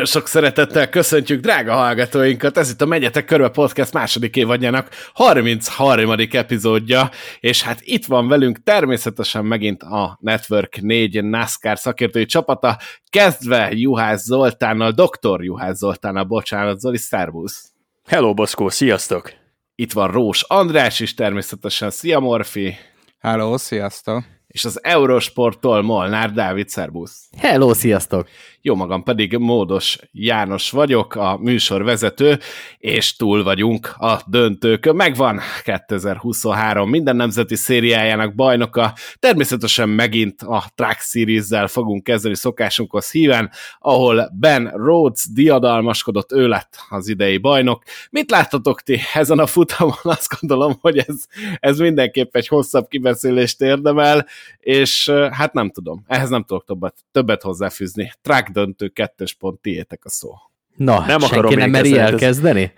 Nagyon sok szeretettel köszöntjük drága hallgatóinkat, ez itt a Megyetek Körbe Podcast második évadjának 33. epizódja, és hát itt van velünk természetesen megint a Network 4 NASCAR szakértői csapata, kezdve Juhász Zoltánnal, Dr. Juhász Zoltánnal, bocsánat, Zoli, szervusz! Hello, Boszkó, sziasztok! Itt van Rós András is természetesen, szia Morfi! Hello, sziasztok! És az Eurosporttól Molnár Dávid, szervusz! Hello, sziasztok! Jó magam pedig Módos János vagyok, a műsorvezető, és túl vagyunk a döntőkön. Megvan 2023 minden nemzeti szériájának bajnoka. Természetesen megint a Track Series-zel fogunk kezdeni szokásunkhoz híven, ahol Ben Rhodes diadalmaskodott, ő lett az idei bajnok. Mit láttatok ti ezen a futamon? Azt gondolom, hogy ez, ez mindenképp egy hosszabb kibeszélést érdemel, és hát nem tudom, ehhez nem tudok többet, többet hozzáfűzni. Track döntő kettős pont, tiétek a szó. Na, nem senki nem meri elkezdeni?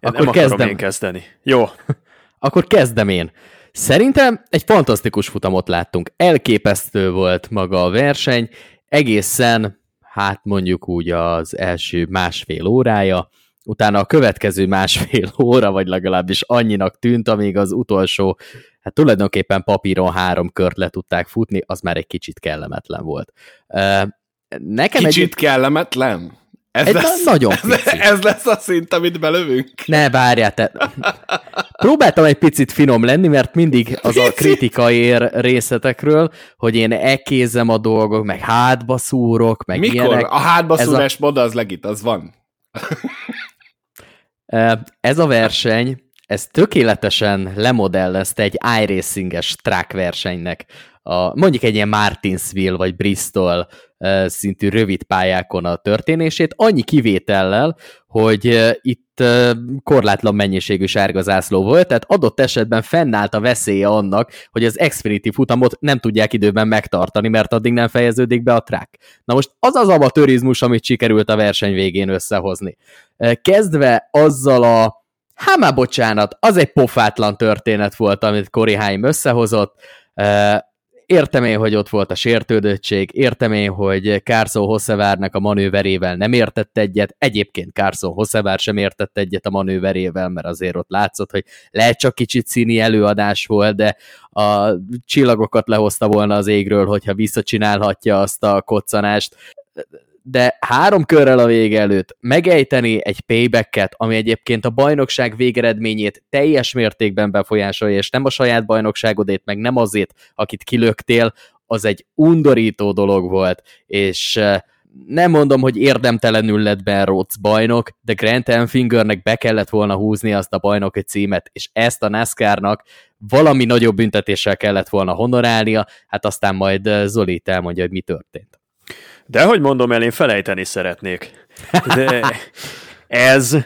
Ez... Akkor nem kezdem. én kezdeni. Jó. Akkor kezdem én. Szerintem egy fantasztikus futamot láttunk. Elképesztő volt maga a verseny, egészen, hát mondjuk úgy az első másfél órája, utána a következő másfél óra, vagy legalábbis annyinak tűnt, amíg az utolsó, hát tulajdonképpen papíron három kört le tudták futni, az már egy kicsit kellemetlen volt. Nekem Kicsit egy... kellemetlen? Ez, egy lesz, nagyon ez, ez lesz a szint, amit belövünk? Ne, várjál, te... Próbáltam egy picit finom lenni, mert mindig az a kritika ér részletekről, hogy én ekézem a dolgok, meg hátba szúrok, meg Mikor? ilyenek. A hátba szúrás a... moda az legit, az van. ez a verseny, ez tökéletesen lemodellezte egy iRacing-es track versenynek a, mondjuk egy ilyen Martinsville vagy Bristol szintű rövid pályákon a történését, annyi kivétellel, hogy itt korlátlan mennyiségű sárga zászló volt, tehát adott esetben fennállt a veszélye annak, hogy az Xfinity futamot nem tudják időben megtartani, mert addig nem fejeződik be a track. Na most az az amatőrizmus, amit sikerült a verseny végén összehozni. Kezdve azzal a Hát már bocsánat, az egy pofátlan történet volt, amit Cory Haim összehozott, Értem én, hogy ott volt a sértődöttség, értem én, hogy Carson Hosszevárnak a manőverével nem értett egyet, egyébként Carson Hosszevár sem értett egyet a manőverével, mert azért ott látszott, hogy lehet csak kicsit színi előadás volt, de a csillagokat lehozta volna az égről, hogyha visszacsinálhatja azt a koccanást de három körrel a vége előtt megejteni egy paybacket, ami egyébként a bajnokság végeredményét teljes mértékben befolyásolja, és nem a saját bajnokságodét, meg nem azért, akit kilöktél, az egy undorító dolog volt, és nem mondom, hogy érdemtelenül lett Ben Rhodes bajnok, de Grant Enfingernek be kellett volna húzni azt a bajnoki címet, és ezt a NASCAR-nak valami nagyobb büntetéssel kellett volna honorálnia, hát aztán majd Zoli elmondja, hogy mi történt. De hogy mondom el, én felejteni szeretnék. De ez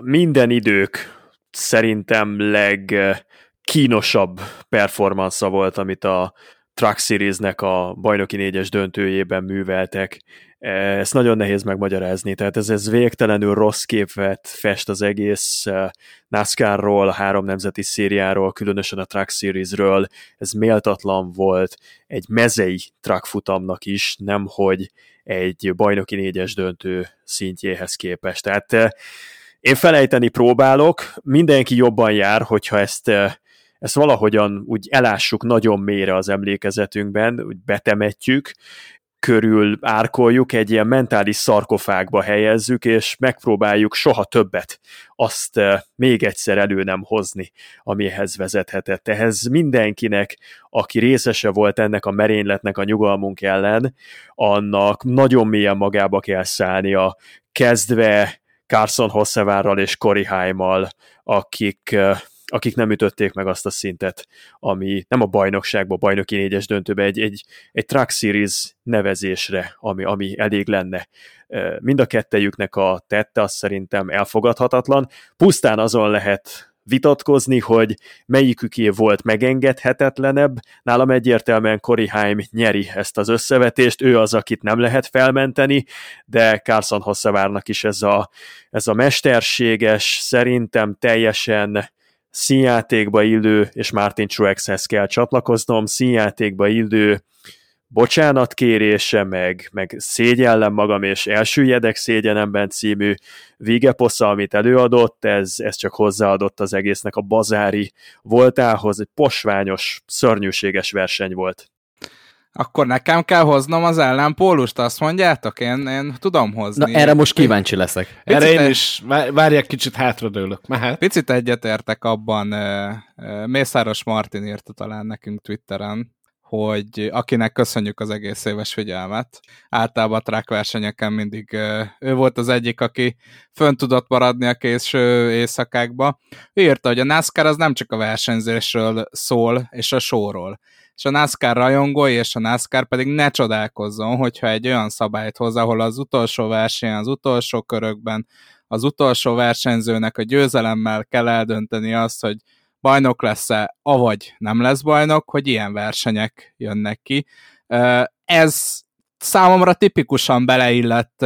minden idők szerintem legkínosabb performansza volt, amit a Truck Series-nek a bajnoki négyes döntőjében műveltek. Ezt nagyon nehéz megmagyarázni, tehát ez, ez végtelenül rossz képet fest az egész eh, NASCAR-ról, három nemzeti szériáról, különösen a Truck Series-ről. Ez méltatlan volt egy mezei truck futamnak is, nemhogy egy bajnoki négyes döntő szintjéhez képest. Tehát eh, én felejteni próbálok, mindenki jobban jár, hogyha ezt eh, ezt valahogyan úgy elássuk nagyon mélyre az emlékezetünkben, úgy betemetjük, körül árkoljuk, egy ilyen mentális szarkofágba helyezzük, és megpróbáljuk soha többet azt eh, még egyszer elő nem hozni, amihez vezethetett. Ehhez mindenkinek, aki részese volt ennek a merényletnek a nyugalmunk ellen, annak nagyon mélyen magába kell szállnia, kezdve Carson Hosszevárral és Cory Haimmal, akik eh, akik nem ütötték meg azt a szintet, ami nem a bajnokságban, bajnoki négyes döntőbe, egy, egy, egy Truck Series nevezésre, ami, ami elég lenne. Mind a kettejüknek a tette, az szerintem elfogadhatatlan. Pusztán azon lehet vitatkozni, hogy melyiküké volt megengedhetetlenebb. Nálam egyértelműen Cory Haim nyeri ezt az összevetést, ő az, akit nem lehet felmenteni, de Carson Hosszavárnak is ez a, ez a mesterséges, szerintem teljesen színjátékba illő, és Martin Truexhez kell csatlakoznom, színjátékba illő bocsánatkérése, meg, meg szégyellem magam, és elsüllyedek szégyenemben című végeposza, amit előadott, ez, ez csak hozzáadott az egésznek a bazári voltához, egy posványos, szörnyűséges verseny volt. Akkor nekem kell hoznom az ellenpólust, azt mondjátok? Én, én tudom hozni. Na, erre most kíváncsi leszek. Picit erre én is, várják kicsit hátradőlök. Mehet? Picit egyetértek abban, Mészáros Martin írta talán nekünk Twitteren, hogy akinek köszönjük az egész éves figyelmet. Általában a track versenyeken mindig ő volt az egyik, aki fönn tudott maradni a késő éjszakákba. Ő írta, hogy a NASCAR az nem csak a versenyzésről szól, és a sóról. És a NASCAR rajongói és a NASCAR pedig ne csodálkozzon, hogyha egy olyan szabályt hoz, ahol az utolsó verseny, az utolsó körökben az utolsó versenyzőnek a győzelemmel kell eldönteni azt, hogy bajnok lesz-e, avagy nem lesz bajnok, hogy ilyen versenyek jönnek ki. Ez számomra tipikusan beleillett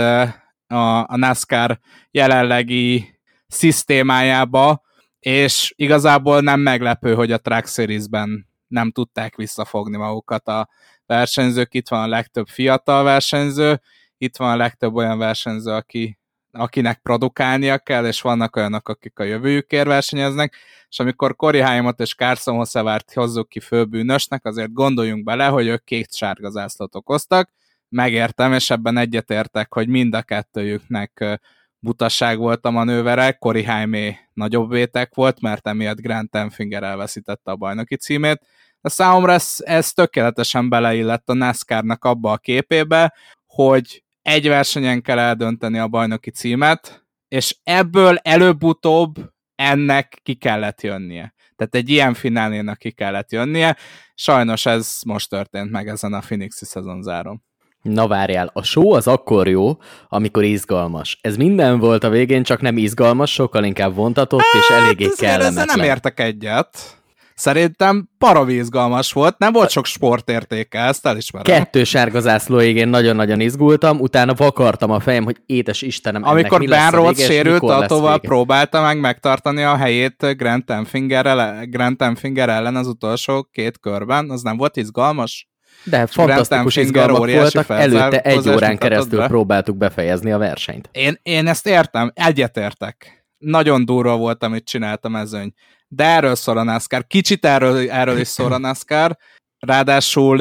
a NASCAR jelenlegi szisztémájába, és igazából nem meglepő, hogy a Track Series-ben nem tudták visszafogni magukat a versenyzők. Itt van a legtöbb fiatal versenyző, itt van a legtöbb olyan versenyző, aki akinek produkálnia kell, és vannak olyanok, akik a jövőjükért versenyeznek, és amikor Cory Haimot és Carson Hossevárt hozzuk ki főbűnösnek, azért gondoljunk bele, hogy ők két sárga zászlót okoztak, megértem, és ebben egyetértek, hogy mind a kettőjüknek butaság volt a manővere, Cory Haimé nagyobb vétek volt, mert emiatt Grant Enfinger elveszítette a bajnoki címét, de számomra ez, ez tökéletesen beleillett a NASCAR-nak abba a képébe, hogy egy versenyen kell eldönteni a bajnoki címet, és ebből előbb-utóbb ennek ki kellett jönnie. Tehát egy ilyen finálénak ki kellett jönnie. Sajnos ez most történt meg ezen a Phoenixi szezonzáron. Na várjál, a show az akkor jó, amikor izgalmas. Ez minden volt a végén, csak nem izgalmas, sokkal inkább vontatott hát, és eléggé kellemetlen. nem értek egyet. Szerintem paravízgalmas volt, nem volt sok sportértéke, ezt elismerem. Kettő sárga zászlóig én nagyon-nagyon izgultam, utána vakartam a fejem, hogy édes Istenem, Amikor Ben Rhodes sérült, Autóval próbálta meg megtartani a helyét Grant Enfinger, Grant Enfinger ellen az utolsó két körben, az nem volt izgalmas? De fantasztikus izgalmak voltak, előtte egy órán keresztül be. próbáltuk befejezni a versenyt. Én, én ezt értem, egyetértek. Nagyon durva volt, amit csinált a mezőny de erről szól a NASCAR. Kicsit erről, erről is szól a NASCAR, ráadásul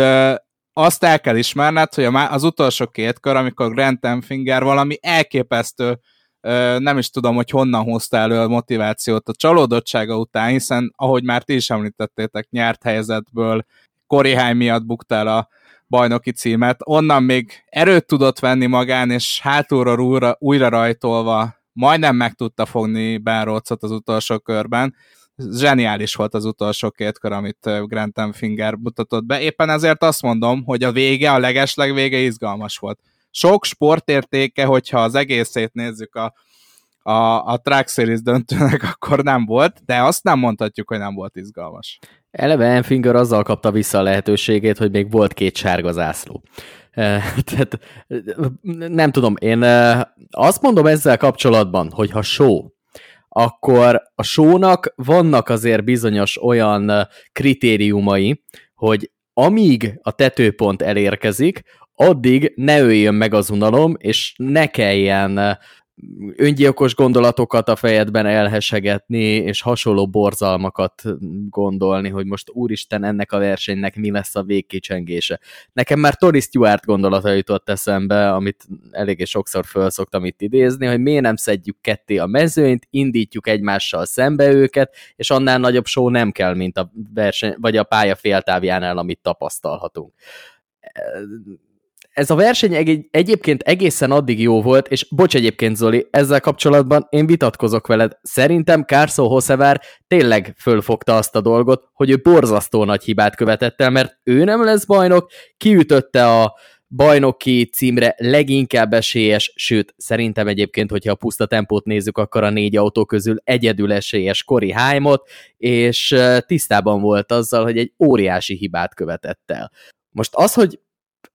azt el kell ismerned, hogy az utolsó két kör, amikor Grant Enfinger valami elképesztő, nem is tudom, hogy honnan hozta elő a motivációt a csalódottsága után, hiszen ahogy már ti is említettétek, nyert helyzetből, Korihány miatt buktál a bajnoki címet, onnan még erőt tudott venni magán, és hátulról újra, újra rajtolva majdnem meg tudta fogni Ben az utolsó körben, zseniális volt az utolsó két kör, amit Grant Finger mutatott be. Éppen ezért azt mondom, hogy a vége, a legesleg vége izgalmas volt. Sok sportértéke, hogyha az egészét nézzük a, a, a Track Series döntőnek, akkor nem volt, de azt nem mondhatjuk, hogy nem volt izgalmas. Eleve Enfinger azzal kapta vissza a lehetőségét, hogy még volt két sárga zászló. Tehát nem tudom, én azt mondom ezzel kapcsolatban, hogy ha show, akkor a sónak vannak azért bizonyos olyan kritériumai, hogy amíg a tetőpont elérkezik, addig ne öljön meg az unalom, és ne kelljen öngyilkos gondolatokat a fejedben elhesegetni, és hasonló borzalmakat gondolni, hogy most úristen, ennek a versenynek mi lesz a végkicsengése. Nekem már Tori Stewart gondolata jutott eszembe, amit eléggé sokszor föl szoktam itt idézni, hogy miért nem szedjük ketté a mezőnyt, indítjuk egymással szembe őket, és annál nagyobb show nem kell, mint a verseny, vagy a pálya féltávjánál, amit tapasztalhatunk ez a verseny egy, egyébként egészen addig jó volt, és bocs egyébként Zoli, ezzel kapcsolatban én vitatkozok veled. Szerintem Carson Hossevár tényleg fölfogta azt a dolgot, hogy ő borzasztó nagy hibát követett el, mert ő nem lesz bajnok, kiütötte a bajnoki címre leginkább esélyes, sőt, szerintem egyébként, hogyha a puszta tempót nézzük, akkor a négy autó közül egyedül esélyes Cory Haimot, és tisztában volt azzal, hogy egy óriási hibát követett el. Most az, hogy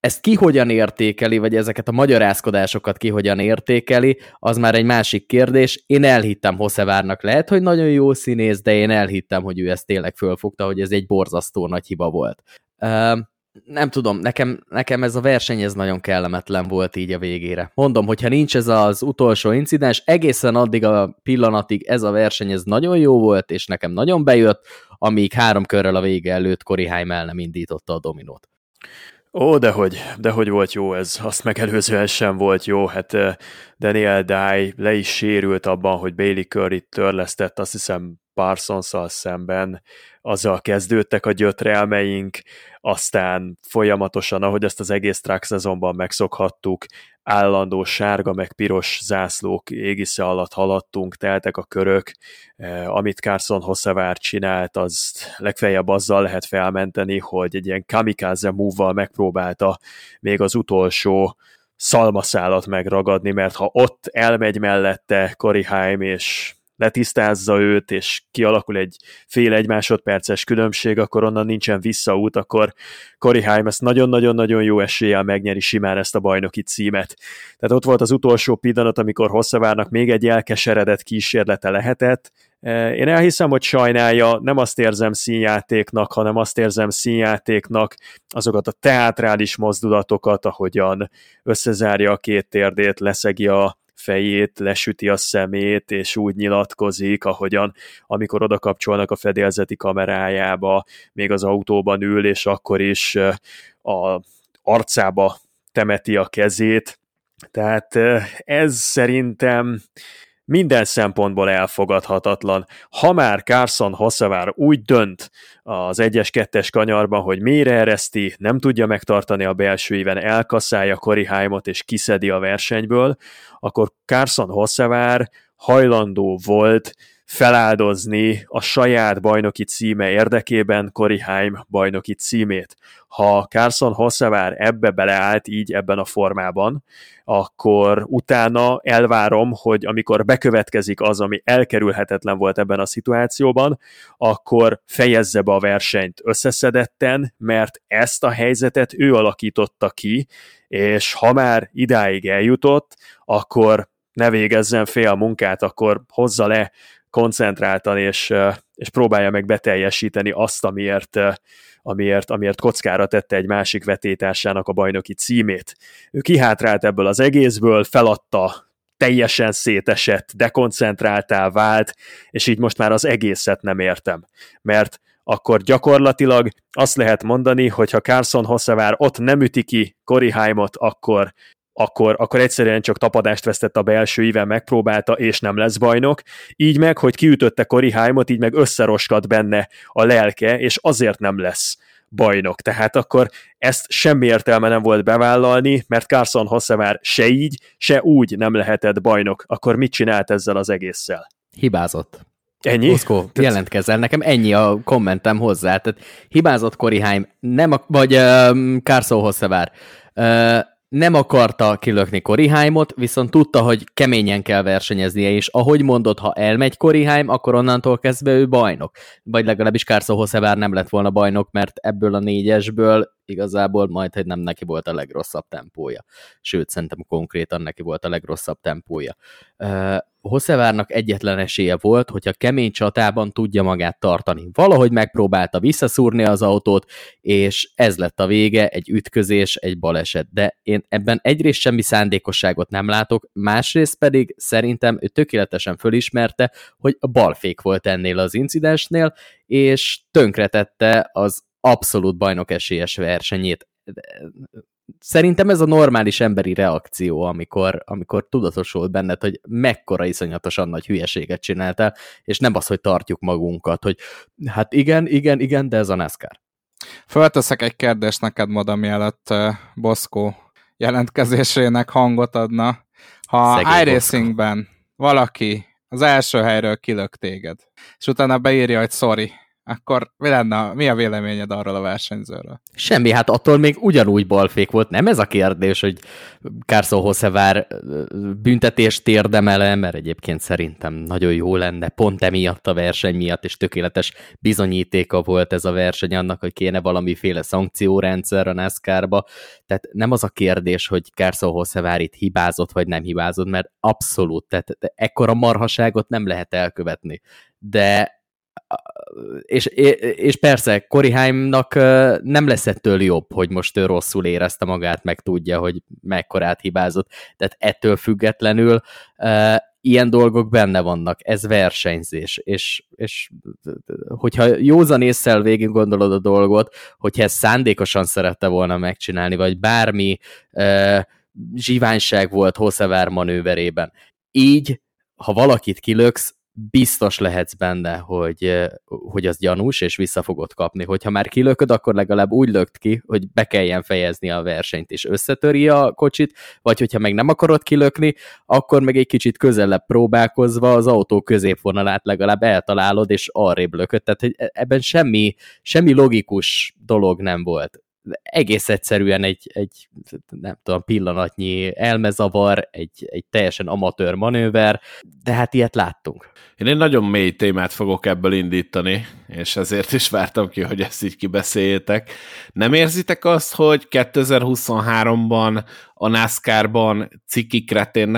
ezt ki hogyan értékeli, vagy ezeket a magyarázkodásokat ki hogyan értékeli, az már egy másik kérdés. Én elhittem Hosszevárnak, lehet, hogy nagyon jó színész, de én elhittem, hogy ő ezt tényleg fölfogta, hogy ez egy borzasztó nagy hiba volt. nem tudom, nekem, nekem ez a verseny ez nagyon kellemetlen volt így a végére. Mondom, hogyha nincs ez az utolsó incidens, egészen addig a pillanatig ez a verseny ez nagyon jó volt, és nekem nagyon bejött, amíg három körrel a vége előtt Heim el nem indította a dominót. Ó, dehogy, dehogy volt jó ez, azt megelőzően sem volt jó, hát Daniel Dye le is sérült abban, hogy Bailey Curry törlesztett, azt hiszem parsons szemben, azzal kezdődtek a gyötrelmeink, aztán folyamatosan, ahogy ezt az egész track szezonban megszokhattuk, állandó sárga meg piros zászlók égisze alatt haladtunk, teltek a körök, eh, amit Carson Hosszavár csinált, az legfeljebb azzal lehet felmenteni, hogy egy ilyen kamikaze move megpróbálta még az utolsó szalmaszálat megragadni, mert ha ott elmegy mellette Cory Haim és letisztázza őt, és kialakul egy fél egy másodperces különbség, akkor onnan nincsen visszaút, akkor Cory Haim ezt nagyon-nagyon-nagyon jó eséllyel megnyeri simán ezt a bajnoki címet. Tehát ott volt az utolsó pillanat, amikor Hosszavárnak még egy elkeseredett kísérlete lehetett, e, én elhiszem, hogy sajnálja, nem azt érzem színjátéknak, hanem azt érzem színjátéknak azokat a teátrális mozdulatokat, ahogyan összezárja a két térdét, leszegi a fejét, lesüti a szemét, és úgy nyilatkozik, ahogyan amikor oda kapcsolnak a fedélzeti kamerájába, még az autóban ül, és akkor is a arcába temeti a kezét. Tehát ez szerintem minden szempontból elfogadhatatlan. Ha már Carson Hosszavár úgy dönt az 1-es-2-es kanyarban, hogy mélyre ereszti, nem tudja megtartani a belső éven, elkasszálja Cory Haimot és kiszedi a versenyből, akkor Carson Hosszavár hajlandó volt feláldozni a saját bajnoki címe érdekében Cory Haim bajnoki címét. Ha Carson Hosszavár ebbe beleállt így ebben a formában, akkor utána elvárom, hogy amikor bekövetkezik az, ami elkerülhetetlen volt ebben a szituációban, akkor fejezze be a versenyt összeszedetten, mert ezt a helyzetet ő alakította ki, és ha már idáig eljutott, akkor ne végezzen fél munkát, akkor hozza le koncentráltan, és, és próbálja meg beteljesíteni azt, amiért, amiért, amiért kockára tette egy másik vetétársának a bajnoki címét. Ő kihátrált ebből az egészből, feladta teljesen szétesett, dekoncentráltá vált, és így most már az egészet nem értem. Mert akkor gyakorlatilag azt lehet mondani, hogy ha Carson Hosszavár ott nem üti ki Haimot, akkor akkor, akkor egyszerűen csak tapadást vesztett a belső íven, megpróbálta, és nem lesz bajnok. Így meg, hogy kiütötte Cory Haimot, így meg összeroskad benne a lelke, és azért nem lesz bajnok. Tehát akkor ezt semmi értelme nem volt bevállalni, mert Carson Hosszevár se így, se úgy nem lehetett bajnok. Akkor mit csinált ezzel az egésszel? Hibázott. Ennyi? Oszkó, jelentkezzel, nekem ennyi a kommentem hozzá. Tehát hibázott Haim, nem a, vagy uh, Carson Hosszevár. Uh, nem akarta kilökni Korihájmot, viszont tudta, hogy keményen kell versenyeznie, és ahogy mondod, ha elmegy Korihájm, akkor onnantól kezdve ő bajnok. Vagy legalábbis Kárszó Hosszevár nem lett volna bajnok, mert ebből a négyesből igazából majd, hogy nem neki volt a legrosszabb tempója. Sőt, szerintem konkrétan neki volt a legrosszabb tempója. Hosszevárnak egyetlen esélye volt, hogyha kemény csatában tudja magát tartani. Valahogy megpróbálta visszaszúrni az autót, és ez lett a vége, egy ütközés, egy baleset. De én ebben egyrészt semmi szándékosságot nem látok, másrészt pedig szerintem ő tökéletesen fölismerte, hogy a balfék volt ennél az incidensnél, és tönkretette az abszolút bajnok esélyes versenyét. Szerintem ez a normális emberi reakció, amikor, amikor tudatosul benned, hogy mekkora iszonyatosan nagy hülyeséget csináltál, és nem az, hogy tartjuk magunkat, hogy hát igen, igen, igen, de ez a NASCAR. Fölteszek egy kérdést neked, Moda, mielőtt Boszkó jelentkezésének hangot adna. Ha iRacingben valaki az első helyről kilök téged, és utána beírja, hogy sorry, akkor mi lenne, mi a véleményed arról a versenyzőről? Semmi, hát attól még ugyanúgy balfék volt. Nem ez a kérdés, hogy Carson Hosszevár büntetést érdemele, mert egyébként szerintem nagyon jó lenne, pont emiatt a verseny miatt, és tökéletes bizonyítéka volt ez a verseny annak, hogy kéne valamiféle szankciórendszer a NASCAR-ba. Tehát nem az a kérdés, hogy Carson Hosszevár itt hibázott, vagy nem hibázott, mert abszolút, tehát ekkora marhaságot nem lehet elkövetni. De és, és persze, Koriheimnak nem lesz ettől jobb, hogy most ő rosszul érezte magát, meg tudja, hogy mekkorát hibázott. Tehát ettől függetlenül ilyen dolgok benne vannak, ez versenyzés, és, és hogyha józan észsel végig gondolod a dolgot, hogyha ezt szándékosan szerette volna megcsinálni, vagy bármi e, volt Hosszevár manőverében, így, ha valakit kilöksz, biztos lehetsz benne, hogy, hogy az gyanús, és vissza fogod kapni. Hogyha már kilököd, akkor legalább úgy lökt ki, hogy be kelljen fejezni a versenyt, és összetöri a kocsit, vagy hogyha meg nem akarod kilökni, akkor meg egy kicsit közelebb próbálkozva az autó középvonalát legalább eltalálod, és arrébb lököd. Tehát hogy e-, ebben semmi, semmi logikus dolog nem volt egész egyszerűen egy, egy nem tudom, pillanatnyi elmezavar, egy, egy teljesen amatőr manőver, de hát ilyet láttunk. Én egy nagyon mély témát fogok ebből indítani, és ezért is vártam ki, hogy ezt így kibeszéljétek. Nem érzitek azt, hogy 2023-ban a NASCAR-ban ciki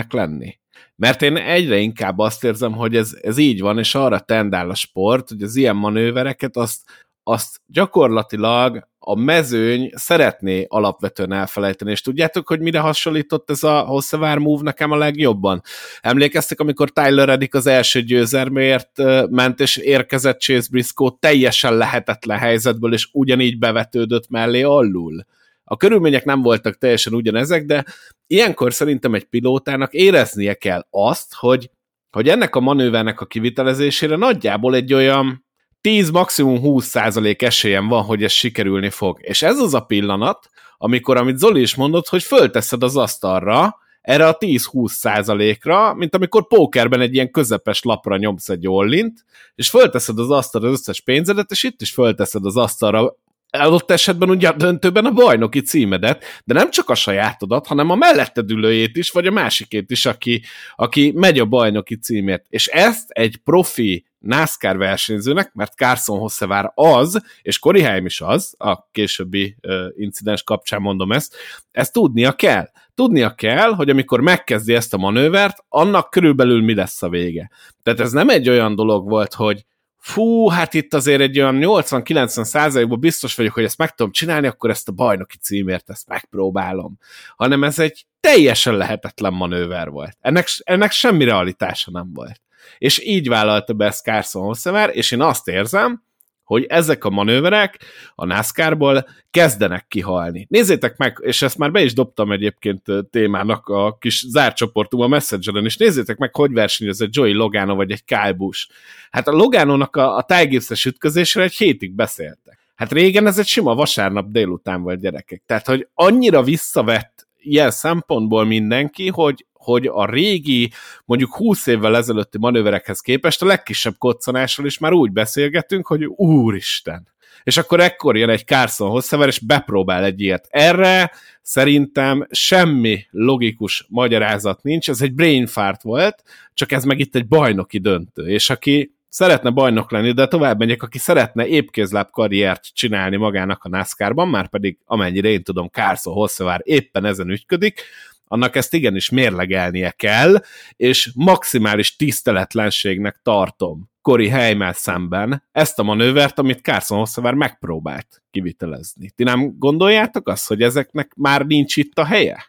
lenni? Mert én egyre inkább azt érzem, hogy ez, ez így van, és arra tendál a sport, hogy az ilyen manővereket azt, azt gyakorlatilag a mezőny szeretné alapvetően elfelejteni, és tudjátok, hogy mire hasonlított ez a Hosszavár move nekem a legjobban? Emlékeztek, amikor Tyler Reddick az első győzelmért ment, és érkezett Chase Briscoe teljesen lehetetlen helyzetből, és ugyanígy bevetődött mellé alul? A körülmények nem voltak teljesen ugyanezek, de ilyenkor szerintem egy pilótának éreznie kell azt, hogy, hogy ennek a manővernek a kivitelezésére nagyjából egy olyan 10, maximum 20 százalék esélyem van, hogy ez sikerülni fog. És ez az a pillanat, amikor, amit Zoli is mondott, hogy fölteszed az asztalra, erre a 10-20 százalékra, mint amikor pókerben egy ilyen közepes lapra nyomsz egy ollint, és fölteszed az asztalra az összes pénzedet, és itt is fölteszed az asztalra adott esetben ugye a döntőben a bajnoki címedet, de nem csak a sajátodat, hanem a melletted ülőjét is, vagy a másikét is, aki, aki megy a bajnoki címért. És ezt egy profi NASCAR versenyzőnek, mert Carson Hossevár az, és Heim is az, a későbbi uh, incidens kapcsán mondom ezt, ezt tudnia kell. Tudnia kell, hogy amikor megkezdi ezt a manővert, annak körülbelül mi lesz a vége. Tehát ez nem egy olyan dolog volt, hogy fú, hát itt azért egy olyan 80-90 százalékban biztos vagyok, hogy ezt meg tudom csinálni, akkor ezt a bajnoki címért ezt megpróbálom. Hanem ez egy teljesen lehetetlen manőver volt. Ennek, ennek semmi realitása nem volt. És így vállalta be ezt Carson Hosszever, és én azt érzem, hogy ezek a manőverek a NASCAR-ból kezdenek kihalni. Nézzétek meg, és ezt már be is dobtam egyébként témának a kis zárcsoportum a Messengeren, és nézzétek meg, hogy versenyez egy Joey Logano vagy egy Kyle Busch. Hát a Logano-nak a, a tájgépszes ütközésre egy hétig beszéltek. Hát régen ez egy sima vasárnap délután volt gyerekek. Tehát, hogy annyira visszavett ilyen szempontból mindenki, hogy, hogy a régi, mondjuk 20 évvel ezelőtti manőverekhez képest a legkisebb koccanásról is már úgy beszélgetünk, hogy úristen. És akkor ekkor jön egy Carson Hosszever, és bepróbál egy ilyet. Erre szerintem semmi logikus magyarázat nincs, ez egy brain fart volt, csak ez meg itt egy bajnoki döntő, és aki szeretne bajnok lenni, de tovább megyek, aki szeretne épkézláb karriert csinálni magának a NASCAR-ban, már pedig amennyire én tudom, Carson Hosszever éppen ezen ügyködik, annak ezt igenis mérlegelnie kell, és maximális tiszteletlenségnek tartom Kori Heimel szemben ezt a manővert, amit Carson Hosszavar megpróbált kivitelezni. Ti nem gondoljátok azt, hogy ezeknek már nincs itt a helye?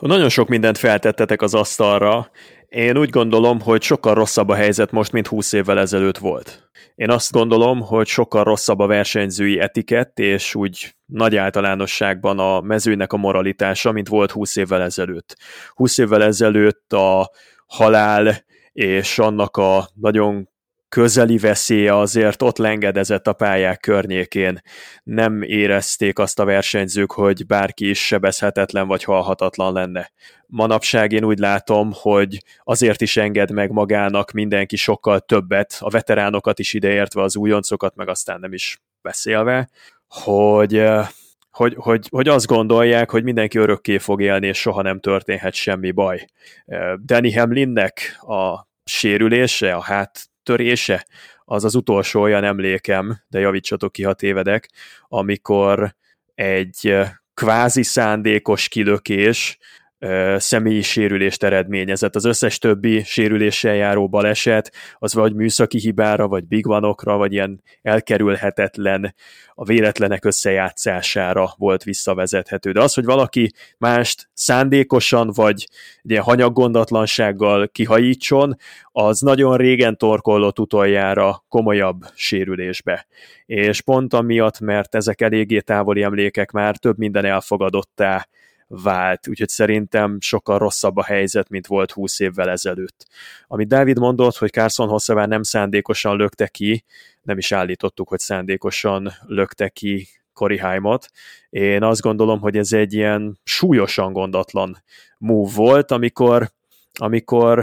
Nagyon sok mindent feltettetek az asztalra. Én úgy gondolom, hogy sokkal rosszabb a helyzet most, mint 20 évvel ezelőtt volt. Én azt gondolom, hogy sokkal rosszabb a versenyzői etikett, és úgy nagy általánosságban a mezőnek a moralitása, mint volt 20 évvel ezelőtt. 20 évvel ezelőtt a halál és annak a nagyon közeli veszélye azért ott lengedezett a pályák környékén. Nem érezték azt a versenyzők, hogy bárki is sebezhetetlen vagy halhatatlan lenne. Manapság én úgy látom, hogy azért is enged meg magának mindenki sokkal többet, a veteránokat is ideértve, az újoncokat, meg aztán nem is beszélve, hogy hogy, hogy, hogy azt gondolják, hogy mindenki örökké fog élni, és soha nem történhet semmi baj. Danny Hamlinnek a sérülése, a hát törése, az az utolsó olyan emlékem, de javítsatok ki, ha tévedek, amikor egy kvázi szándékos kilökés személyi sérülést eredményezett. Az összes többi sérüléssel járó baleset, az vagy műszaki hibára, vagy big vanokra, vagy ilyen elkerülhetetlen a véletlenek összejátszására volt visszavezethető. De az, hogy valaki mást szándékosan, vagy ilyen hanyaggondatlansággal kihajítson, az nagyon régen torkollott utoljára komolyabb sérülésbe. És pont amiatt, mert ezek eléggé távoli emlékek már több minden elfogadottá vált, úgyhogy szerintem sokkal rosszabb a helyzet, mint volt 20 évvel ezelőtt. Amit Dávid mondott, hogy Carson Hosszavár nem szándékosan lökte ki, nem is állítottuk, hogy szándékosan lökte ki Cory. Én azt gondolom, hogy ez egy ilyen súlyosan gondatlan move volt, amikor, amikor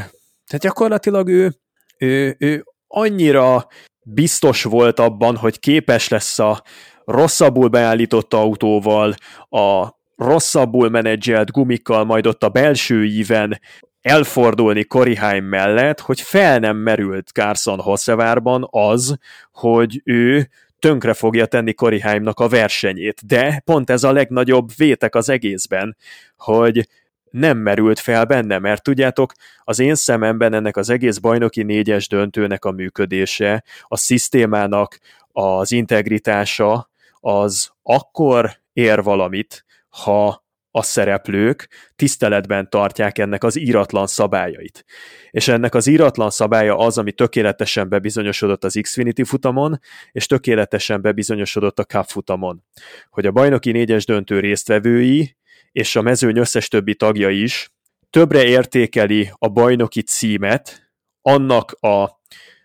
tehát gyakorlatilag ő, ő, ő annyira biztos volt abban, hogy képes lesz a rosszabbul beállított autóval, a rosszabbul menedzselt gumikkal majd ott a belső íven elfordulni Koriheim mellett, hogy fel nem merült Carson Hosszevárban az, hogy ő tönkre fogja tenni Koriheimnak a versenyét. De pont ez a legnagyobb vétek az egészben, hogy nem merült fel benne, mert tudjátok, az én szememben ennek az egész bajnoki négyes döntőnek a működése, a szisztémának az integritása, az akkor ér valamit, ha a szereplők tiszteletben tartják ennek az íratlan szabályait. És ennek az íratlan szabálya az, ami tökéletesen bebizonyosodott az Xfinity futamon, és tökéletesen bebizonyosodott a Cup futamon. Hogy a bajnoki négyes döntő résztvevői és a mezőny összes többi tagja is többre értékeli a bajnoki címet, annak a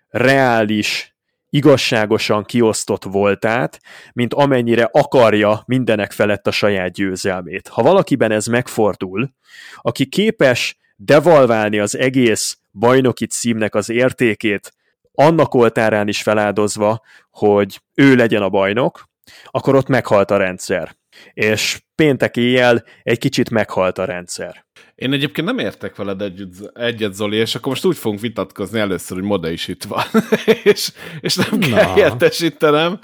reális igazságosan kiosztott voltát, mint amennyire akarja mindenek felett a saját győzelmét. Ha valakiben ez megfordul, aki képes devalválni az egész bajnoki címnek az értékét, annak oltárán is feláldozva, hogy ő legyen a bajnok, akkor ott meghalt a rendszer. És péntek éjjel egy kicsit meghalt a rendszer. Én egyébként nem értek veled egyet, egyet Zoli, és akkor most úgy fogunk vitatkozni először, hogy Moda is itt van, és, és nem Na. kell értesítenem,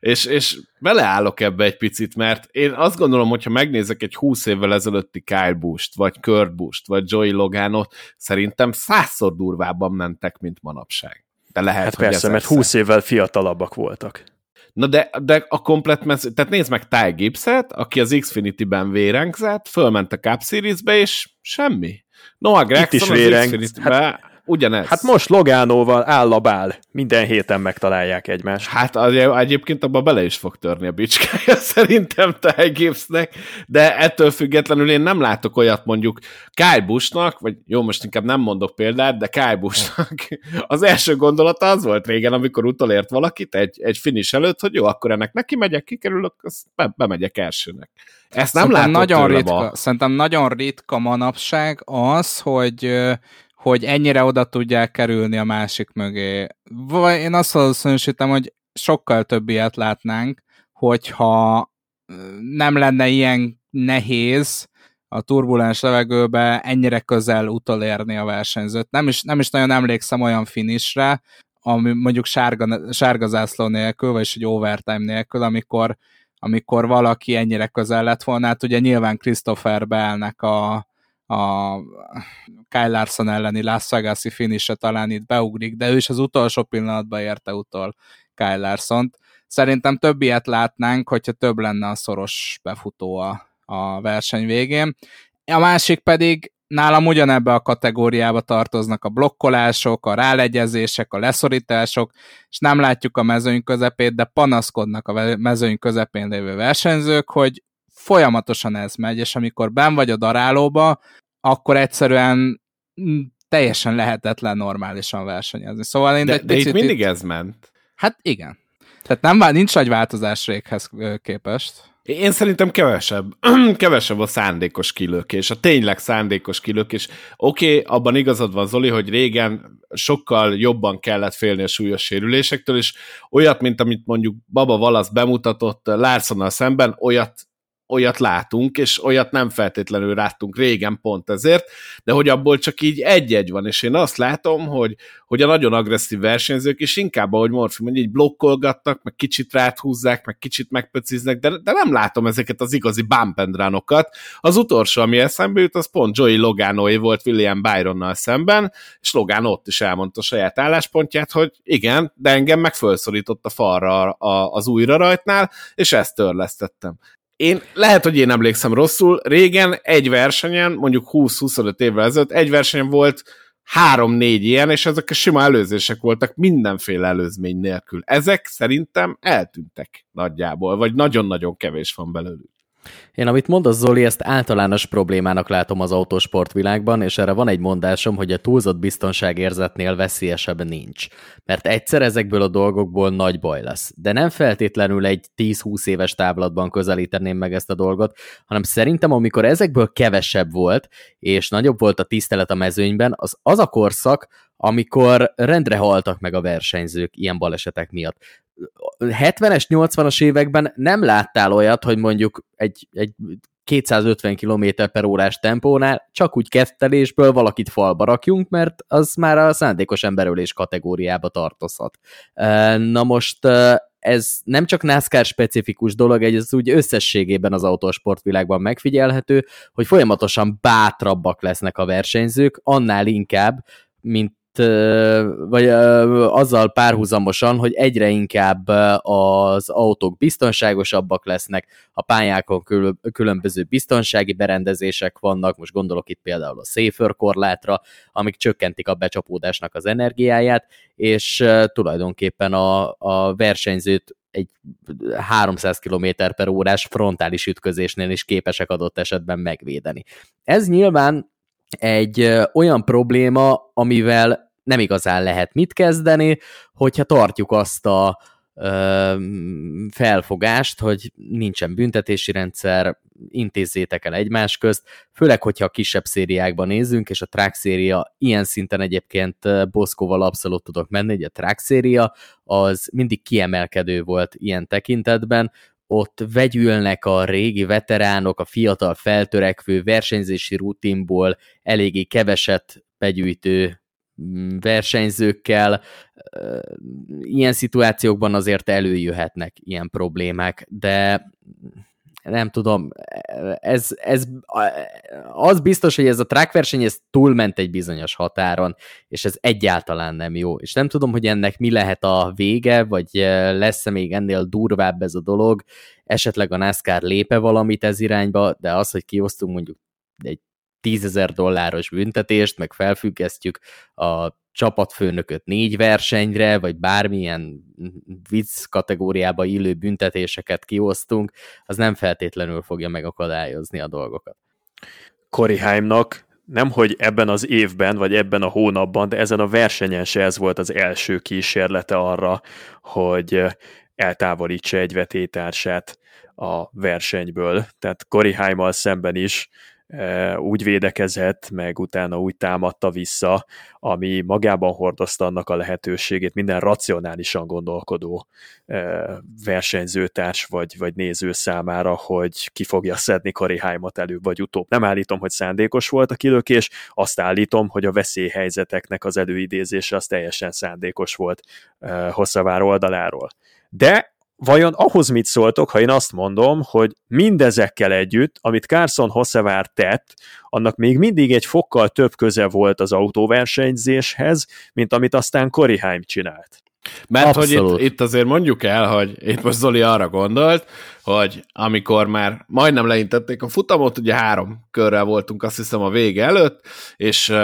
és, és beleállok ebbe egy picit, mert én azt gondolom, hogyha megnézek egy 20 évvel ezelőtti Kyle Busch-t, vagy Kurt Busch-t, vagy Joey Loganot, szerintem százszor durvábban mentek, mint manapság. De lehet, hát hogy persze, mert 20 évvel fiatalabbak voltak. Na de, de a komplet mező, tehát nézd meg Ty Gibbs-et, aki az Xfinity-ben vérengzett, fölment a Cup Series-be, és semmi. Noah Gregson Itt is az Xfinity-be, hát ugyanez. Hát most Logánóval állabál, minden héten megtalálják egymást. Hát egyébként abban bele is fog törni a bicskája szerintem Ty Gibbsnek, de ettől függetlenül én nem látok olyat mondjuk Kyle vagy jó, most inkább nem mondok példát, de Kyle az első gondolata az volt régen, amikor utolért valakit egy, egy finish előtt, hogy jó, akkor ennek neki megyek, kikerülök, azt be, bemegyek elsőnek. Ezt nem látom nagyon ritka, Szerintem nagyon ritka manapság az, hogy hogy ennyire oda tudják kerülni a másik mögé. Vagy én azt valószínűsítem, hogy sokkal több ilyet látnánk, hogyha nem lenne ilyen nehéz a turbulens levegőbe ennyire közel utolérni a versenyzőt. Nem is, nem is nagyon emlékszem olyan finisre, ami mondjuk sárga, sárga zászló nélkül, vagy egy overtime nélkül, amikor, amikor valaki ennyire közel lett volna. Hát ugye nyilván Christopher Bellnek a, a Kyle Larson elleni Las Vegas-i finishe talán itt beugrik, de ő is az utolsó pillanatban érte utol Kyle Larson-t. Szerintem több ilyet látnánk, hogyha több lenne a szoros befutó a, a verseny végén. A másik pedig nálam ugyanebbe a kategóriába tartoznak a blokkolások, a rálegyezések, a leszorítások, és nem látjuk a mezőny közepét, de panaszkodnak a mezőny közepén lévő versenyzők, hogy folyamatosan ez megy, és amikor ben vagy a darálóba, akkor egyszerűen mm, teljesen lehetetlen normálisan versenyezni. Szóval én de, egy de itt mindig itt... ez ment. Hát igen. Tehát nem, nincs nagy változás réghez képest. Én szerintem kevesebb, kevesebb a szándékos kilökés, a tényleg szándékos kilökés. Oké, okay, abban igazad van, Zoli, hogy régen sokkal jobban kellett félni a súlyos sérülésektől, és olyat, mint amit mondjuk Baba Valasz bemutatott Larsonnal szemben, olyat olyat látunk, és olyat nem feltétlenül láttunk régen pont ezért, de hogy abból csak így egy-egy van, és én azt látom, hogy, hogy a nagyon agresszív versenyzők is inkább, ahogy Morfi mondja, így blokkolgatnak, meg kicsit ráthúzzák, meg kicsit megpöciznek, de, de nem látom ezeket az igazi bump and run-okat. Az utolsó, ami eszembe jut, az pont Joey Loganoé volt William Byronnal szemben, és Logan ott is elmondta saját álláspontját, hogy igen, de engem meg felszorított a falra az újra rajtnál, és ezt törlesztettem én, lehet, hogy én emlékszem rosszul, régen egy versenyen, mondjuk 20-25 évvel ezelőtt, egy versenyen volt három-négy ilyen, és ezek a sima előzések voltak mindenféle előzmény nélkül. Ezek szerintem eltűntek nagyjából, vagy nagyon-nagyon kevés van belőlük. Én amit mondasz, Zoli, ezt általános problémának látom az autósportvilágban, és erre van egy mondásom, hogy a túlzott biztonságérzetnél veszélyesebb nincs. Mert egyszer ezekből a dolgokból nagy baj lesz. De nem feltétlenül egy 10-20 éves távlatban közelíteném meg ezt a dolgot, hanem szerintem, amikor ezekből kevesebb volt, és nagyobb volt a tisztelet a mezőnyben, az az a korszak, amikor rendre haltak meg a versenyzők ilyen balesetek miatt. 70-es, 80-as években nem láttál olyat, hogy mondjuk egy, egy 250 km per órás tempónál csak úgy kettelésből valakit falba rakjunk, mert az már a szándékos emberölés kategóriába tartozhat. Na most ez nem csak NASCAR specifikus dolog, ez úgy összességében az autósportvilágban megfigyelhető, hogy folyamatosan bátrabbak lesznek a versenyzők, annál inkább, mint vagy azzal párhuzamosan, hogy egyre inkább az autók biztonságosabbak lesznek, a pályákon különböző biztonsági berendezések vannak, most gondolok itt például a Safer korlátra, amik csökkentik a becsapódásnak az energiáját, és tulajdonképpen a, a versenyzőt egy 300 km per órás frontális ütközésnél is képesek adott esetben megvédeni. Ez nyilván egy olyan probléma, amivel nem igazán lehet mit kezdeni, hogyha tartjuk azt a ö, felfogást, hogy nincsen büntetési rendszer, intézzétek el egymás közt, főleg, hogyha a kisebb szériákban nézzünk, és a track széria ilyen szinten egyébként Boszkóval abszolút tudok menni, hogy a track széria az mindig kiemelkedő volt ilyen tekintetben, ott vegyülnek a régi veteránok, a fiatal feltörekvő versenyzési rutinból eléggé keveset begyűjtő versenyzőkkel. Ilyen szituációkban azért előjöhetnek ilyen problémák, de nem tudom, ez, ez, az biztos, hogy ez a track verseny ez túlment egy bizonyos határon, és ez egyáltalán nem jó. És nem tudom, hogy ennek mi lehet a vége, vagy lesz-e még ennél durvább ez a dolog, esetleg a NASCAR lépe valamit ez irányba, de az, hogy kiosztunk mondjuk egy tízezer dolláros büntetést, meg felfüggesztjük a csapatfőnököt négy versenyre, vagy bármilyen vicc kategóriába illő büntetéseket kiosztunk, az nem feltétlenül fogja megakadályozni a dolgokat. Cory Heimnak nem, hogy ebben az évben, vagy ebben a hónapban, de ezen a versenyen se ez volt az első kísérlete arra, hogy eltávolítsa egy vetétársát a versenyből. Tehát Cory Heimmal szemben is úgy védekezett, meg utána úgy támadta vissza, ami magában hordozta annak a lehetőségét minden racionálisan gondolkodó versenyzőtárs vagy, vagy néző számára, hogy ki fogja szedni Karihájmat előbb vagy utóbb. Nem állítom, hogy szándékos volt a kilökés, azt állítom, hogy a veszélyhelyzeteknek az előidézése az teljesen szándékos volt Hosszavár oldaláról. De Vajon ahhoz mit szóltok, ha én azt mondom, hogy mindezekkel együtt, amit Carson Hossevár tett, annak még mindig egy fokkal több köze volt az autóversenyzéshez, mint amit aztán Cory Haim csinált. Mert Abszolút. hogy itt, itt azért mondjuk el, hogy itt most Zoli arra gondolt, hogy amikor már majdnem leintették a futamot, ugye három körrel voltunk azt hiszem a vége előtt, és uh,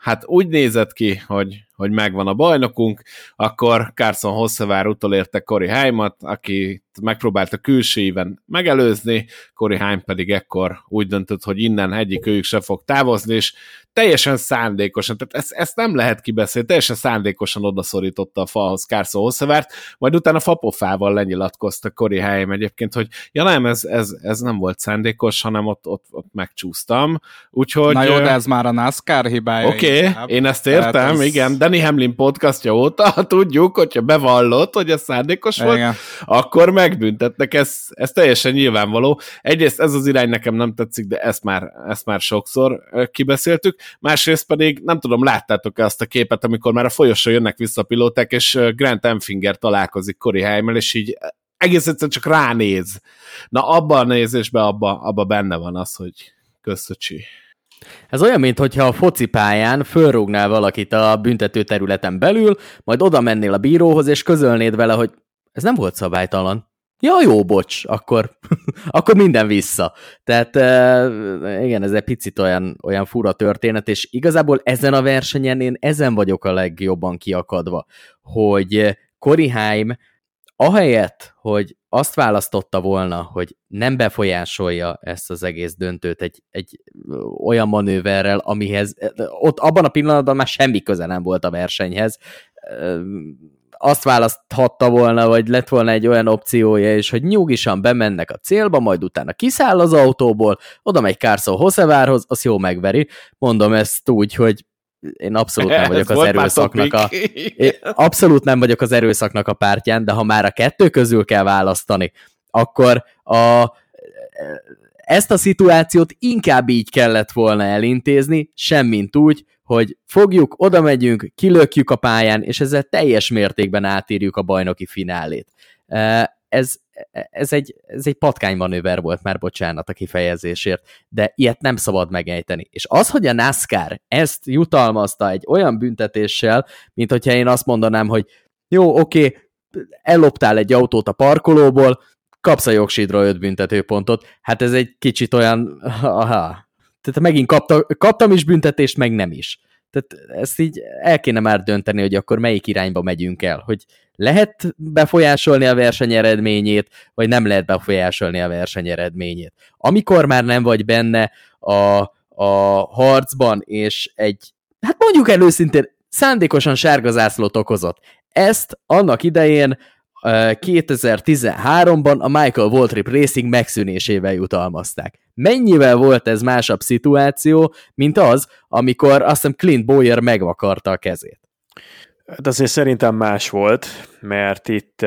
hát úgy nézett ki, hogy hogy megvan a bajnokunk, akkor Carson Hosszavár utolérte Cory Heimat, aki megpróbálta külső éven megelőzni, Cory Heim pedig ekkor úgy döntött, hogy innen egyik őjük se fog távozni, és teljesen szándékosan, tehát ezt, ezt nem lehet kibeszélni, teljesen szándékosan odaszorította a falhoz Carson Hosszavárt, majd utána fapofával lenyilatkozta Cory Heim egyébként, hogy ja nem, ez, ez, ez nem volt szándékos, hanem ott, ott, ott megcsúsztam. Úgyhogy, Na jó, de ez már a NASCAR hibája. Oké, okay, én ezt értem, ez... igen, Danny Hamlin podcastja óta tudjuk, hogyha bevallott, hogy ez szándékos volt, Igen. akkor megbüntetnek, ez, ez teljesen nyilvánvaló. Egyrészt ez az irány nekem nem tetszik, de ezt már, ezt már sokszor kibeszéltük. Másrészt pedig, nem tudom, láttátok-e azt a képet, amikor már a folyosó jönnek vissza a pilóták, és Grant Enfinger találkozik Cory Heimmel, és így egész egyszerűen csak ránéz. Na abban a nézésben abba, abba benne van az, hogy köszöcsi. Ez olyan, mintha a focipályán fölrúgnál valakit a büntető területen belül, majd oda mennél a bíróhoz, és közölnéd vele, hogy ez nem volt szabálytalan. Ja, jó, bocs, akkor, akkor minden vissza. Tehát igen, ez egy picit olyan, olyan fura történet, és igazából ezen a versenyen én ezen vagyok a legjobban kiakadva, hogy Cory Haim ahelyett, hogy azt választotta volna, hogy nem befolyásolja ezt az egész döntőt egy, egy olyan manőverrel, amihez ott abban a pillanatban már semmi köze nem volt a versenyhez. Azt választhatta volna, vagy lett volna egy olyan opciója is, hogy nyugisan bemennek a célba, majd utána kiszáll az autóból, oda megy Carson Hossevárhoz, az jó megveri. Mondom ezt úgy, hogy én abszolút nem vagyok Ez az erőszaknak a... abszolút nem vagyok az erőszaknak a pártján, de ha már a kettő közül kell választani, akkor a, ezt a szituációt inkább így kellett volna elintézni, semmint úgy, hogy fogjuk, oda megyünk, kilökjük a pályán, és ezzel teljes mértékben átírjuk a bajnoki finálét. Ez, ez egy, ez egy patkánymanőver volt már, bocsánat a kifejezésért, de ilyet nem szabad megejteni. És az, hogy a NASCAR ezt jutalmazta egy olyan büntetéssel, mint hogyha én azt mondanám, hogy jó, oké, okay, elloptál egy autót a parkolóból, kapsz a jogsidra öt büntetőpontot. Hát ez egy kicsit olyan, aha, tehát megint kapta, kaptam is büntetést, meg nem is. Tehát ezt így el kéne már dönteni, hogy akkor melyik irányba megyünk el, hogy lehet befolyásolni a verseny eredményét, vagy nem lehet befolyásolni a verseny eredményét. Amikor már nem vagy benne a, a harcban, és egy, hát mondjuk el őszintén, szándékosan sárga zászlót okozott. Ezt annak idején 2013-ban a Michael Waltrip Racing megszűnésével jutalmazták. Mennyivel volt ez másabb szituáció, mint az, amikor azt hiszem Clint Boyer megvakarta a kezét? Hát azért szerintem más volt, mert itt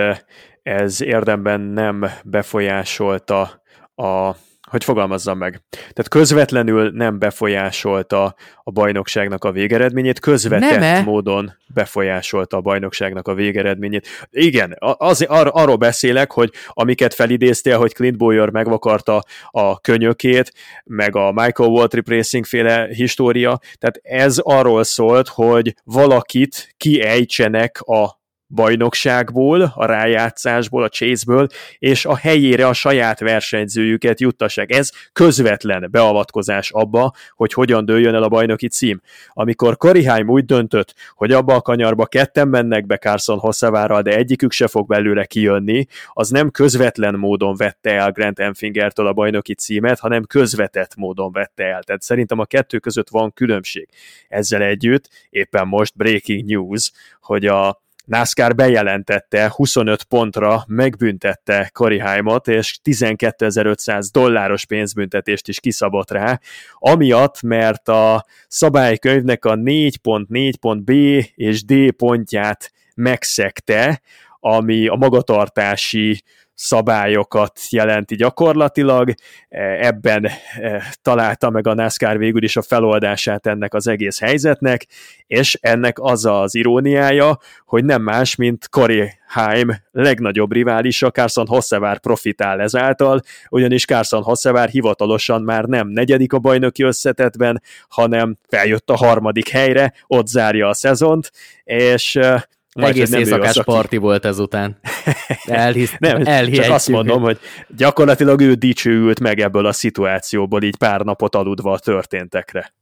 ez érdemben nem befolyásolta a hogy fogalmazzam meg. Tehát közvetlenül nem befolyásolta a bajnokságnak a végeredményét, közvetett Nem-e? módon befolyásolta a bajnokságnak a végeredményét. Igen, az, ar, arról beszélek, hogy amiket felidéztél, hogy Clint Boyer megvakarta a könyökét, meg a Michael Waltrip Racing féle história, tehát ez arról szólt, hogy valakit kiejtsenek a bajnokságból, a rájátszásból, a chase-ből, és a helyére a saját versenyzőjüket juttassák. Ez közvetlen beavatkozás abba, hogy hogyan dőljön el a bajnoki cím. Amikor Koriheim úgy döntött, hogy abba a kanyarba ketten mennek be Carson Hosszavárral, de egyikük se fog belőle kijönni, az nem közvetlen módon vette el Grant Enfingertől a bajnoki címet, hanem közvetett módon vette el. Tehát szerintem a kettő között van különbség. Ezzel együtt éppen most breaking news, hogy a NASCAR bejelentette, 25 pontra megbüntette Koriheimot, és 12.500 dolláros pénzbüntetést is kiszabott rá, amiatt, mert a szabálykönyvnek a 4.4.b és D pontját megszegte, ami a magatartási szabályokat jelenti gyakorlatilag. Ebben találta meg a NASCAR végül is a feloldását ennek az egész helyzetnek, és ennek az az iróniája, hogy nem más, mint Corey Haim legnagyobb riválisa, Carson Hossevár profitál ezáltal, ugyanis Carson Hossevár hivatalosan már nem negyedik a bajnoki összetetben, hanem feljött a harmadik helyre, ott zárja a szezont, és majd, Egész éjszakás parti volt ezután. Elhisz, nem, csak azt mondom, hogy gyakorlatilag ő dicsőült meg ebből a szituációból, így pár napot aludva a történtekre.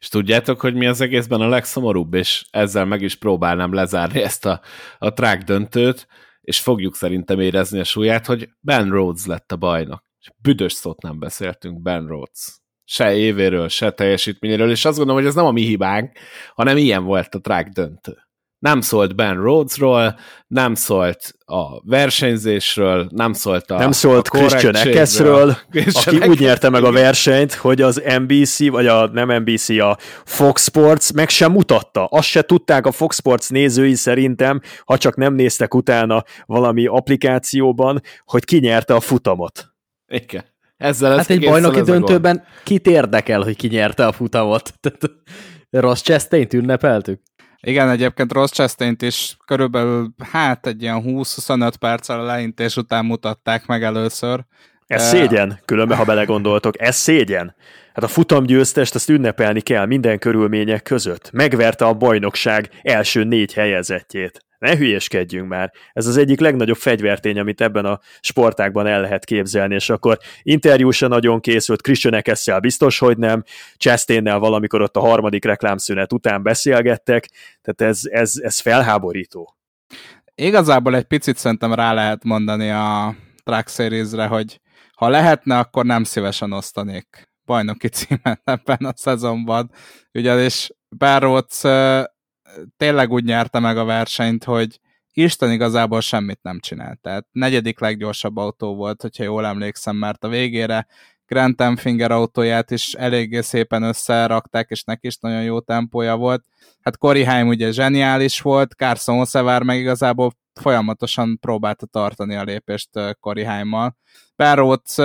És tudjátok, hogy mi az egészben a legszomorúbb, és ezzel meg is próbálnám lezárni ezt a, a track döntőt, és fogjuk szerintem érezni a súlyát, hogy Ben Rhodes lett a bajnok. És büdös szót nem beszéltünk Ben Rhodes. Se évéről, se teljesítményéről, és azt gondolom, hogy ez nem a mi hibánk, hanem ilyen volt a track döntő. Nem szólt Ben Rhodesról, nem szólt a versenyzésről, nem szólt a Nem szólt a Christian Eckesről, aki Eckes- úgy nyerte meg a versenyt, hogy az NBC, vagy a nem NBC, a Fox Sports meg sem mutatta. Azt se tudták a Fox Sports nézői szerintem, ha csak nem néztek utána valami applikációban, hogy ki nyerte a futamot. Igen. Ezzel ez Hát egy bajnoki döntőben kit érdekel, hogy ki nyerte a futamot? Tehát Ross Chastain-t ünnepeltük? Igen, egyébként Ross chastain is körülbelül hát egy ilyen 20-25 perccel a leintés után mutatták meg először. Ez szégyen, különben, ha belegondoltok, ez szégyen. Hát a futamgyőztest azt ünnepelni kell minden körülmények között. Megverte a bajnokság első négy helyezettjét. Ne hülyéskedjünk már. Ez az egyik legnagyobb fegyvertény, amit ebben a sportákban el lehet képzelni, és akkor interjú se nagyon készült, Christian Eckessel biztos, hogy nem, Chastainnel valamikor ott a harmadik reklámszünet után beszélgettek, tehát ez, ez, ez felháborító. Igazából egy picit szerintem rá lehet mondani a Track Series-re, hogy ha lehetne, akkor nem szívesen osztanék bajnoki címet ebben a szezonban. Ugyanis Barrots tényleg úgy nyerte meg a versenyt, hogy Isten igazából semmit nem csinált. Tehát negyedik leggyorsabb autó volt, hogyha jól emlékszem, mert a végére Grant Enfinger autóját is eléggé szépen összerakták, és neki is nagyon jó tempója volt. Hát Haim ugye zseniális volt, Carson Hocevar meg igazából folyamatosan próbálta tartani a lépést Cory Haimmal. Barrowt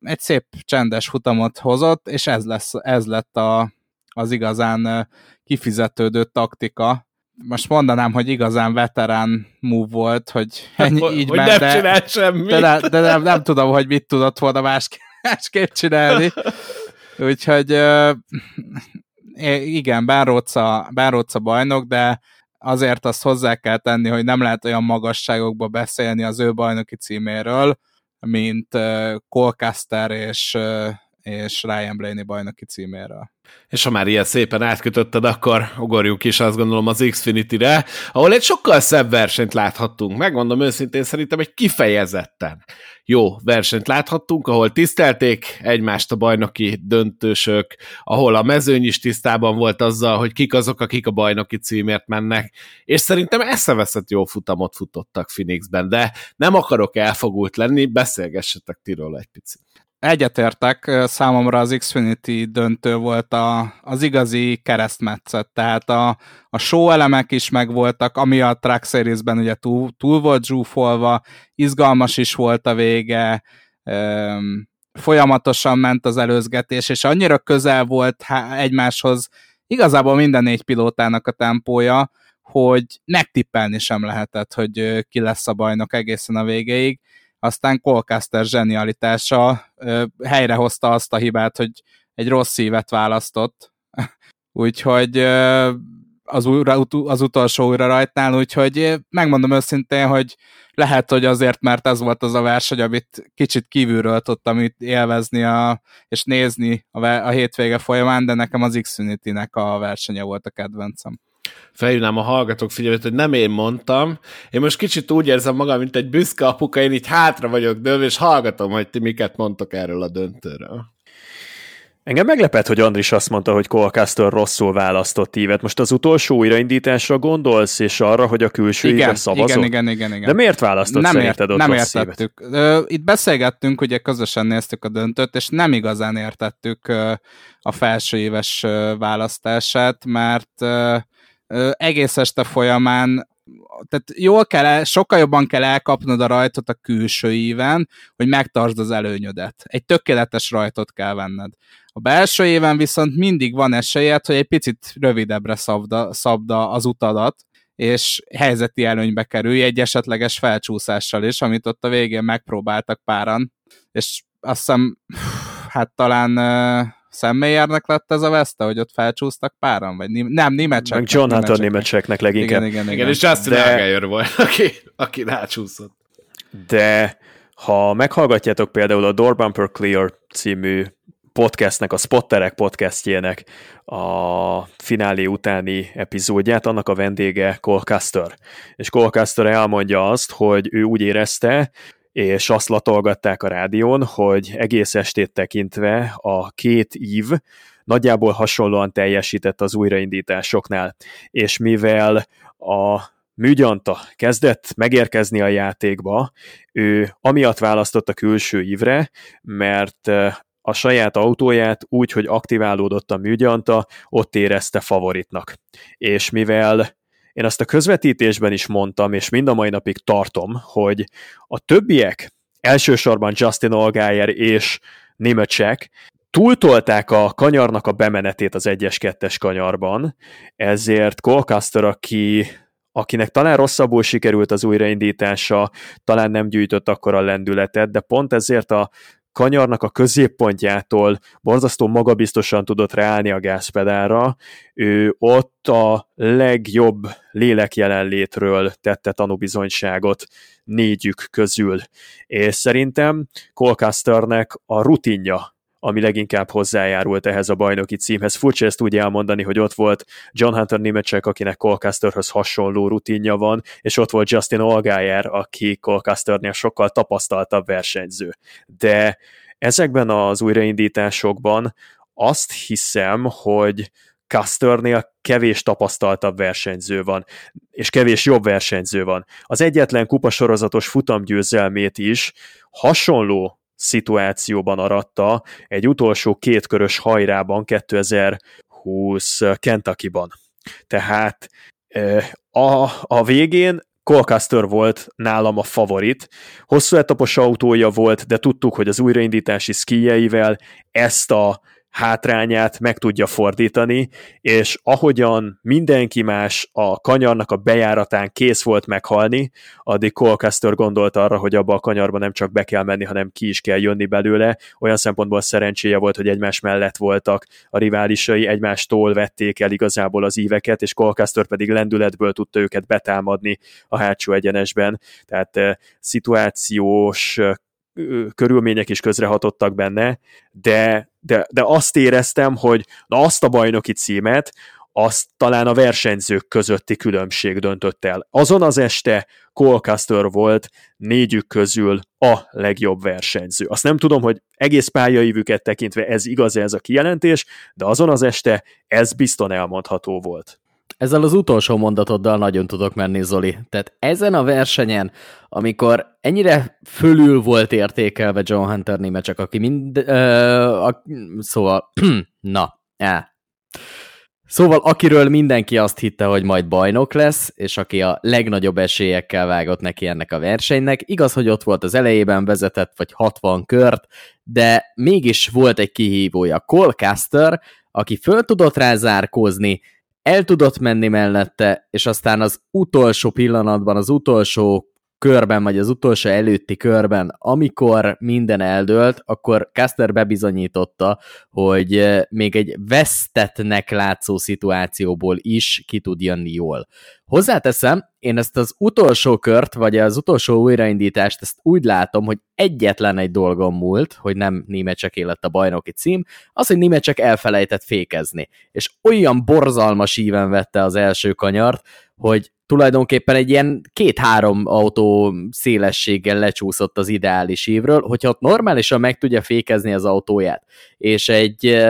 egy szép csendes futamot hozott, és ez, lesz, ez lett a, az igazán kifizetődő taktika. Most mondanám, hogy igazán veterán move volt, hogy ennyi, így hogy ment, nem de, semmit. de, de, de nem, nem tudom, hogy mit tudott volna másképp, másképp csinálni. Úgyhogy uh, igen, Bánróca, Bánróca bajnok, de azért azt hozzá kell tenni, hogy nem lehet olyan magasságokba beszélni az ő bajnoki címéről, mint uh, Colcaster és, uh, és Ryan Blaney bajnoki címéről. És ha már ilyen szépen átkötötted, akkor ugorjunk is azt gondolom az Xfinity-re, ahol egy sokkal szebb versenyt láthattunk. Megmondom őszintén, szerintem egy kifejezetten jó versenyt láthattunk, ahol tisztelték egymást a bajnoki döntősök, ahol a mezőny is tisztában volt azzal, hogy kik azok, akik a bajnoki címért mennek, és szerintem eszeveszett jó futamot futottak Phoenixben, de nem akarok elfogult lenni, beszélgessetek ti róla egy picit. Egyetértek, számomra az Xfinity döntő volt a, az igazi keresztmetszet, tehát a, a show elemek is megvoltak, ami a Track Series-ben ugye túl, túl volt zsúfolva, izgalmas is volt a vége, öm, folyamatosan ment az előzgetés, és annyira közel volt egymáshoz igazából minden négy pilótának a tempója, hogy megtippelni sem lehetett, hogy ki lesz a bajnok egészen a végéig aztán Colcaster zsenialitása ö, helyrehozta azt a hibát, hogy egy rossz szívet választott, úgyhogy ö, az, újra, az utolsó újra rajtnál, úgyhogy megmondom őszintén, hogy lehet, hogy azért, mert ez volt az a verseny, amit kicsit kívülről tudtam itt élvezni a, és nézni a, a hétvége folyamán, de nekem az Xfinity-nek a versenye volt a kedvencem felhívnám a hallgatók figyelmet, hogy nem én mondtam. Én most kicsit úgy érzem magam, mint egy büszke apuka, én így hátra vagyok dőlve, és hallgatom, hogy ti miket mondtok erről a döntőről. Engem meglepett, hogy Andris azt mondta, hogy Colcaster rosszul választott ívet. Most az utolsó újraindításra gondolsz, és arra, hogy a külső igen, szavazott? Igen, igen, igen, igen. De miért választott nem szerinted ott Nem rossz értettük. Ívet? Itt beszélgettünk, ugye közösen néztük a döntőt, és nem igazán értettük a felső éves választását, mert egész este folyamán tehát jól kell, el, sokkal jobban kell elkapnod a rajtot a külső íven, hogy megtartsd az előnyödet. Egy tökéletes rajtot kell venned. A belső éven viszont mindig van esélyed, hogy egy picit rövidebbre szabda, szabda az utadat, és helyzeti előnybe kerülj egy esetleges felcsúszással is, amit ott a végén megpróbáltak páran, és azt hiszem, hát talán Szemmélyernek lett ez a veszte, hogy ott felcsúsztak páran? Vagy nem, németseknek. Meg John Hunter németseknek leginkább. Igen, igen, igen. igen és Justin de... Allgaier volt, aki, aki rácsúszott. De ha meghallgatjátok például a Door Bumper Clear című podcastnek, a Spotterek podcastjének a finálé utáni epizódját, annak a vendége Cole Custer. És Cole Custer elmondja azt, hogy ő úgy érezte, és azt latolgatták a rádión, hogy egész estét tekintve a két ív nagyjából hasonlóan teljesített az újraindításoknál, és mivel a műgyanta kezdett megérkezni a játékba, ő amiatt választott a külső ívre, mert a saját autóját úgy, hogy aktiválódott a műgyanta, ott érezte favoritnak. És mivel én azt a közvetítésben is mondtam, és mind a mai napig tartom, hogy a többiek, elsősorban Justin Allgaier és Nimacek, túltolták a kanyarnak a bemenetét az 1-2-es kanyarban, ezért Colcaster, aki akinek talán rosszabbul sikerült az újraindítása, talán nem gyűjtött akkor a lendületet, de pont ezért a kanyarnak a középpontjától borzasztó magabiztosan tudott ráállni a gázpedálra, ő ott a legjobb lélekjelenlétről tette tanúbizonyságot négyük közül. És szerintem Colcasternek a rutinja ami leginkább hozzájárult ehhez a bajnoki címhez. Furcsa ezt úgy elmondani, hogy ott volt John Hunter Nimecek, akinek Colcasterhöz hasonló rutinja van, és ott volt Justin Allgaier, aki Colcasternél sokkal tapasztaltabb versenyző. De ezekben az újraindításokban azt hiszem, hogy Custernél kevés tapasztaltabb versenyző van, és kevés jobb versenyző van. Az egyetlen kupasorozatos futamgyőzelmét is hasonló szituációban aratta egy utolsó kétkörös hajrában 2020 Kentucky-ban. Tehát a, a végén Colcaster volt nálam a favorit. Hosszú etapos autója volt, de tudtuk, hogy az újraindítási szkijeivel ezt a hátrányát meg tudja fordítani, és ahogyan mindenki más a kanyarnak a bejáratán kész volt meghalni, addig Colcaster gondolt arra, hogy abba a kanyarba nem csak be kell menni, hanem ki is kell jönni belőle. Olyan szempontból szerencséje volt, hogy egymás mellett voltak a riválisai, egymástól vették el igazából az íveket, és Colcaster pedig lendületből tudta őket betámadni a hátsó egyenesben. Tehát eh, szituációs körülmények is közrehatottak benne, de, de, de azt éreztem, hogy na azt a bajnoki címet, azt talán a versenyzők közötti különbség döntött el. Azon az este Colcaster volt négyük közül a legjobb versenyző. Azt nem tudom, hogy egész pályaívüket tekintve ez igaz ez a kijelentés, de azon az este ez bizton elmondható volt. Ezzel az utolsó mondatoddal nagyon tudok menni, Zoli. Tehát ezen a versenyen, amikor ennyire fölül volt értékelve John Hunter néme, csak aki mind... Uh, a, szóval, na, ja. Szóval akiről mindenki azt hitte, hogy majd bajnok lesz, és aki a legnagyobb esélyekkel vágott neki ennek a versenynek, igaz, hogy ott volt az elejében vezetett, vagy 60 kört, de mégis volt egy kihívója. Colcaster, aki föl tudott rá zárkózni, el tudott menni mellette, és aztán az utolsó pillanatban, az utolsó körben, vagy az utolsó előtti körben, amikor minden eldőlt, akkor Caster bebizonyította, hogy eh, még egy vesztetnek látszó szituációból is ki tud jönni jól. Hozzáteszem, én ezt az utolsó kört, vagy az utolsó újraindítást, ezt úgy látom, hogy egyetlen egy dolgom múlt, hogy nem Némecseké lett a bajnoki cím, az, hogy Némecsek elfelejtett fékezni. És olyan borzalmas íven vette az első kanyart, hogy tulajdonképpen egy ilyen két-három autó szélességgel lecsúszott az ideális évről, hogyha ott normálisan meg tudja fékezni az autóját, és egy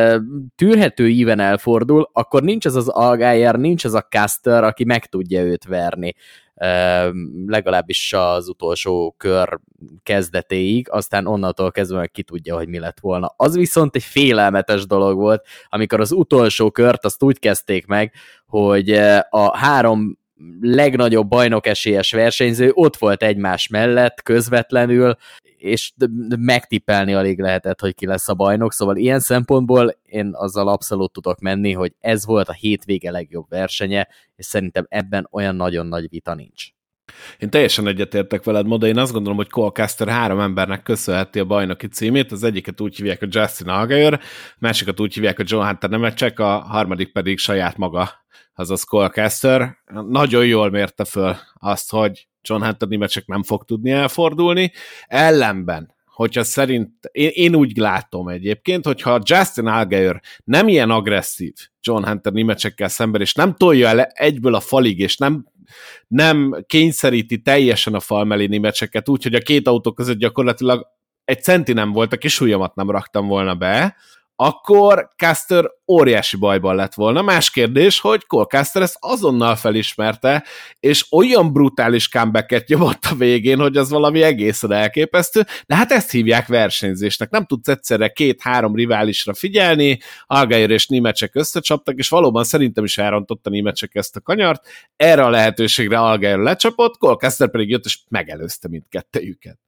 tűrhető íven elfordul, akkor nincs az az Algájer, nincs az a Caster, aki meg tudja őt verni legalábbis az utolsó kör kezdetéig, aztán onnantól kezdve meg ki tudja, hogy mi lett volna. Az viszont egy félelmetes dolog volt, amikor az utolsó kört azt úgy kezdték meg, hogy a három legnagyobb bajnok esélyes versenyző ott volt egymás mellett közvetlenül, és megtippelni alig lehetett, hogy ki lesz a bajnok, szóval ilyen szempontból én azzal abszolút tudok menni, hogy ez volt a hétvége legjobb versenye, és szerintem ebben olyan nagyon nagy vita nincs. Én teljesen egyetértek veled, Moda, én azt gondolom, hogy Cole Caster három embernek köszönheti a bajnoki címét, az egyiket úgy hívják, hogy Justin Allgaier, másikat úgy hívják, hogy John Hunter Nemecek, a harmadik pedig saját maga, azaz Cole Caster. Nagyon jól mérte föl azt, hogy John Hunter Nemecek nem fog tudni elfordulni, ellenben hogyha szerint, én, én úgy látom egyébként, hogyha Justin Allgaier nem ilyen agresszív John Hunter Nimecsekkel szemben, és nem tolja el egyből a falig, és nem nem kényszeríti teljesen a fal mellé némecseket, úgyhogy a két autó között gyakorlatilag egy centi nem volt, a kis nem raktam volna be, akkor Caster óriási bajban lett volna. Más kérdés, hogy Cole Caster ezt azonnal felismerte, és olyan brutális comebacket nyomott a végén, hogy az valami egészen elképesztő, de hát ezt hívják versenyzésnek. Nem tudsz egyszerre két-három riválisra figyelni, Algair és Nimecsek összecsaptak, és valóban szerintem is elrontotta Nimecsek ezt a kanyart. Erre a lehetőségre Algair lecsapott, Cole Caster pedig jött, és megelőzte mindkettejüket.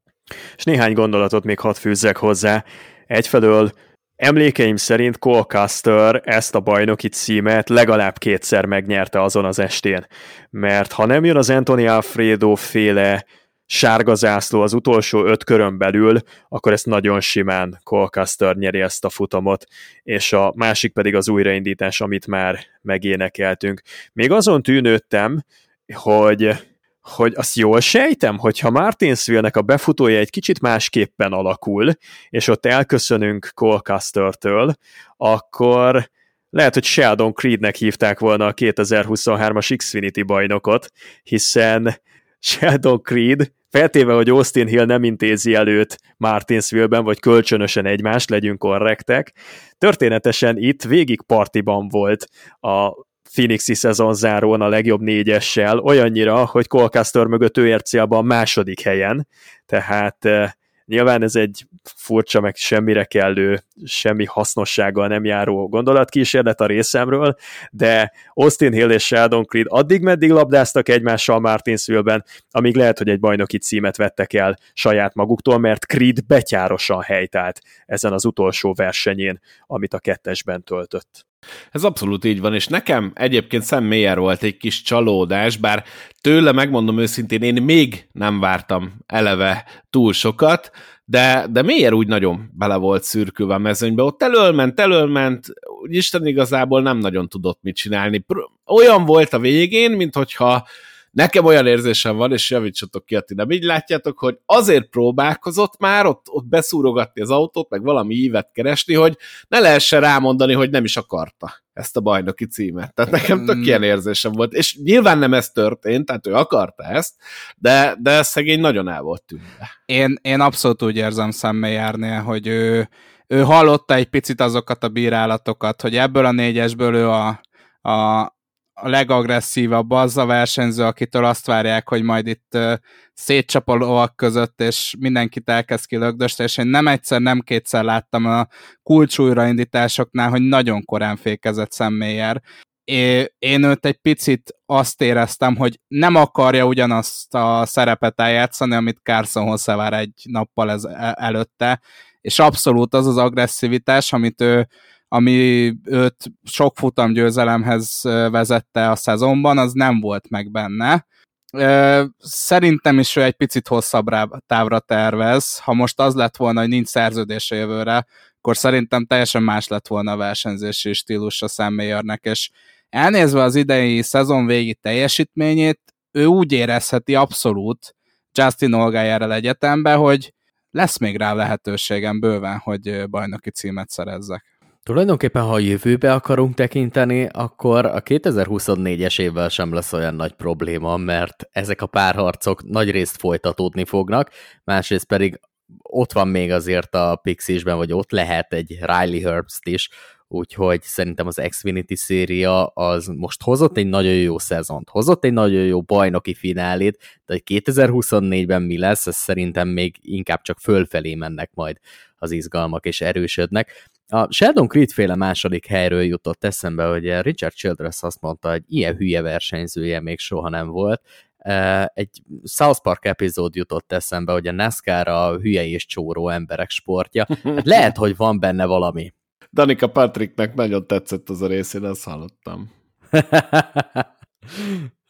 És néhány gondolatot még hadd fűzzek hozzá. Egyfelől Emlékeim szerint Colcaster ezt a bajnoki címet legalább kétszer megnyerte azon az estén, mert ha nem jön az Anthony Alfredo féle sárga zászló az utolsó öt körön belül, akkor ezt nagyon simán Colcaster nyeri ezt a futamot, és a másik pedig az újraindítás, amit már megénekeltünk. Még azon tűnődtem, hogy hogy azt jól sejtem, hogyha Martinsville-nek a befutója egy kicsit másképpen alakul, és ott elköszönünk Colcaster-től, akkor lehet, hogy Sheldon Creednek hívták volna a 2023-as Xfinity bajnokot, hiszen Sheldon Creed, feltéve, hogy Austin Hill nem intézi előtt Martinsville-ben, vagy kölcsönösen egymást, legyünk korrektek, történetesen itt végig partiban volt a Phoenixi szezon zárón a legjobb négyessel, olyannyira, hogy Colcaster mögött ő ért a második helyen, tehát eh, nyilván ez egy furcsa, meg semmire kellő, semmi hasznossággal nem járó gondolatkísérlet a részemről, de Austin Hill és Sheldon Creed addig meddig labdáztak egymással Martinsville-ben, amíg lehet, hogy egy bajnoki címet vettek el saját maguktól, mert Creed betyárosan helytált ezen az utolsó versenyén, amit a kettesben töltött. Ez abszolút így van, és nekem egyébként személyer volt egy kis csalódás, bár tőle, megmondom őszintén, én még nem vártam eleve túl sokat, de, de miért úgy nagyon bele volt szürkülve a mezőnybe. Ott elölment, elölment, Isten igazából nem nagyon tudott mit csinálni. Olyan volt a végén, mint hogyha Nekem olyan érzésem van, és javítsatok ki, ti nem így látjátok, hogy azért próbálkozott már ott, ott beszúrogatni az autót, meg valami ívet keresni, hogy ne lehessen rámondani, hogy nem is akarta ezt a bajnoki címet. Tehát nekem tök mm. ilyen érzésem volt. És nyilván nem ez történt, tehát ő akarta ezt, de, de szegény nagyon el volt tűnve. Én, én abszolút úgy érzem szemmejárnél, hogy ő, ő hallotta egy picit azokat a bírálatokat, hogy ebből a négyesből ő a, a legagresszívabb az a versenyző, akitől azt várják, hogy majd itt szétcsap a lovak között, és mindenkit elkezd kilögdöst, és én nem egyszer, nem kétszer láttam a kulcsújraindításoknál, hogy nagyon korán fékezett személyer. Én őt egy picit azt éreztem, hogy nem akarja ugyanazt a szerepet eljátszani, amit Carson hozzávár egy nappal ez, e, előtte, és abszolút az az agresszivitás, amit ő ami őt sok futam győzelemhez vezette a szezonban, az nem volt meg benne. Szerintem is ő egy picit hosszabb távra tervez. Ha most az lett volna, hogy nincs szerződése jövőre, akkor szerintem teljesen más lett volna a versenyzési stílus a személyörnek, és elnézve az idei szezon végi teljesítményét, ő úgy érezheti abszolút Justin Olgájára egyetembe, hogy lesz még rá lehetőségem bőven, hogy bajnoki címet szerezzek. Tulajdonképpen, ha a jövőbe akarunk tekinteni, akkor a 2024-es évvel sem lesz olyan nagy probléma, mert ezek a párharcok nagy részt folytatódni fognak, másrészt pedig ott van még azért a Pixisben, vagy ott lehet egy Riley Herbst is, úgyhogy szerintem az Xfinity széria az most hozott egy nagyon jó szezont, hozott egy nagyon jó bajnoki finálét, de hogy 2024-ben mi lesz, ez szerintem még inkább csak fölfelé mennek majd az izgalmak és erősödnek. A Sheldon Creed féle második helyről jutott eszembe, hogy Richard Childress azt mondta, hogy ilyen hülye versenyzője még soha nem volt. Egy South Park epizód jutott eszembe, hogy a NASCAR a hülye és csóró emberek sportja. Hát lehet, hogy van benne valami. Danika Patricknek nagyon tetszett az a rész, én azt hallottam.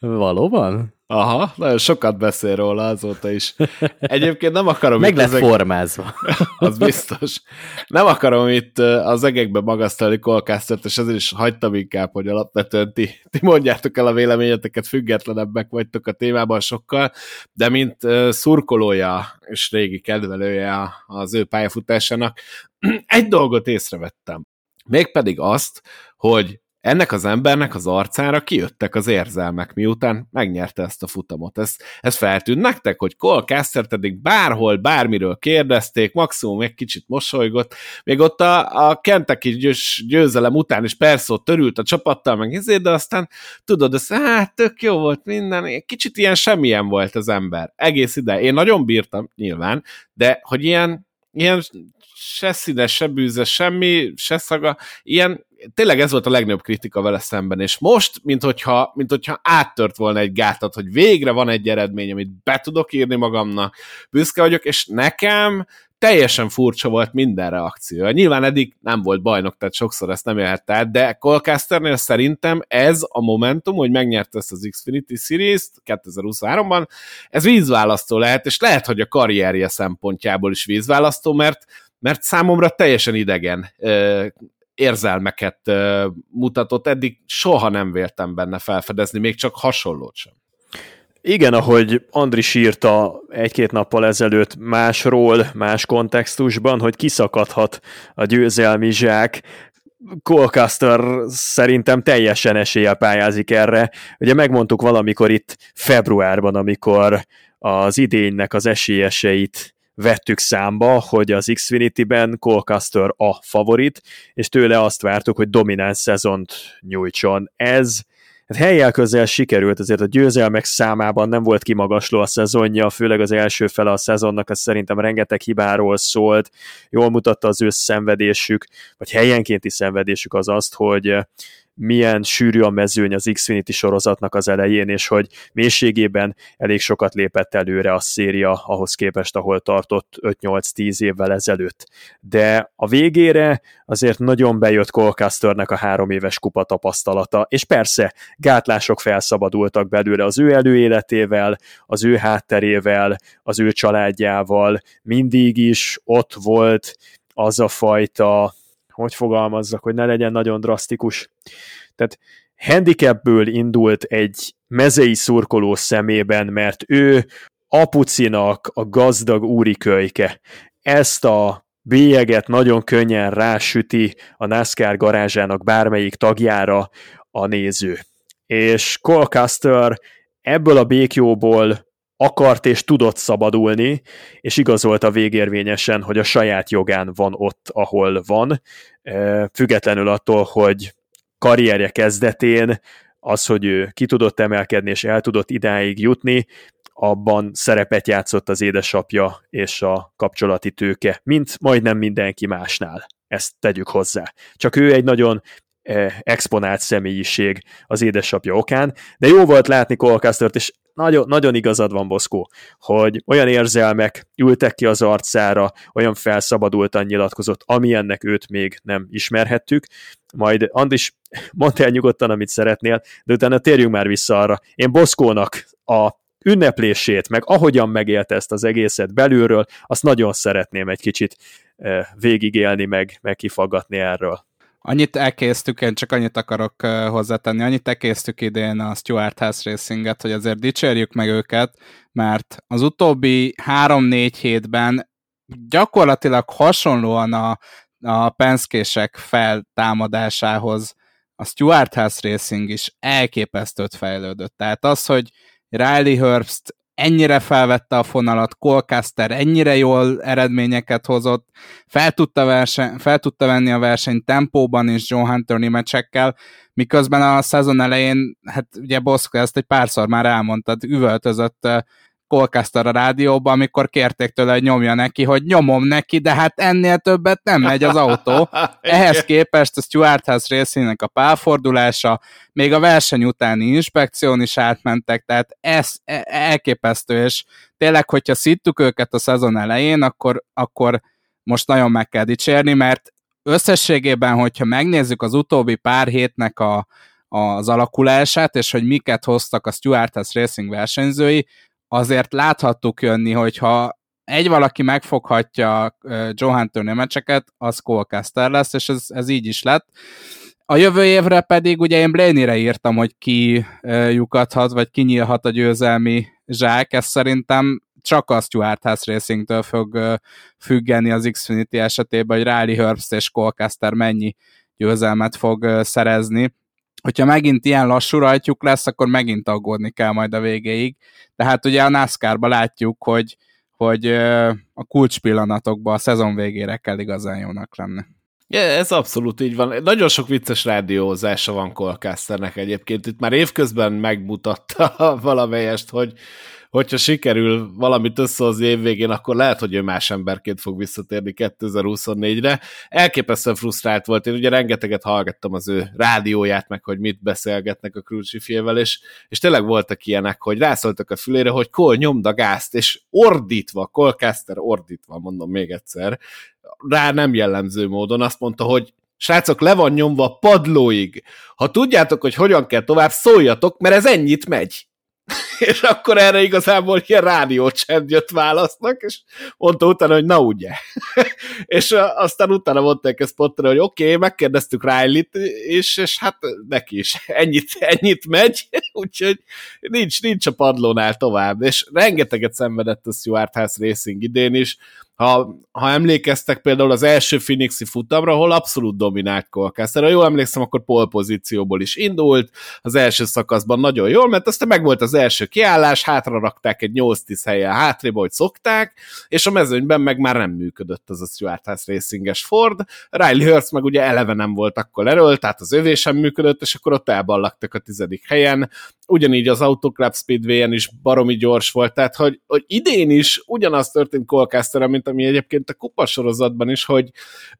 Valóban? Aha, nagyon sokat beszél róla azóta is. Egyébként nem akarom... Meg lett ezek... formázva. az biztos. Nem akarom itt az egekbe magasztalni kolkásztert, és ezért is hagytam inkább, hogy alapvetően ti, ti mondjátok el a véleményeteket, függetlenebbek vagytok a témában sokkal, de mint szurkolója és régi kedvelője az ő pályafutásának, egy dolgot észrevettem. Mégpedig azt, hogy ennek az embernek az arcára kijöttek az érzelmek, miután megnyerte ezt a futamot. Ez, ez feltűnt nektek, hogy Cole Caster eddig bárhol, bármiről kérdezték, maximum egy kicsit mosolygott, még ott a, a Kentucky győz, győzelem után is persze ott törült a csapattal, meg ezért, de aztán tudod, ez hát tök jó volt minden, kicsit ilyen semmilyen volt az ember. Egész ide. Én nagyon bírtam, nyilván, de hogy ilyen, ilyen se színes, se bűze, semmi, se szaga, ilyen, tényleg ez volt a legnagyobb kritika vele szemben, és most, mint hogyha, mint hogyha áttört volna egy gátat, hogy végre van egy eredmény, amit be tudok írni magamnak, büszke vagyok, és nekem teljesen furcsa volt minden reakció. Nyilván eddig nem volt bajnok, tehát sokszor ezt nem élhette át, de Colcasternél szerintem ez a momentum, hogy megnyerte ezt az Xfinity Series-t 2023-ban, ez vízválasztó lehet, és lehet, hogy a karrierje szempontjából is vízválasztó, mert mert számomra teljesen idegen érzelmeket mutatott, eddig soha nem véltem benne felfedezni, még csak hasonlót sem. Igen, ahogy Andris írta egy-két nappal ezelőtt másról, más kontextusban, hogy kiszakadhat a győzelmi zsák, Colcaster szerintem teljesen eséllyel pályázik erre. Ugye megmondtuk valamikor itt februárban, amikor az idénynek az esélyeseit vettük számba, hogy az Xfinity-ben Colcaster a favorit, és tőle azt vártuk, hogy domináns szezont nyújtson. Ez hát helyjel közel sikerült, azért a győzelmek számában nem volt kimagasló a szezonja, főleg az első fele a szezonnak, az szerintem rengeteg hibáról szólt, jól mutatta az ő szenvedésük, vagy helyenkénti szenvedésük az azt, hogy milyen sűrű a mezőny az Xfinity sorozatnak az elején, és hogy mélységében elég sokat lépett előre a széria ahhoz képest, ahol tartott 5-8-10 évvel ezelőtt. De a végére azért nagyon bejött Colcasternek a három éves kupa tapasztalata, és persze gátlások felszabadultak belőle az ő előéletével, az ő hátterével, az ő családjával, mindig is ott volt az a fajta hogy fogalmazzak, hogy ne legyen nagyon drasztikus. Tehát handicapből indult egy mezei szurkoló szemében, mert ő apucinak a gazdag úrikölyke. Ezt a bélyeget nagyon könnyen rásüti a NASCAR garázsának bármelyik tagjára a néző. És Colcaster ebből a békjóból akart és tudott szabadulni, és igazolta végérvényesen, hogy a saját jogán van ott, ahol van, függetlenül attól, hogy karrierje kezdetén az, hogy ő ki tudott emelkedni és el tudott idáig jutni, abban szerepet játszott az édesapja és a kapcsolati tőke, mint majdnem mindenki másnál. Ezt tegyük hozzá. Csak ő egy nagyon exponált személyiség az édesapja okán, de jó volt látni Colcastert, és nagyon, nagyon igazad van, Boszkó, hogy olyan érzelmek ültek ki az arcára, olyan felszabadultan nyilatkozott, amilyennek őt még nem ismerhettük. Majd Andis, mondd el nyugodtan, amit szeretnél, de utána térjünk már vissza arra. Én Boszkónak a ünneplését, meg ahogyan megélte ezt az egészet belülről, azt nagyon szeretném egy kicsit végigélni, meg, meg kifaggatni erről. Annyit elkésztük, én csak annyit akarok hozzátenni, annyit elkésztük idén a Stuart House Racinget, hogy azért dicsérjük meg őket, mert az utóbbi három-négy hétben gyakorlatilag hasonlóan a, a penszkések feltámadásához a Stuart House Racing is elképesztőt fejlődött. Tehát az, hogy Riley Herbst ennyire felvette a fonalat, Colcaster ennyire jól eredményeket hozott, fel tudta, verseny, fel tudta venni a verseny tempóban is John Hunter mecsekkel, miközben a szezon elején, hát ugye Boszko ezt egy párszor már elmondtad, üvöltözött Colcaster a rádióban, amikor kérték tőle, hogy nyomja neki, hogy nyomom neki, de hát ennél többet nem megy az autó. Ehhez képest a Stuart House részének a pálfordulása, még a verseny utáni inspekción is átmentek, tehát ez e, elképesztő, és tényleg, hogyha szittuk őket a szezon elején, akkor, akkor most nagyon meg kell dicsérni, mert összességében, hogyha megnézzük az utóbbi pár hétnek a, az alakulását, és hogy miket hoztak a Stuart House Racing versenyzői, azért láthattuk jönni, hogyha egy valaki megfoghatja Hunter meccseket, az Colcaster lesz, és ez, ez így is lett. A jövő évre pedig ugye én Blaney-re írtam, hogy ki lyukadhat, vagy kinyílhat a győzelmi zsák, ez szerintem csak a Stuart House Racingtől fog függeni az Xfinity esetében, hogy Riley Herbst és Colcaster mennyi győzelmet fog szerezni hogyha megint ilyen lassú rajtjuk lesz, akkor megint aggódni kell majd a végéig. De hát ugye a NASCAR-ban látjuk, hogy, hogy a kulcs a szezon végére kell igazán jónak lenni. Ja, ez abszolút így van. Nagyon sok vicces rádiózása van Colcasternek egyébként. Itt már évközben megmutatta valamelyest, hogy hogyha sikerül valamit összehozni évvégén, akkor lehet, hogy ő más emberként fog visszatérni 2024-re. Elképesztően frusztrált volt, én ugye rengeteget hallgattam az ő rádióját, meg hogy mit beszélgetnek a Crucifével, és, és tényleg voltak ilyenek, hogy rászóltak a fülére, hogy Cole nyomd a gázt, és ordítva, Colcaster ordítva, mondom még egyszer, rá nem jellemző módon azt mondta, hogy srácok, le van nyomva padlóig. Ha tudjátok, hogy hogyan kell tovább, szóljatok, mert ez ennyit megy. És akkor erre igazából ilyen rádiócsend jött válasznak, és mondta utána, hogy na ugye. és aztán utána mondták ezt Potter, hogy oké, okay, megkérdeztük Riley-t, és, és hát neki is. Ennyit, ennyit megy, úgyhogy nincs, nincs a padlónál tovább, és rengeteget szenvedett a Stuart House Racing idén is, ha, ha emlékeztek például az első Phoenixi futamra, ahol abszolút dominált Colcaster. Ha jól emlékszem, akkor pole pozícióból is indult, az első szakaszban nagyon jól, mert aztán meg volt az első kiállás, hátra rakták egy 8-10 helyen hátrébb, hogy szokták, és a mezőnyben meg már nem működött az a Stuart House Racinges Ford. Riley Hurst meg ugye eleve nem volt akkor erről, tehát az övé sem működött, és akkor ott elballagtak a tizedik helyen. Ugyanígy az Autoclub Speedway-en is baromi gyors volt, tehát hogy, hogy idén is ugyanaz történt Colcaster, mint ami egyébként a kupasorozatban is, hogy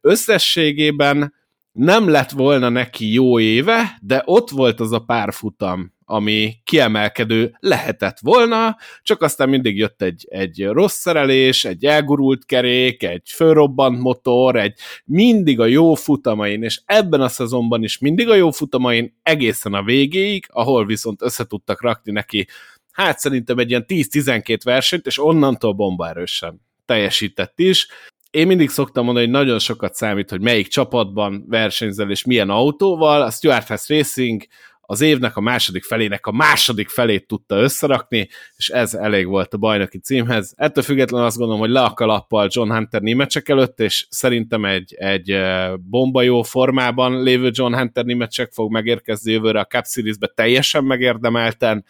összességében nem lett volna neki jó éve, de ott volt az a pár futam, ami kiemelkedő lehetett volna, csak aztán mindig jött egy, egy rossz szerelés, egy elgurult kerék, egy fölrobbant motor, egy mindig a jó futamain, és ebben a szezonban is mindig a jó futamain egészen a végéig, ahol viszont össze tudtak rakni neki, hát szerintem egy ilyen 10-12 versenyt, és onnantól bombaerősen teljesített is. Én mindig szoktam mondani, hogy nagyon sokat számít, hogy melyik csapatban versenyzel és milyen autóval. A Stuart House Racing az évnek a második felének a második felét tudta összerakni, és ez elég volt a bajnoki címhez. Ettől függetlenül azt gondolom, hogy le a kalappal John Hunter némecsek előtt, és szerintem egy, egy bomba jó formában lévő John Hunter némecsek fog megérkezni jövőre a Cup Series-be teljesen megérdemelten,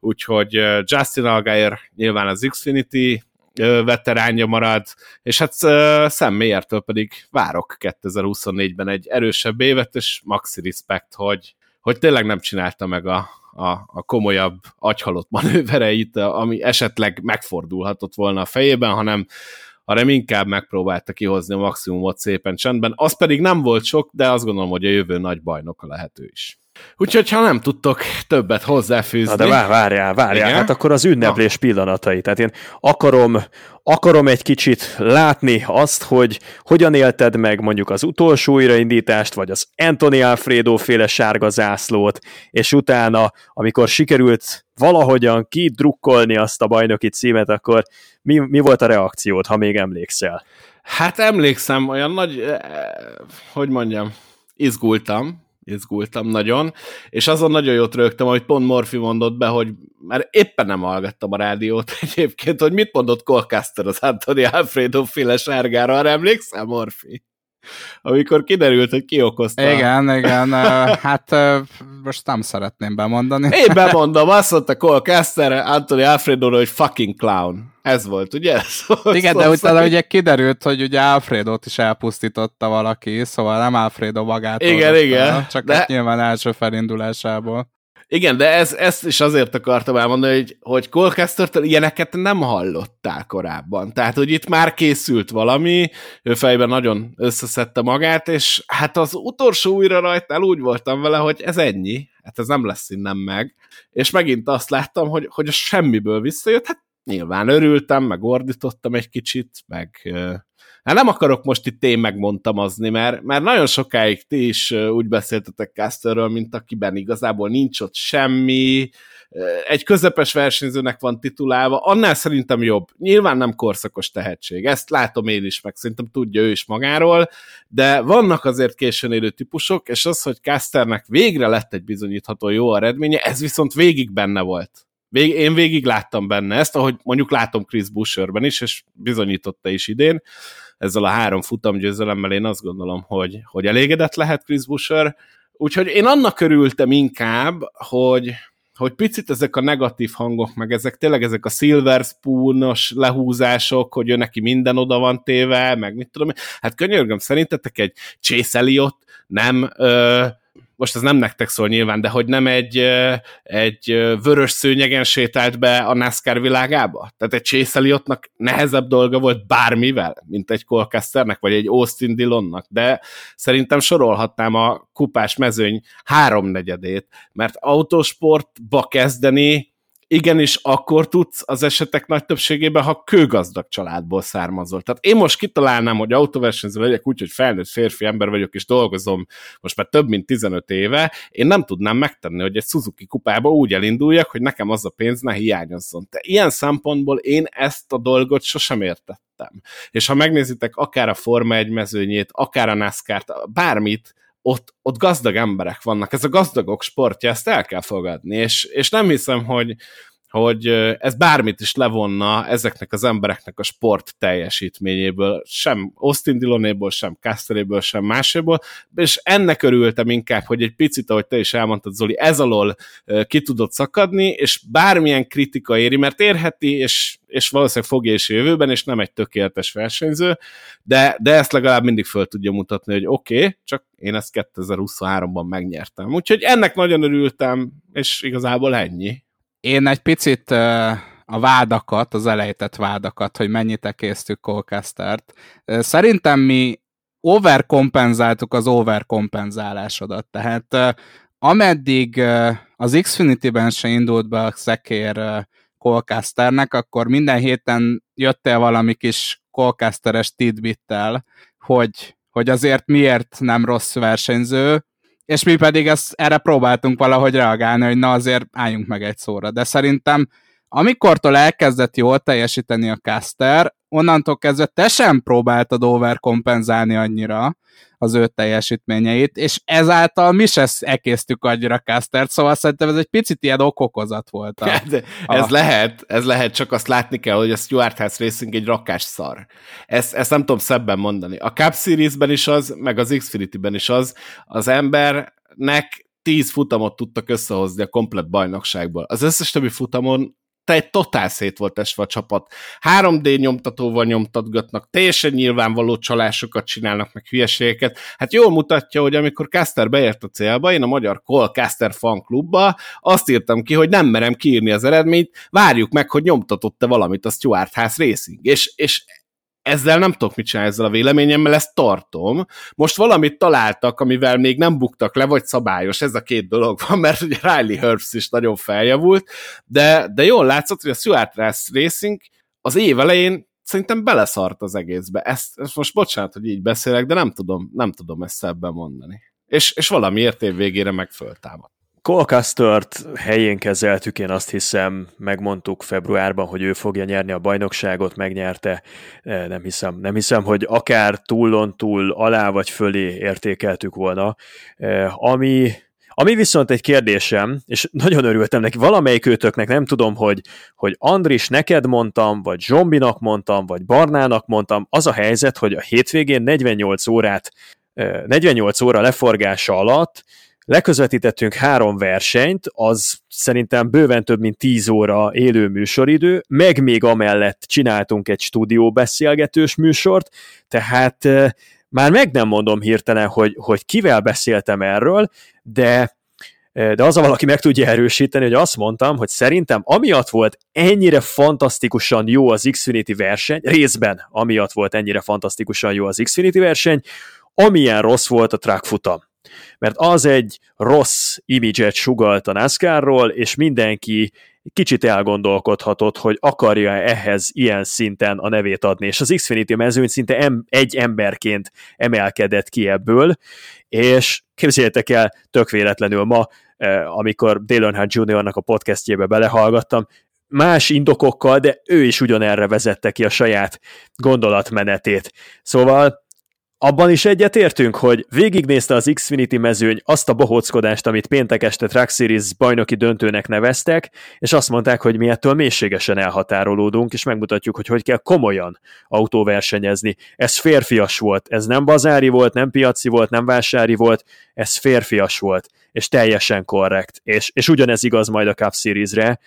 úgyhogy Justin Allgaier nyilván az Xfinity veteránja marad, és hát Sam Mayertől pedig várok 2024-ben egy erősebb évet, és maxi respect, hogy, hogy tényleg nem csinálta meg a, a, a komolyabb agyhalott manővereit, ami esetleg megfordulhatott volna a fejében, hanem hanem inkább megpróbálta kihozni a maximumot szépen csendben. Az pedig nem volt sok, de azt gondolom, hogy a jövő nagy bajnoka lehető is. Úgyhogy, ha nem tudtok többet hozzáfűzni... Na de vár, várjál, várjál, Igen? hát akkor az ünneplés Na. pillanatai. Tehát én akarom, akarom egy kicsit látni azt, hogy hogyan élted meg mondjuk az utolsó újraindítást, vagy az Anthony Alfredo féle sárga zászlót, és utána, amikor sikerült valahogyan kidrukkolni azt a bajnoki címet, akkor mi, mi volt a reakciód, ha még emlékszel? Hát emlékszem, olyan nagy, eh, hogy mondjam, izgultam, izgultam nagyon, és azon nagyon jót rögtem, hogy pont Morfi mondott be, hogy már éppen nem hallgattam a rádiót egyébként, hogy mit mondott Colcaster az Anthony Alfredo féle sárgára, arra emlékszel, Morfi? Amikor kiderült, hogy ki okozta. Igen, igen, hát most nem szeretném bemondani. Én bemondom, azt mondta Cole Caster, Anthony Alfredo, hogy fucking clown. Ez volt, ugye? Szóval igen, de utána ugye kiderült, hogy ugye Alfredot is elpusztította valaki, szóval nem Alfredo magát. Igen, igen. Csak de... hát nyilván első felindulásából. Igen, de ez, ezt is azért akartam elmondani, hogy, hogy Colcaster-től ilyeneket nem hallottál korábban. Tehát, hogy itt már készült valami, ő fejben nagyon összeszedte magát, és hát az utolsó újra rajtál úgy voltam vele, hogy ez ennyi, hát ez nem lesz innen meg. És megint azt láttam, hogy, hogy a semmiből visszajött, hát nyilván örültem, meg ordítottam egy kicsit, meg Hát nem akarok most itt én megmondtam azni, mert, mert nagyon sokáig ti is úgy beszéltetek Casterről, mint akiben igazából nincs ott semmi, egy közepes versenyzőnek van titulálva, annál szerintem jobb. Nyilván nem korszakos tehetség, ezt látom én is, meg szerintem tudja ő is magáról, de vannak azért későn élő típusok, és az, hogy Casternek végre lett egy bizonyítható jó eredménye, ez viszont végig benne volt. Vég, én végig láttam benne ezt, ahogy mondjuk látom Chris Busherben is, és bizonyította is idén, ezzel a három futamgyőzelemmel én azt gondolom, hogy, hogy elégedett lehet Chris Busher, úgyhogy én annak örültem inkább, hogy, hogy picit ezek a negatív hangok, meg ezek tényleg ezek a silver spoonos lehúzások, hogy ő neki minden oda van téve, meg mit tudom, hát könyörgöm, szerintetek egy Chase Elliot nem ö, most ez nem nektek szól nyilván, de hogy nem egy, egy vörös szőnyegen sétált be a NASCAR világába? Tehát egy Chase Elliottnak nehezebb dolga volt bármivel, mint egy Colcasternek, vagy egy Austin Dillonnak, de szerintem sorolhatnám a kupás mezőny háromnegyedét, mert autosportba kezdeni igenis akkor tudsz az esetek nagy többségében, ha kőgazdag családból származol. Tehát én most kitalálnám, hogy autóversenyző legyek úgy, hogy felnőtt férfi ember vagyok, és dolgozom most már több mint 15 éve, én nem tudnám megtenni, hogy egy Suzuki kupába úgy elinduljak, hogy nekem az a pénz ne hiányozzon. Te ilyen szempontból én ezt a dolgot sosem értettem. És ha megnézitek akár a Forma 1 mezőnyét, akár a NASCAR-t, bármit, ott, ott gazdag emberek vannak, ez a gazdagok sportja, ezt el kell fogadni, és, és nem hiszem, hogy, hogy ez bármit is levonna ezeknek az embereknek a sport teljesítményéből, sem Austin Dillonéból, sem Casteréből, sem máséból, és ennek örültem inkább, hogy egy picit, ahogy te is elmondtad, Zoli, ez alól ki tudott szakadni, és bármilyen kritika éri, mert érheti, és, és valószínűleg fogja is jövőben, és nem egy tökéletes versenyző, de, de ezt legalább mindig föl tudja mutatni, hogy oké, okay, csak én ezt 2023-ban megnyertem. Úgyhogy ennek nagyon örültem, és igazából ennyi. Én egy picit a vádakat, az elejtett vádakat, hogy mennyit ekésztük Colcastert. Szerintem mi overkompenzáltuk az overkompenzálásodat. Tehát ameddig az Xfinity-ben se indult be a szekér Colcasternek, akkor minden héten jöttél valami kis Colcasteres tidbittel, hogy, hogy azért miért nem rossz versenyző, és mi pedig ezt, erre próbáltunk valahogy reagálni, hogy na azért álljunk meg egy szóra. De szerintem amikortól elkezdett jól teljesíteni a caster, onnantól kezdve te sem próbáltad overkompenzálni annyira az ő teljesítményeit, és ezáltal mi se ekésztük annyira Castert, szóval szerintem ez egy picit ilyen okokozat volt. A, ez, ez a... lehet, ez lehet, csak azt látni kell, hogy a Stuart House Racing egy rakás szar. Ezt, ezt nem tudom szebben mondani. A Cup Series-ben is az, meg az Xfinity-ben is az, az embernek tíz futamot tudtak összehozni a komplet bajnokságból. Az összes többi futamon te egy totál szét volt esve a csapat. 3D nyomtatóval nyomtatgatnak, teljesen nyilvánvaló csalásokat csinálnak, meg hülyeségeket. Hát jól mutatja, hogy amikor Caster beért a célba, én a magyar Call Caster fan klubba azt írtam ki, hogy nem merem kiírni az eredményt, várjuk meg, hogy nyomtatott-e valamit a Stuart House Racing. És, és ezzel nem tudok mit csinálni ezzel a véleményemmel, ezt tartom. Most valamit találtak, amivel még nem buktak le, vagy szabályos, ez a két dolog van, mert ugye Riley Herbst is nagyon feljavult, de, de jól látszott, hogy a Stuart Racing az év elején szerintem beleszart az egészbe. Ezt, ezt most bocsánat, hogy így beszélek, de nem tudom, nem tudom ezt ebben mondani. És, és valamiért év végére meg föltámad. Colcastert helyén kezeltük, én azt hiszem, megmondtuk februárban, hogy ő fogja nyerni a bajnokságot, megnyerte. E, nem hiszem, nem hiszem, hogy akár túlon túl alá vagy fölé értékeltük volna. E, ami ami viszont egy kérdésem, és nagyon örültem neki, valamelyik őtöknek nem tudom, hogy, hogy Andris neked mondtam, vagy Zsombinak mondtam, vagy Barnának mondtam, az a helyzet, hogy a hétvégén 48 órát 48 e, óra leforgása alatt Leközvetítettünk három versenyt, az szerintem bőven több mint 10 óra élő műsoridő, meg még amellett csináltunk egy stúdió beszélgetős műsort, tehát már meg nem mondom hirtelen, hogy, hogy kivel beszéltem erről, de de az a valaki meg tudja erősíteni, hogy azt mondtam, hogy szerintem amiatt volt ennyire fantasztikusan jó az Xfinity verseny, részben amiatt volt ennyire fantasztikusan jó az Xfinity verseny, amilyen rossz volt a track futam mert az egy rossz imidzset sugalt a NASCAR-ról, és mindenki kicsit elgondolkodhatott, hogy akarja ehhez ilyen szinten a nevét adni, és az Xfinity mezőny szinte em- egy emberként emelkedett ki ebből, és képzeljétek el, tök véletlenül ma, eh, amikor Dale Earnhardt Jr.-nak a podcastjébe belehallgattam, más indokokkal, de ő is ugyanerre vezette ki a saját gondolatmenetét. Szóval abban is egyetértünk, hogy végignézte az Xfinity mezőny azt a bohóckodást, amit péntek este Track Series bajnoki döntőnek neveztek, és azt mondták, hogy mi ettől mélységesen elhatárolódunk, és megmutatjuk, hogy hogy kell komolyan autóversenyezni. Ez férfias volt, ez nem bazári volt, nem piaci volt, nem vásári volt, ez férfias volt, és teljesen korrekt. És, és ugyanez igaz majd a Cup Series-re.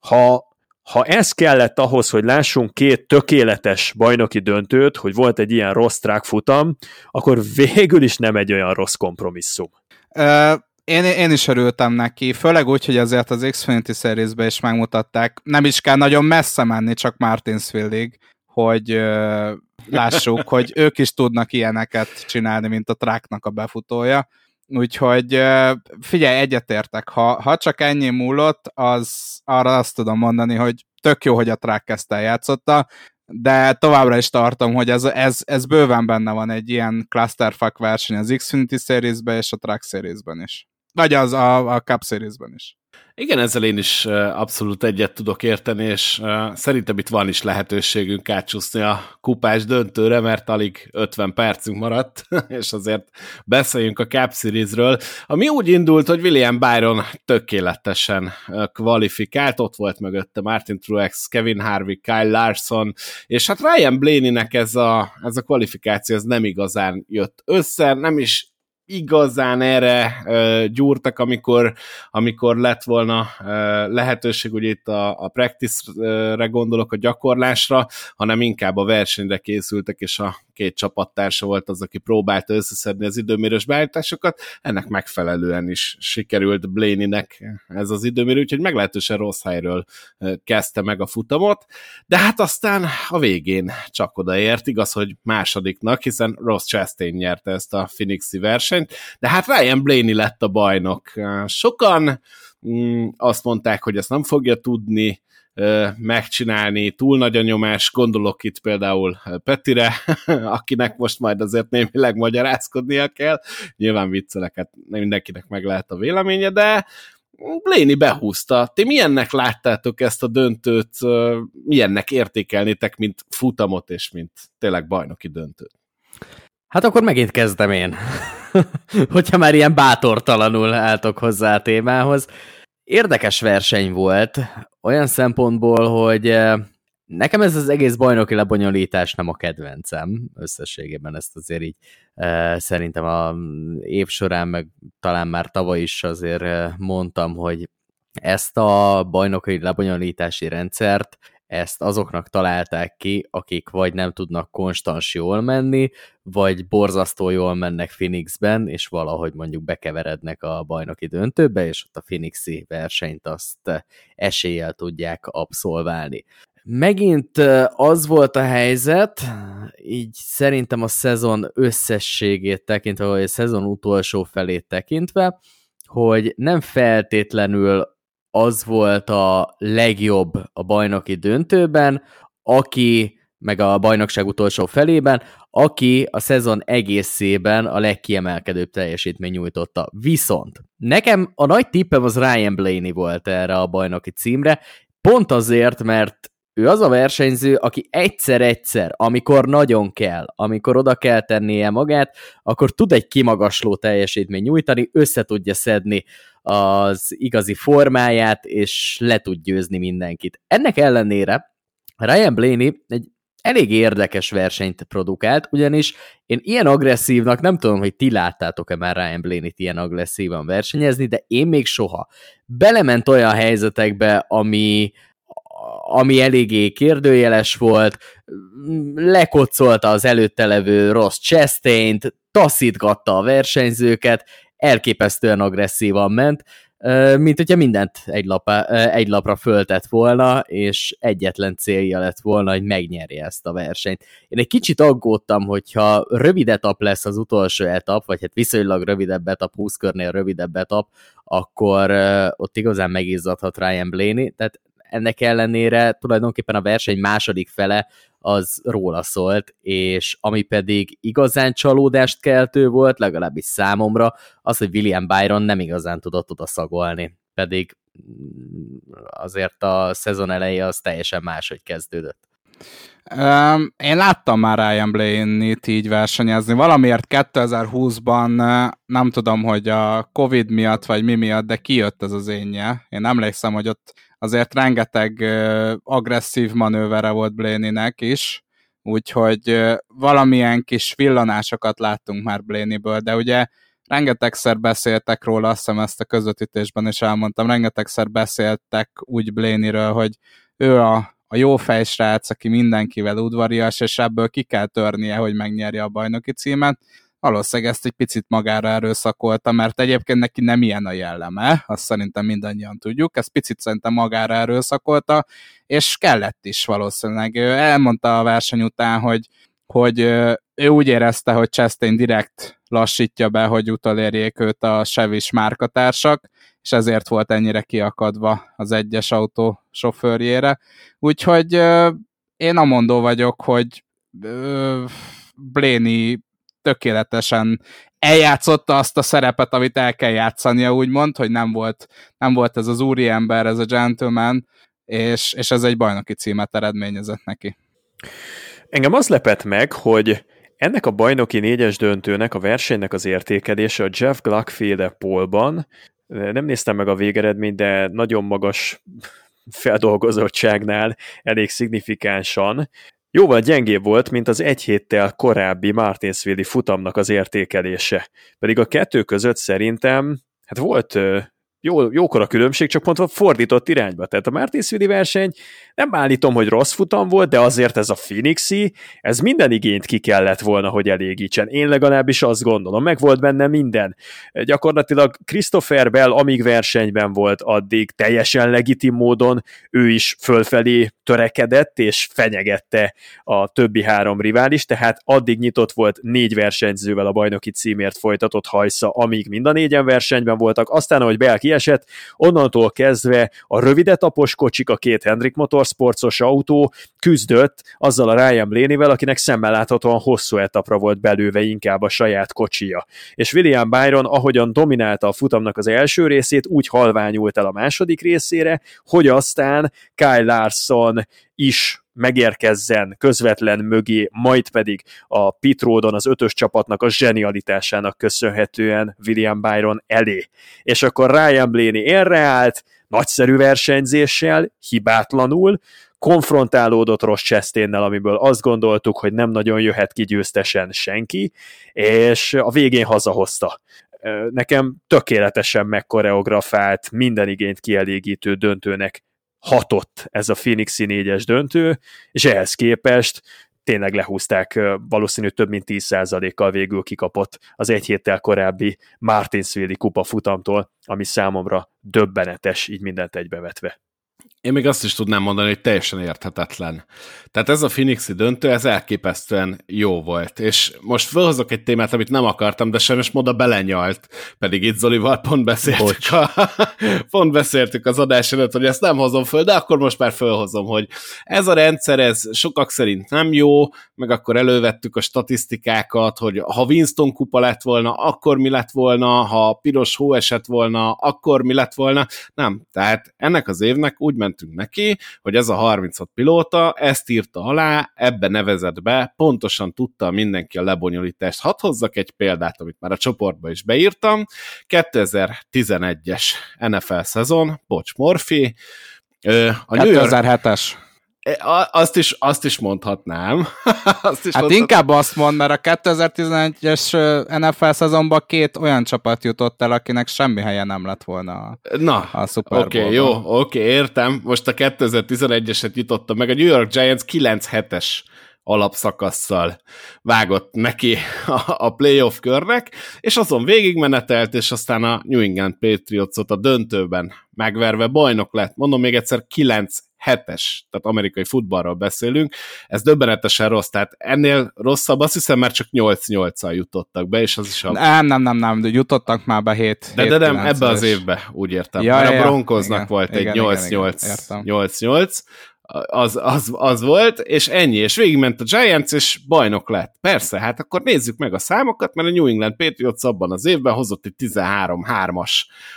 Ha ha ez kellett ahhoz, hogy lássunk két tökéletes bajnoki döntőt, hogy volt egy ilyen rossz track futam, akkor végül is nem egy olyan rossz kompromisszum. Uh, én, én is örültem neki, főleg úgy, hogy azért az Xfinity series is megmutatták, nem is kell nagyon messze menni, csak Martinsville-ig, hogy uh, lássuk, hogy ők is tudnak ilyeneket csinálni, mint a tracknak a befutója. Úgyhogy figyelj, egyetértek, ha, ha csak ennyi múlott, az arra azt tudom mondani, hogy tök jó, hogy a track ezt eljátszotta, de továbbra is tartom, hogy ez, ez, ez bőven benne van egy ilyen clusterfuck verseny az Xfinity Series-ben és a Track Series-ben is. Vagy az a, a Cup Series-ben is. Igen, ezzel én is abszolút egyet tudok érteni, és szerintem itt van is lehetőségünk átsúszni a kupás döntőre, mert alig 50 percünk maradt, és azért beszéljünk a Cup Series-ről, ami úgy indult, hogy William Byron tökéletesen kvalifikált, ott volt mögötte Martin Truex, Kevin Harvick, Kyle Larson, és hát Ryan Blaney-nek ez a, ez a kvalifikáció ez nem igazán jött össze, nem is igazán erre gyúrtak, amikor, amikor lett volna lehetőség, ugye itt a, a practice-re gondolok, a gyakorlásra, hanem inkább a versenyre készültek, és a két csapattársa volt az, aki próbálta összeszedni az időmérős beállításokat, ennek megfelelően is sikerült Blaney-nek ez az időmérő, úgyhogy meglehetősen rossz helyről kezdte meg a futamot, de hát aztán a végén csak odaért, igaz, hogy másodiknak, hiszen Ross Chastain nyerte ezt a Phoenixi versenyt, de hát Ryan Blaney lett a bajnok. Sokan mm, azt mondták, hogy ezt nem fogja tudni, megcsinálni, túl nagy a nyomás, gondolok itt például Petire, akinek most majd azért némileg magyarázkodnia kell, nyilván vicceleket mindenkinek meg lehet a véleménye, de Bléni behúzta. Ti milyennek láttátok ezt a döntőt, milyennek értékelnétek, mint futamot és mint tényleg bajnoki döntőt? Hát akkor megint kezdem én. Hogyha már ilyen bátortalanul álltok hozzá a témához. Érdekes verseny volt, olyan szempontból, hogy eh, nekem ez az egész bajnoki lebonyolítás nem a kedvencem, összességében ezt azért így e, szerintem a év során, meg talán már tavaly is azért eh, mondtam, hogy ezt a bajnoki lebonyolítási rendszert ezt azoknak találták ki, akik vagy nem tudnak konstans jól menni, vagy borzasztó jól mennek Phoenixben, és valahogy mondjuk bekeverednek a bajnoki döntőbe, és ott a Phoenixi versenyt azt eséllyel tudják abszolválni. Megint az volt a helyzet, így szerintem a szezon összességét tekintve, vagy a szezon utolsó felét tekintve, hogy nem feltétlenül az volt a legjobb a bajnoki döntőben, aki, meg a bajnokság utolsó felében, aki a szezon egészében a legkiemelkedőbb teljesítmény nyújtotta. Viszont nekem a nagy tippem az Ryan Blaney volt erre a bajnoki címre, pont azért, mert ő az a versenyző, aki egyszer-egyszer, amikor nagyon kell, amikor oda kell tennie magát, akkor tud egy kimagasló teljesítmény nyújtani, össze tudja szedni az igazi formáját, és le tud győzni mindenkit. Ennek ellenére Ryan Blaney egy elég érdekes versenyt produkált, ugyanis én ilyen agresszívnak, nem tudom, hogy ti láttátok-e már Ryan Blaney-t ilyen agresszívan versenyezni, de én még soha. Belement olyan helyzetekbe, ami, ami eléggé kérdőjeles volt, lekocolta az előtte levő rossz Chastain-t, taszítgatta a versenyzőket, elképesztően agresszívan ment, mint hogyha mindent egy, lapá, egy lapra föltett volna, és egyetlen célja lett volna, hogy megnyerje ezt a versenyt. Én egy kicsit aggódtam, hogyha rövid etap lesz az utolsó etap, vagy hát viszonylag rövidebb etap, 20 körnél rövidebb etap, akkor ott igazán megizzadhat Ryan Blaney, tehát ennek ellenére tulajdonképpen a verseny második fele az róla szólt, és ami pedig igazán csalódást keltő volt, legalábbis számomra, az, hogy William Byron nem igazán tudott oda szagolni, pedig mm, azért a szezon eleje az teljesen máshogy kezdődött. Um, én láttam már Ryan Blaney-t így versenyezni. Valamiért 2020-ban nem tudom, hogy a Covid miatt, vagy mi miatt, de kijött ez az énje. Én emlékszem, hogy ott azért rengeteg agresszív manővere volt Blaney-nek is, úgyhogy valamilyen kis villanásokat láttunk már Blaney-ből, de ugye rengetegszer beszéltek róla, azt hiszem ezt a közvetítésben is elmondtam, rengetegszer beszéltek úgy Blaney-ről, hogy ő a a jó fejsrác, aki mindenkivel udvarias, és ebből ki kell törnie, hogy megnyerje a bajnoki címet. Valószínűleg ezt egy picit magára erőszakolta, mert egyébként neki nem ilyen a jelleme, azt szerintem mindannyian tudjuk, ezt picit szerintem magára erőszakolta, és kellett is valószínűleg. Ő elmondta a verseny után, hogy, hogy ő úgy érezte, hogy Chastain direkt lassítja be, hogy utolérjék őt a Sevis márkatársak, és ezért volt ennyire kiakadva az egyes autó sofőrjére. Úgyhogy én amondó vagyok, hogy Bléni tökéletesen eljátszotta azt a szerepet, amit el kell játszania, úgymond, hogy nem volt, nem volt ez az úriember, ez a gentleman, és, és ez egy bajnoki címet eredményezett neki. Engem az lepett meg, hogy ennek a bajnoki négyes döntőnek, a versenynek az értékelése a Jeff Gluckféle polban nem néztem meg a végeredményt, de nagyon magas feldolgozottságnál elég szignifikánsan. Jóval gyengébb volt, mint az egy héttel korábbi Martinsville futamnak az értékelése. Pedig a kettő között szerintem hát volt jó, jókor a különbség, csak pont fordított irányba. Tehát a Martinsville verseny nem állítom, hogy rossz futam volt, de azért ez a Phoenixi, ez minden igényt ki kellett volna, hogy elégítsen. Én legalábbis azt gondolom, meg volt benne minden. Gyakorlatilag Christopher Bell, amíg versenyben volt, addig teljesen legitim módon ő is fölfelé törekedett, és fenyegette a többi három rivális, tehát addig nyitott volt négy versenyzővel a bajnoki címért folytatott hajsza, amíg mind a négyen versenyben voltak, aztán, ahogy Bell kiesett, onnantól kezdve a rövidetapos kocsik, a két Hendrik Motorsportsos autó küzdött azzal a Ryan Blaney-vel, akinek szemmel láthatóan hosszú etapra volt belőve inkább a saját kocsia. És William Byron, ahogyan dominálta a futamnak az első részét, úgy halványult el a második részére, hogy aztán Kyle Larson is megérkezzen közvetlen mögé, majd pedig a Pitródon az ötös csapatnak a zsenialitásának köszönhetően William Byron elé. És akkor Ryan Blaney érre állt, nagyszerű versenyzéssel, hibátlanul, konfrontálódott Ross Chastain-nel, amiből azt gondoltuk, hogy nem nagyon jöhet ki győztesen senki, és a végén hazahozta nekem tökéletesen megkoreografált, minden igényt kielégítő döntőnek hatott ez a Phoenixi négyes döntő, és ehhez képest tényleg lehúzták, valószínű több mint 10%-kal végül kikapott az egy héttel korábbi Martinsville kupa futamtól, ami számomra döbbenetes, így mindent egybevetve. Én még azt is tudnám mondani, hogy teljesen érthetetlen. Tehát ez a Phoenixi döntő, ez elképesztően jó volt. És most felhozok egy témát, amit nem akartam, de sajnos moda belenyalt. Pedig itt Zolival pont beszéltük, a, pont beszéltük az adás előtt, hogy ezt nem hozom föl, de akkor most már felhozom, hogy ez a rendszer, ez sokak szerint nem jó, meg akkor elővettük a statisztikákat, hogy ha Winston kupa lett volna, akkor mi lett volna, ha piros hó esett volna, akkor mi lett volna. Nem, tehát ennek az évnek úgy ment mentünk neki, hogy ez a 36 pilóta ezt írta alá, ebbe nevezett be, pontosan tudta mindenki a lebonyolítást. Hadd hozzak egy példát, amit már a csoportba is beírtam. 2011-es NFL szezon, Bocs Morfi, a 2007-es. E, azt is, azt is mondhatnám. azt is hát mondhatnám. inkább azt mond, mert a 2011-es NFL szezonban két olyan csapat jutott el, akinek semmi helye nem lett volna Na, a Super Oké, okay, jó, oké, okay, értem. Most a 2011-eset jutotta meg. A New York Giants 9-7-es alapszakasszal vágott neki a, a playoff körnek, és azon végigmenetelt, és aztán a New England Patriotsot a döntőben megverve bajnok lett. Mondom még egyszer, 9 hetes, tehát amerikai futballról beszélünk, ez döbbenetesen rossz, tehát ennél rosszabb, azt hiszem már csak 8-8-al jutottak be, és az is a... Nem, nem, nem, nem, de jutottak már be 7 De, de nem, ebbe az évbe, úgy értem. Ja, Mert ja, a Bronkoznak igen, volt igen, egy 8-8, 8-8, az, az, az volt, és ennyi, és végigment a Giants, és bajnok lett. Persze, hát akkor nézzük meg a számokat, mert a New England Patriots abban az évben hozott egy 13-3-as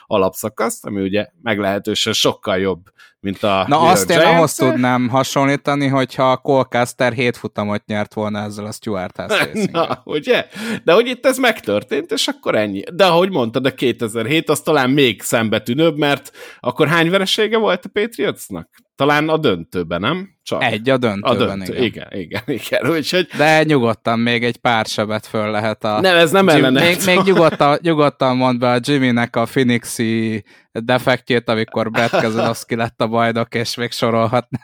alapszakaszt, ami ugye meglehetősen sokkal jobb, mint a Na azt én ahhoz tudnám hasonlítani, hogyha a Colcaster 7 futamot nyert volna ezzel a Stuart House Na, ugye? De hogy itt ez megtörtént, és akkor ennyi. De ahogy mondtad, a 2007 az talán még szembetűnőbb, mert akkor hány veresége volt a Patriotsnak? Talán a döntőben, nem? Csak. Egy a döntőben, a döntő. igen. Igen, igen, igen. Úgyhogy... De nyugodtan még egy pár sebet föl lehet a... Nem, ez nem ellene. Még, még nyugodtan, nyugodtan mond be a Jimmynek a Phoenixi defektjét, amikor Brad Keselowski lett a bajnok, és még sorolhatná.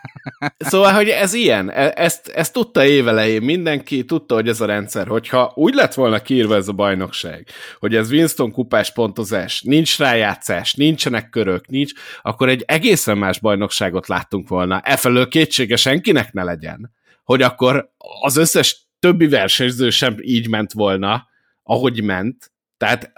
Szóval, hogy ez ilyen, e- ezt, ezt tudta évelején mindenki, tudta, hogy ez a rendszer, hogyha úgy lett volna kiírva ez a bajnokság, hogy ez Winston kupás pontozás, nincs rájátszás, nincsenek körök, nincs, akkor egy egészen más bajnokságot láttunk volna. Efelől kétsége senkinek ne legyen, hogy akkor az összes többi versenyző sem így ment volna, ahogy ment. Tehát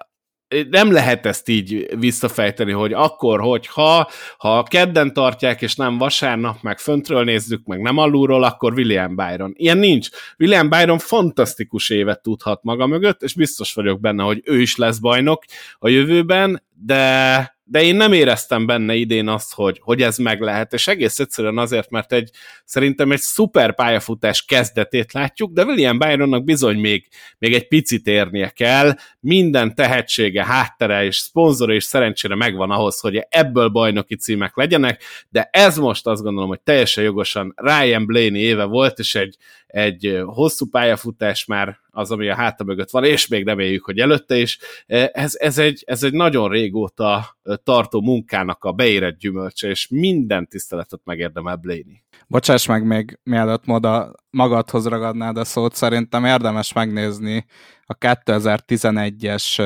nem lehet ezt így visszafejteni, hogy akkor, hogyha ha kedden tartják, és nem vasárnap, meg föntről nézzük, meg nem alulról, akkor William Byron. Ilyen nincs. William Byron fantasztikus évet tudhat maga mögött, és biztos vagyok benne, hogy ő is lesz bajnok a jövőben, de de én nem éreztem benne idén azt, hogy, hogy ez meg lehet, és egész egyszerűen azért, mert egy, szerintem egy szuper pályafutás kezdetét látjuk, de William Byronnak bizony még, még egy picit érnie kell, minden tehetsége, háttere és szponzor és szerencsére megvan ahhoz, hogy ebből bajnoki címek legyenek, de ez most azt gondolom, hogy teljesen jogosan Ryan Blaney éve volt, és egy, egy hosszú pályafutás már az, ami a háta mögött van, és még reméljük, hogy előtte is. Ez, ez, egy, ez egy nagyon régóta tartó munkának a beérett gyümölcse, és minden tiszteletet megérdemel Blaney. Bocsáss meg még, mielőtt moda magadhoz ragadnád a szót, szerintem érdemes megnézni a 2011-es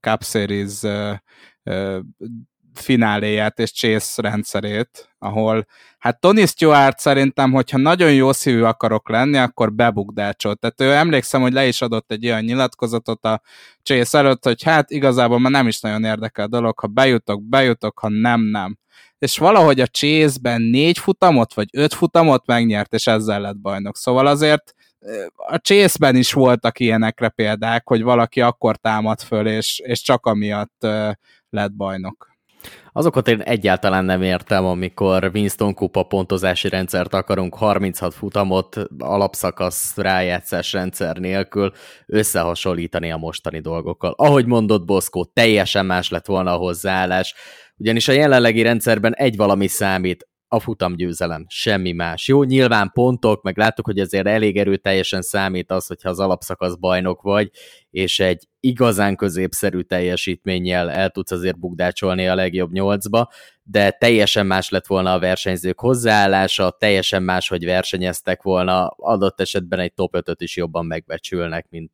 Cup Series fináléját és Chase rendszerét, ahol hát Tony Stewart szerintem, hogyha nagyon jó szívű akarok lenni, akkor bebukdácsolt. Tehát ő emlékszem, hogy le is adott egy olyan nyilatkozatot a Chase előtt, hogy hát igazából már nem is nagyon érdekel a dolog, ha bejutok, bejutok, ha nem, nem. És valahogy a Chase-ben négy futamot, vagy öt futamot megnyert, és ezzel lett bajnok. Szóval azért a Chase-ben is voltak ilyenekre példák, hogy valaki akkor támad föl, és, és csak amiatt lett bajnok. Azokat én egyáltalán nem értem, amikor Winston kupa pontozási rendszert akarunk, 36 futamot, alapszakasz rájátszás rendszer nélkül összehasonlítani a mostani dolgokkal. Ahogy mondott Boszkó, teljesen más lett volna a hozzáállás, ugyanis a jelenlegi rendszerben egy valami számít, a futamgyőzelem, semmi más. Jó, nyilván pontok, meg láttuk, hogy azért elég erőteljesen számít az, hogyha az alapszakasz bajnok vagy, és egy igazán középszerű teljesítménnyel el tudsz azért bukdácsolni a legjobb nyolcba, de teljesen más lett volna a versenyzők hozzáállása, teljesen más, hogy versenyeztek volna, adott esetben egy top 5 is jobban megbecsülnek, mint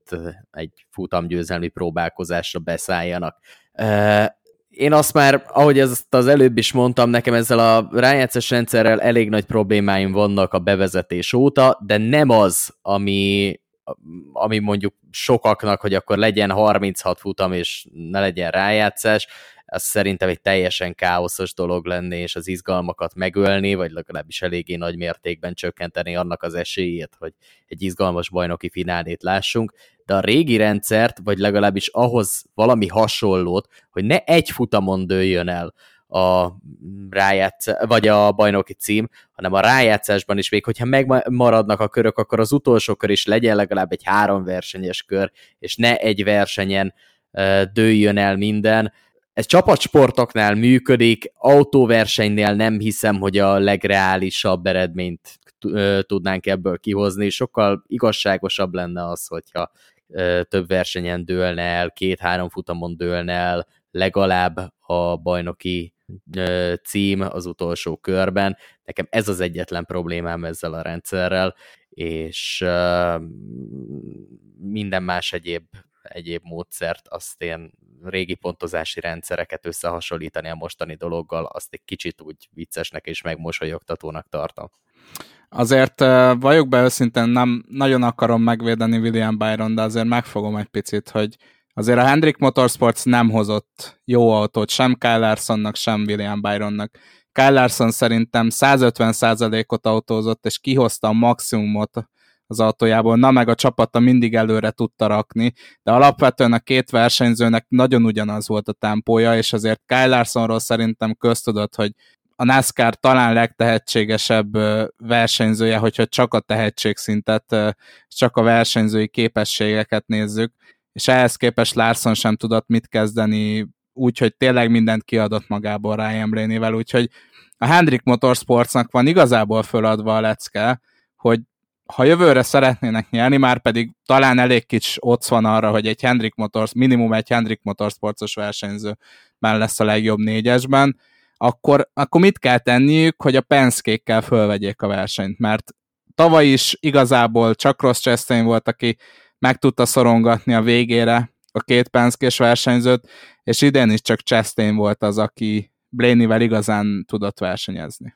egy futamgyőzelmi próbálkozásra beszálljanak én azt már, ahogy ezt az előbb is mondtam, nekem ezzel a rájátszás rendszerrel elég nagy problémáim vannak a bevezetés óta, de nem az, ami, ami mondjuk sokaknak, hogy akkor legyen 36 futam és ne legyen rájátszás, az szerintem egy teljesen káoszos dolog lenni, és az izgalmakat megölni, vagy legalábbis eléggé nagy mértékben csökkenteni annak az esélyét, hogy egy izgalmas bajnoki finálét lássunk, de a régi rendszert, vagy legalábbis ahhoz valami hasonlót, hogy ne egy futamon dőljön el a rájátsz, vagy a bajnoki cím, hanem a rájátszásban is még, hogyha megmaradnak a körök, akkor az utolsó kör is legyen legalább egy három versenyes kör, és ne egy versenyen dőljön el minden, ez csapatsportoknál működik, autóversenynél nem hiszem, hogy a legreálisabb eredményt tudnánk ebből kihozni, sokkal igazságosabb lenne az, hogyha több versenyen dőlne el, két-három futamon dőlne el, legalább a bajnoki cím az utolsó körben. Nekem ez az egyetlen problémám ezzel a rendszerrel, és minden más egyéb egyéb módszert, azt én régi pontozási rendszereket összehasonlítani a mostani dologgal, azt egy kicsit úgy viccesnek és megmosolyogtatónak tartom. Azért vagyok be őszintén, nem nagyon akarom megvédeni William Byron, de azért megfogom egy picit, hogy azért a Hendrick Motorsports nem hozott jó autót sem Kyle Larsonnak, sem William Byronnak. Kyle Larson szerintem 150%-ot autózott, és kihozta a maximumot az autójából, na meg a csapata mindig előre tudta rakni, de alapvetően a két versenyzőnek nagyon ugyanaz volt a tempója, és azért Kyle Larsonról szerintem köztudott, hogy a NASCAR talán legtehetségesebb versenyzője, hogyha csak a tehetségszintet, csak a versenyzői képességeket nézzük, és ehhez képest Larson sem tudott mit kezdeni, úgyhogy tényleg mindent kiadott magából Ryan Blaney-vel, úgyhogy a Hendrick Motorsportsnak van igazából föladva a lecke, hogy ha jövőre szeretnének nyerni, már pedig talán elég kicsi ott van arra, hogy egy Hendrick Motors, minimum egy Hendrick Motorsportos versenyző már lesz a legjobb négyesben, akkor, akkor mit kell tenniük, hogy a Penskékkel fölvegyék a versenyt, mert tavaly is igazából csak Ross Chastain volt, aki meg tudta szorongatni a végére a két Penskés versenyzőt, és idén is csak Chastain volt az, aki Blaney-vel igazán tudott versenyezni.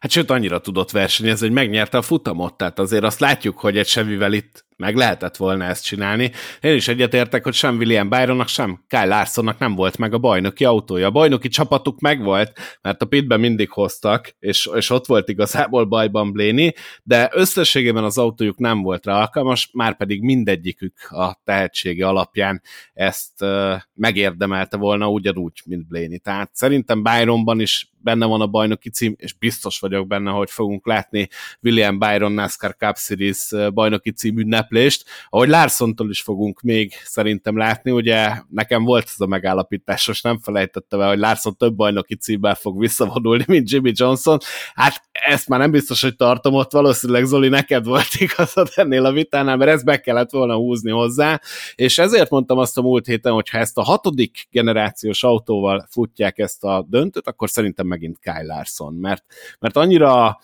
Hát sőt, annyira tudott versenyezni, hogy megnyerte a futamot, tehát azért azt látjuk, hogy egy Chevyvel itt meg lehetett volna ezt csinálni. Én is egyetértek, hogy sem William Byronnak, sem Kyle Larsonnak nem volt meg a bajnoki autója. A bajnoki csapatuk megvolt, mert a pitben mindig hoztak, és, és ott volt igazából bajban Bléni, de összességében az autójuk nem volt rá alkalmas, már pedig mindegyikük a tehetsége alapján ezt uh, megérdemelte volna ugyanúgy, mint Bléni. Tehát szerintem Byronban is benne van a bajnoki cím, és biztos vagyok benne, hogy fogunk látni William Byron NASCAR Cup Series bajnoki cím ünneplést, ahogy Larsontól is fogunk még szerintem látni, ugye nekem volt ez a megállapítás, most nem felejtettem el, hogy Larson több bajnoki címmel fog visszavonulni, mint Jimmy Johnson, hát ezt már nem biztos, hogy tartom ott, valószínűleg Zoli, neked volt igazad ennél a vitánál, mert ezt be kellett volna húzni hozzá, és ezért mondtam azt a múlt héten, hogy ha ezt a hatodik generációs autóval futják ezt a döntőt, akkor szerintem megint Kyle Larson, mert, mert annyira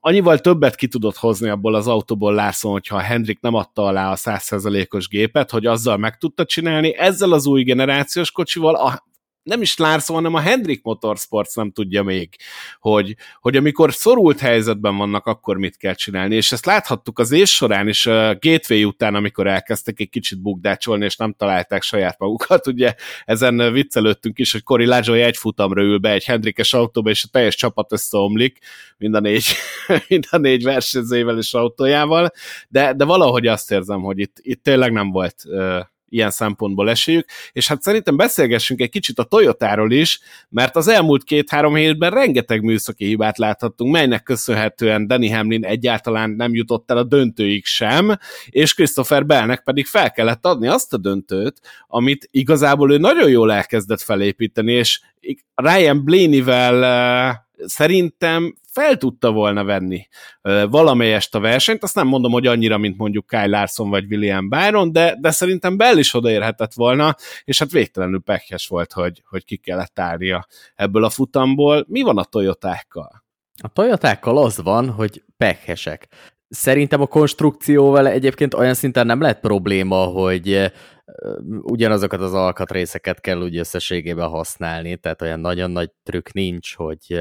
annyival többet ki tudott hozni abból az autóból Larson, hogyha Hendrik nem adta alá a 100%-os gépet, hogy azzal meg tudta csinálni, ezzel az új generációs kocsival a nem is Larson, hanem a Hendrik Motorsports nem tudja még, hogy, hogy amikor szorult helyzetben vannak, akkor mit kell csinálni, és ezt láthattuk az év során is, a Gateway után, amikor elkezdtek egy kicsit bukdácsolni, és nem találták saját magukat, ugye ezen viccelődtünk is, hogy Cory Lajoy egy futamra ül be egy Hendrikes autóba, és a teljes csapat összeomlik, mind a négy, mind a négy versenyzőjével és autójával, de, de valahogy azt érzem, hogy itt, itt tényleg nem volt ilyen szempontból esélyük, és hát szerintem beszélgessünk egy kicsit a Toyotáról is, mert az elmúlt két-három hétben rengeteg műszaki hibát láthattunk, melynek köszönhetően Danny Hamlin egyáltalán nem jutott el a döntőig sem, és Christopher Bellnek pedig fel kellett adni azt a döntőt, amit igazából ő nagyon jól elkezdett felépíteni, és Ryan Blaney-vel szerintem fel tudta volna venni valamelyest a versenyt, azt nem mondom, hogy annyira, mint mondjuk Kyle Larson vagy William Byron, de, de szerintem Bell is odaérhetett volna, és hát végtelenül pekhes volt, hogy, hogy ki kellett állnia ebből a futamból. Mi van a Toyotákkal? A Toyotákkal az van, hogy pekesek. Szerintem a konstrukcióval egyébként olyan szinten nem lehet probléma, hogy ugyanazokat az alkatrészeket kell úgy összességében használni, tehát olyan nagyon nagy trükk nincs, hogy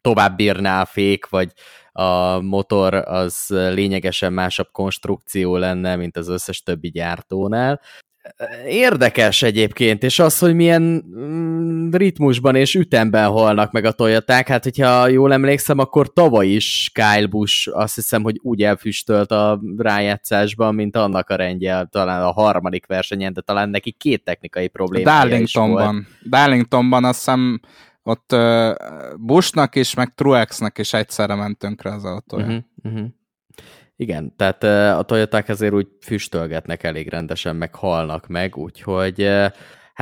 tovább bírná a fék, vagy a motor az lényegesen másabb konstrukció lenne, mint az összes többi gyártónál. Érdekes egyébként, és az, hogy milyen mm, ritmusban és ütemben halnak meg a Toyoták, hát hogyha jól emlékszem, akkor tavaly is Kyle Busch azt hiszem, hogy úgy elfüstölt a rájátszásban, mint annak a rendje, talán a harmadik versenyen, de talán neki két technikai problémája Darlingtonban. is volt. Darlingtonban azt hiszem ott uh, Bushnak is, meg Truexnek is egyszerre ment tönkre az autója. Uh-huh, uh-huh. Igen, tehát a Toyoták ezért úgy füstölgetnek elég rendesen, meg halnak meg, úgyhogy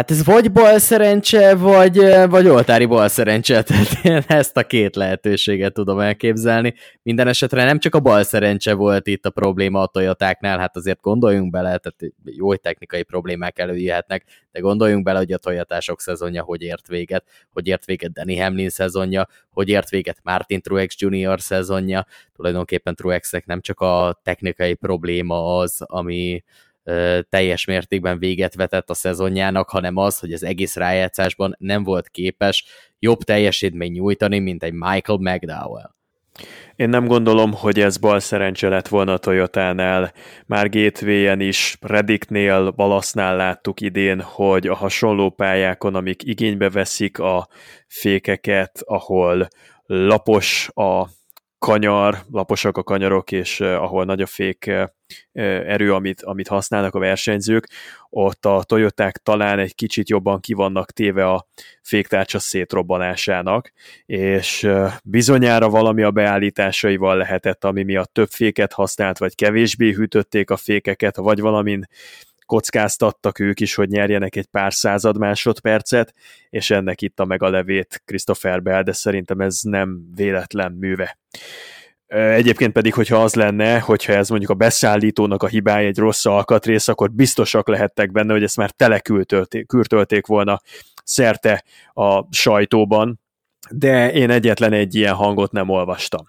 Hát ez vagy bal szerencse, vagy, vagy oltári bal szerencse, tehát én ezt a két lehetőséget tudom elképzelni. Minden esetre nem csak a bal szerencse volt itt a probléma a Toyotáknál, hát azért gondoljunk bele, tehát jó technikai problémák előjöhetnek, de gondoljunk bele, hogy a Toyotások szezonja hogy ért véget, hogy ért véget Danny Hamlin szezonja, hogy ért véget Martin Truex Jr. szezonja. Tulajdonképpen Truexnek nem csak a technikai probléma az, ami teljes mértékben véget vetett a szezonjának, hanem az, hogy az egész rájátszásban nem volt képes jobb teljesítmény nyújtani, mint egy Michael McDowell. Én nem gondolom, hogy ez bal szerencse lett volna a Toyotánál. Már Gateway-en is, Reddicknél, Balasznál láttuk idén, hogy a hasonló pályákon, amik igénybe veszik a fékeket, ahol lapos a kanyar, laposak a kanyarok, és uh, ahol nagy a fék uh, erő, amit, amit használnak a versenyzők, ott a Toyoták talán egy kicsit jobban kivannak téve a féktárcsa szétrobbanásának, és bizonyára valami a beállításaival lehetett, ami miatt több féket használt, vagy kevésbé hűtötték a fékeket, vagy valamin kockáztattak ők is, hogy nyerjenek egy pár század másodpercet, és ennek itta meg a levét Christopher Bell, de szerintem ez nem véletlen műve. Egyébként pedig, hogyha az lenne, hogyha ez mondjuk a beszállítónak a hibája egy rossz alkatrész, akkor biztosak lehettek benne, hogy ezt már telekürtölték volna szerte a sajtóban, de én egyetlen egy ilyen hangot nem olvastam.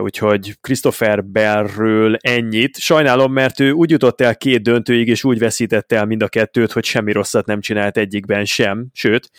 Úgyhogy Christopher Bellről ennyit. Sajnálom, mert ő úgy jutott el két döntőig, és úgy veszítette el mind a kettőt, hogy semmi rosszat nem csinált egyikben sem, sőt,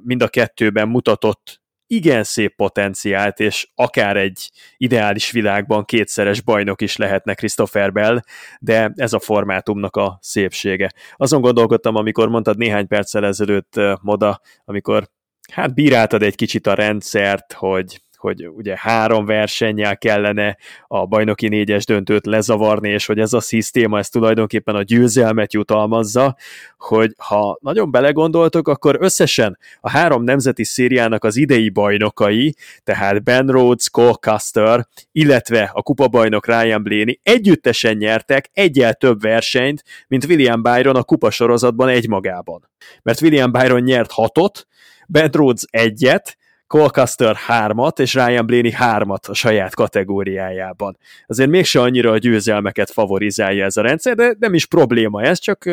mind a kettőben mutatott igen szép potenciált, és akár egy ideális világban kétszeres bajnok is lehetne Christopher Bell, de ez a formátumnak a szépsége. Azon gondolkodtam, amikor mondtad néhány perccel ezelőtt Moda, amikor hát bíráltad egy kicsit a rendszert, hogy hogy ugye három versennyel kellene a bajnoki négyes döntőt lezavarni, és hogy ez a szisztéma, ez tulajdonképpen a győzelmet jutalmazza, hogy ha nagyon belegondoltok, akkor összesen a három nemzeti szériának az idei bajnokai, tehát Ben Rhodes, Cole Custer, illetve a kupabajnok Ryan Blaney együttesen nyertek egyel több versenyt, mint William Byron a kupasorozatban egymagában. Mert William Byron nyert hatot, Ben Rhodes egyet, Colcaster hármat, és Ryan Blaney hármat a saját kategóriájában. Azért mégse annyira a győzelmeket favorizálja ez a rendszer, de nem is probléma ez, csak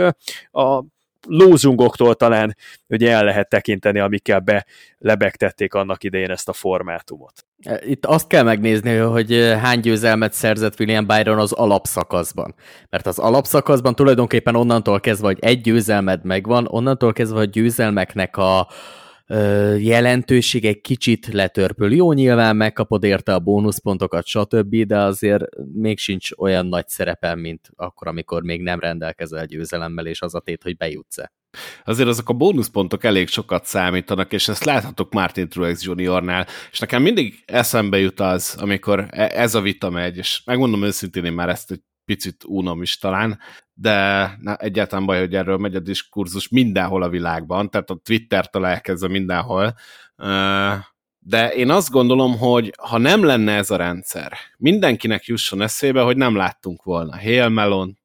a lózungoktól talán ugye el lehet tekinteni, amikkel be lebegtették annak idején ezt a formátumot. Itt azt kell megnézni, hogy hány győzelmet szerzett William Byron az alapszakaszban. Mert az alapszakaszban tulajdonképpen onnantól kezdve, hogy egy győzelmed megvan, onnantól kezdve, hogy győzelmeknek a, jelentőség egy kicsit letörpül. Jó, nyilván megkapod érte a bónuszpontokat, stb., de azért még sincs olyan nagy szerepe, mint akkor, amikor még nem rendelkezel győzelemmel, és az a tét, hogy bejutsz-e. Azért azok a bónuszpontok elég sokat számítanak, és ezt láthatok Martin Truex Juniornál, és nekem mindig eszembe jut az, amikor e- ez a vita megy, és megmondom őszintén, én már ezt egy picit unom is talán, de na, egyáltalán baj, hogy erről megy a diskurzus mindenhol a világban, tehát a Twitter-től elkezdve mindenhol. De én azt gondolom, hogy ha nem lenne ez a rendszer, mindenkinek jusson eszébe, hogy nem láttunk volna Hail Melont,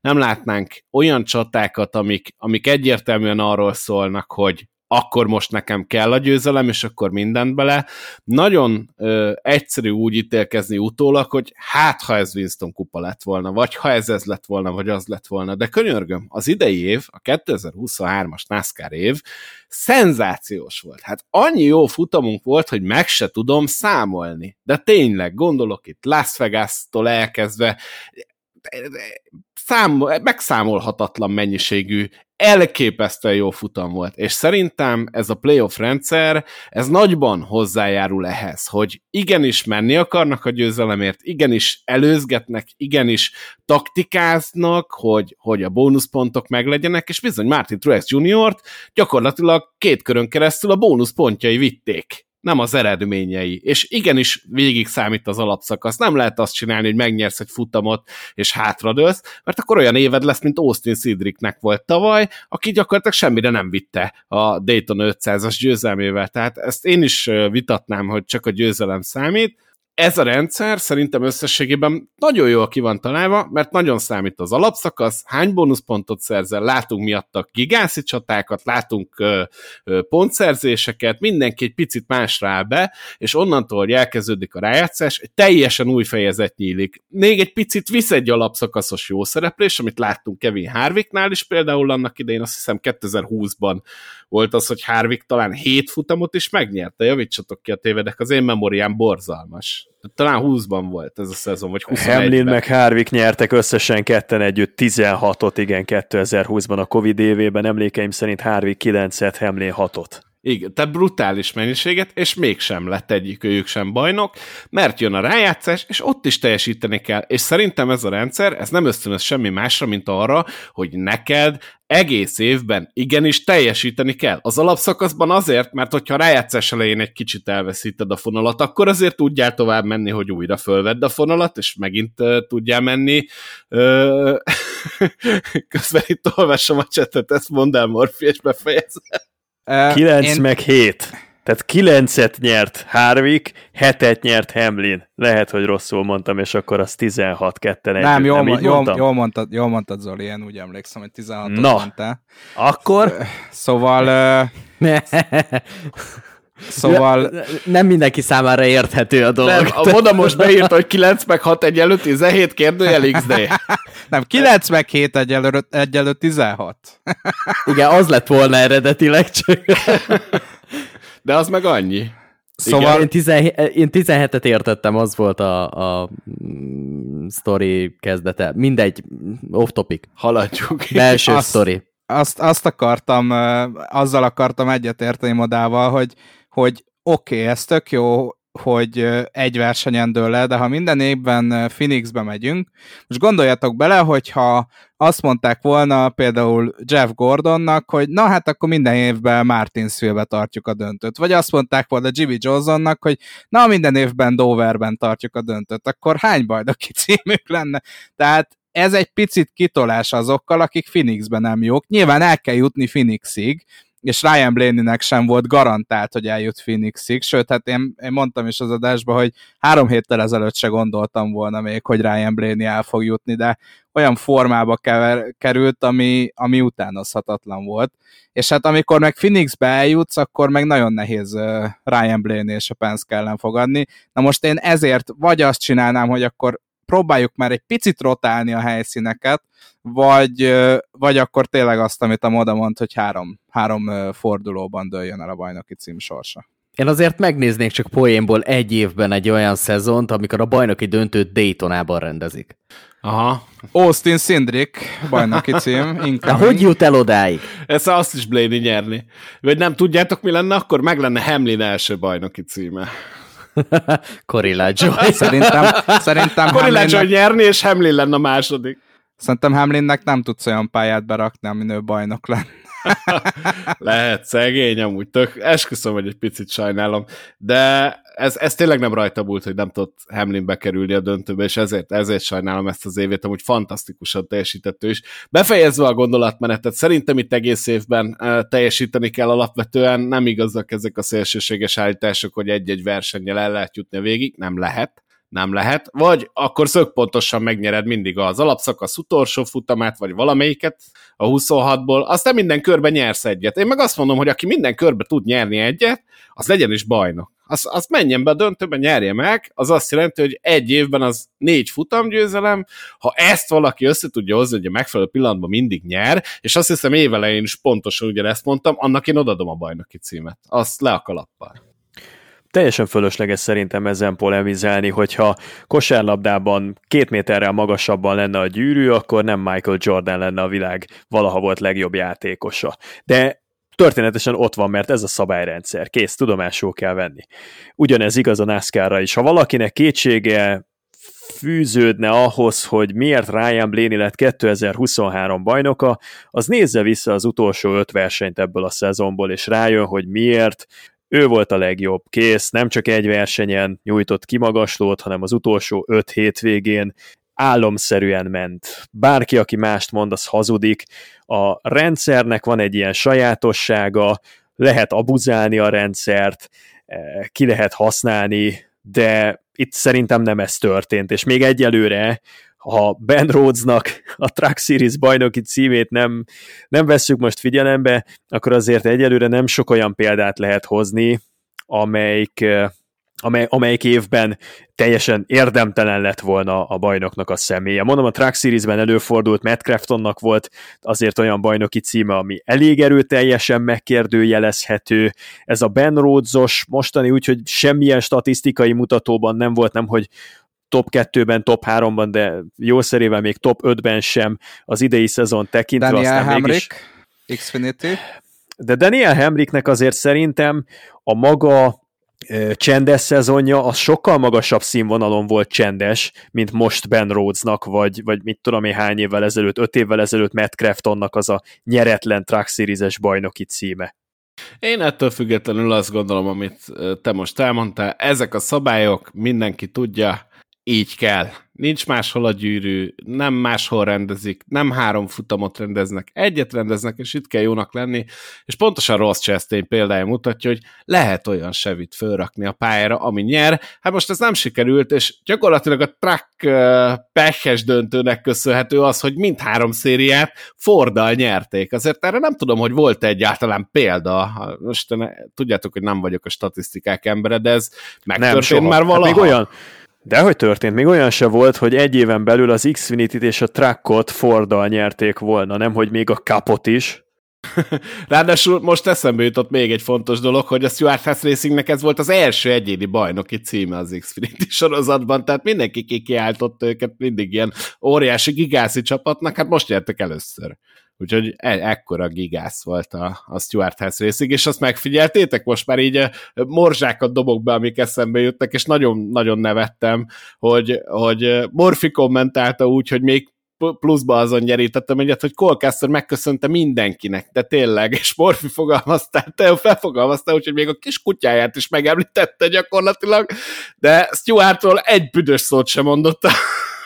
nem látnánk olyan csatákat, amik, amik egyértelműen arról szólnak, hogy akkor most nekem kell a győzelem, és akkor mindent bele. Nagyon ö, egyszerű úgy ítélkezni utólag, hogy hát, ha ez Winston kupa lett volna, vagy ha ez ez lett volna, vagy az lett volna. De könyörgöm, az idei év, a 2023-as NASCAR év szenzációs volt. Hát annyi jó futamunk volt, hogy meg se tudom számolni. De tényleg, gondolok itt Las Vegas-tól elkezdve, szám, megszámolhatatlan mennyiségű elképesztően jó futam volt, és szerintem ez a playoff rendszer, ez nagyban hozzájárul ehhez, hogy igenis menni akarnak a győzelemért, igenis előzgetnek, igenis taktikáznak, hogy, hogy a bónuszpontok meglegyenek, és bizony Martin Truex Jr.-t gyakorlatilag két körön keresztül a bónuszpontjai vitték nem az eredményei. És igenis végig számít az alapszakasz. Nem lehet azt csinálni, hogy megnyersz egy futamot, és hátradőlsz, mert akkor olyan éved lesz, mint Austin Sidricknek volt tavaly, aki gyakorlatilag semmire nem vitte a Dayton 500-as győzelmével. Tehát ezt én is vitatnám, hogy csak a győzelem számít, ez a rendszer szerintem összességében nagyon jól ki van találva, mert nagyon számít az alapszakasz, hány bónuszpontot szerzel, látunk miatta gigászi csatákat, látunk ö, ö, pontszerzéseket, mindenki egy picit másra áll be, és onnantól, hogy elkezdődik a rájátszás, egy teljesen új fejezet nyílik. Még egy picit visz egy alapszakaszos jó szereplés, amit láttunk Kevin Harvicknál is például annak idején, azt hiszem 2020-ban volt az, hogy Harvick talán hét futamot is megnyerte, javítsatok ki a tévedek, az én memóriám borzalmas. Talán 20-ban volt ez a szezon, vagy 21-ben. Hamlin meg Harvick nyertek összesen ketten együtt 16-ot, igen, 2020-ban a Covid évében, emlékeim szerint Harvick 9-et, Hamlin 6-ot. Igen, tehát brutális mennyiséget, és mégsem lett egyikőjük sem bajnok, mert jön a rájátszás, és ott is teljesíteni kell. És szerintem ez a rendszer, ez nem ösztönöz semmi másra, mint arra, hogy neked egész évben igenis teljesíteni kell. Az alapszakaszban azért, mert hogyha a rájátszás elején egy kicsit elveszíted a fonalat, akkor azért tudjál tovább menni, hogy újra fölvedd a fonalat, és megint uh, tudjál menni. Uh, közben itt olvasom a csetet, ezt mondd el, Morfi, és befejezem. 9 én... meg 7. Tehát 9-et nyert Harvick, 7-et nyert Hamlin. Lehet, hogy rosszul mondtam, és akkor az 16-2 Nem, jól, nem jól, jól, mondtad, jól mondtad, Zoli, én úgy emlékszem, hogy 16 Na, mondtál. akkor? Szóval... Uh, Szóval... Nem mindenki számára érthető a dolog. Nem, a Moda most beírta, hogy 9 meg 6 egyelő 17 kérdőjel XD. Nem, 9 meg 7 egyelő, egyelő 16. Igen, az lett volna eredetileg csak. De az meg annyi. Szóval én, 17, én 17-et értettem, az volt a, a mm, story kezdete. Mindegy, off topic. Haladjuk. Belső azt, story. Azt, azt akartam, azzal akartam egyetérteni modával, hogy hogy oké, okay, ez tök jó, hogy egy versenyen dől le, de ha minden évben Phoenixbe megyünk, most gondoljatok bele, hogyha azt mondták volna például Jeff Gordonnak, hogy na hát akkor minden évben Martinsville-be tartjuk a döntőt, vagy azt mondták volna Jimmy Johnsonnak, hogy na minden évben Doverben tartjuk a döntőt, akkor hány bajnoki címük lenne? Tehát ez egy picit kitolás azokkal, akik Phoenixben nem jók. Nyilván el kell jutni Phoenixig, és Ryan Blaney-nek sem volt garantált, hogy eljut Phoenixig, sőt, hát én, én mondtam is az adásban, hogy három héttel ezelőtt se gondoltam volna még, hogy Ryan Blaney el fog jutni, de olyan formába kever, került, ami, ami utánozhatatlan volt. És hát amikor meg Phoenixbe eljutsz, akkor meg nagyon nehéz Ryan Blaney és a Penske ellen fogadni. Na most én ezért vagy azt csinálnám, hogy akkor próbáljuk már egy picit rotálni a helyszíneket, vagy, vagy akkor tényleg azt, amit a Moda mond, hogy három, három fordulóban dőljön el a bajnoki cím sorsa. Én azért megnéznék csak poénból egy évben egy olyan szezont, amikor a bajnoki döntőt Daytonában rendezik. Aha. Austin Sindrick, bajnoki cím. De hogy jut el odáig? Ezt azt is Blaney nyerni. Vagy nem tudjátok, mi lenne akkor? Meg lenne Hamlin első bajnoki címe. Corilla Joy. Szerintem, szerintem Corilla Joy nyerni, és Hamlin lenne a második. Szerintem Hamlinnek nem tudsz olyan pályát berakni, ami nő bajnok lenne. Lehet, szegény, amúgy tök, esküszöm, hogy egy picit sajnálom, de ez, ez tényleg nem rajta múlt, hogy nem tudott Hamlin bekerülni a döntőbe, és ezért, ezért sajnálom ezt az évét, amúgy fantasztikusan teljesített ő is. Befejezve a gondolatmenetet, szerintem itt egész évben uh, teljesíteni kell alapvetően, nem igazak ezek a szélsőséges állítások, hogy egy-egy versennyel el lehet jutni a végig, nem lehet nem lehet, vagy akkor szögpontosan megnyered mindig az alapszakasz utolsó futamát, vagy valamelyiket a 26-ból, aztán minden körben nyersz egyet. Én meg azt mondom, hogy aki minden körbe tud nyerni egyet, az legyen is bajnok. Az, az menjen be a döntőben, nyerje meg, az azt jelenti, hogy egy évben az négy futamgyőzelem, ha ezt valaki össze tudja hozni, hogy a megfelelő pillanatban mindig nyer, és azt hiszem évelején is pontosan ugyanezt mondtam, annak én odadom a bajnoki címet. Azt le a kalappal teljesen fölösleges szerintem ezen polemizálni, hogyha kosárlabdában két méterrel magasabban lenne a gyűrű, akkor nem Michael Jordan lenne a világ valaha volt legjobb játékosa. De történetesen ott van, mert ez a szabályrendszer. Kész, tudomásul kell venni. Ugyanez igaz a NASCAR-ra is. Ha valakinek kétsége fűződne ahhoz, hogy miért Ryan Blaney lett 2023 bajnoka, az nézze vissza az utolsó öt versenyt ebből a szezonból, és rájön, hogy miért ő volt a legjobb, kész, nem csak egy versenyen nyújtott kimagaslót, hanem az utolsó öt hétvégén álomszerűen ment. Bárki, aki mást mond, az hazudik. A rendszernek van egy ilyen sajátossága, lehet abuzálni a rendszert, eh, ki lehet használni, de itt szerintem nem ez történt, és még egyelőre ha Ben Rhodesnak a Truck Series bajnoki címét nem, nem vesszük most figyelembe, akkor azért egyelőre nem sok olyan példát lehet hozni, amelyik, amely, amelyik évben teljesen érdemtelen lett volna a bajnoknak a személye. Mondom, a Truck Series-ben előfordult, Matt Craftonnak volt azért olyan bajnoki címe, ami elég erőteljesen megkérdőjelezhető. Ez a Ben Rhodes-os mostani úgyhogy semmilyen statisztikai mutatóban nem volt, nem hogy top 2-ben, top 3-ban, de jó szerével még top 5-ben sem az idei szezon tekintve. Daniel Hamrick, mégis... Xfinity. de Daniel Hemricknek azért szerintem a maga csendes szezonja, az sokkal magasabb színvonalon volt csendes, mint most Ben Rhodesnak, vagy, vagy mit tudom én hány évvel ezelőtt, öt évvel ezelőtt Matt Craftonnak az a nyeretlen Truck Series-es bajnoki címe. Én ettől függetlenül azt gondolom, amit te most elmondtál, ezek a szabályok, mindenki tudja, így kell. Nincs máshol a gyűrű, nem máshol rendezik, nem három futamot rendeznek, egyet rendeznek, és itt kell jónak lenni, és pontosan Ross Chastain példája mutatja, hogy lehet olyan sevit fölrakni a pályára, ami nyer. Hát most ez nem sikerült, és gyakorlatilag a track pehes döntőnek köszönhető az, hogy mindhárom szériát Forddal nyerték. Azért erre nem tudom, hogy volt egyáltalán példa. Most tudjátok, hogy nem vagyok a statisztikák embere, de ez megtörtént nem, már valaha. Hát még olyan, de hogy történt? Még olyan se volt, hogy egy éven belül az Xfinity-t és a Trackot Forddal nyerték volna, nem hogy még a kapot is. Ráadásul most eszembe jutott még egy fontos dolog, hogy a Stuart Haas Racingnek ez volt az első egyéni bajnoki címe az Xfinity sorozatban, tehát mindenki kikiáltott őket mindig ilyen óriási gigászi csapatnak, hát most nyertek először. Úgyhogy e- ekkora gigász volt a, a Stuart House Racing, és azt megfigyeltétek, most már így morzsákat dobok be, amik eszembe jöttek, és nagyon-nagyon nevettem, hogy, hogy Morfi kommentálta úgy, hogy még pluszba azon nyerítettem egyet, hogy Colcaster megköszönte mindenkinek, de tényleg, és Morfi fogalmazta, te felfogalmazta, úgyhogy még a kis kutyáját is megemlítette gyakorlatilag, de Stuartról egy büdös szót sem mondott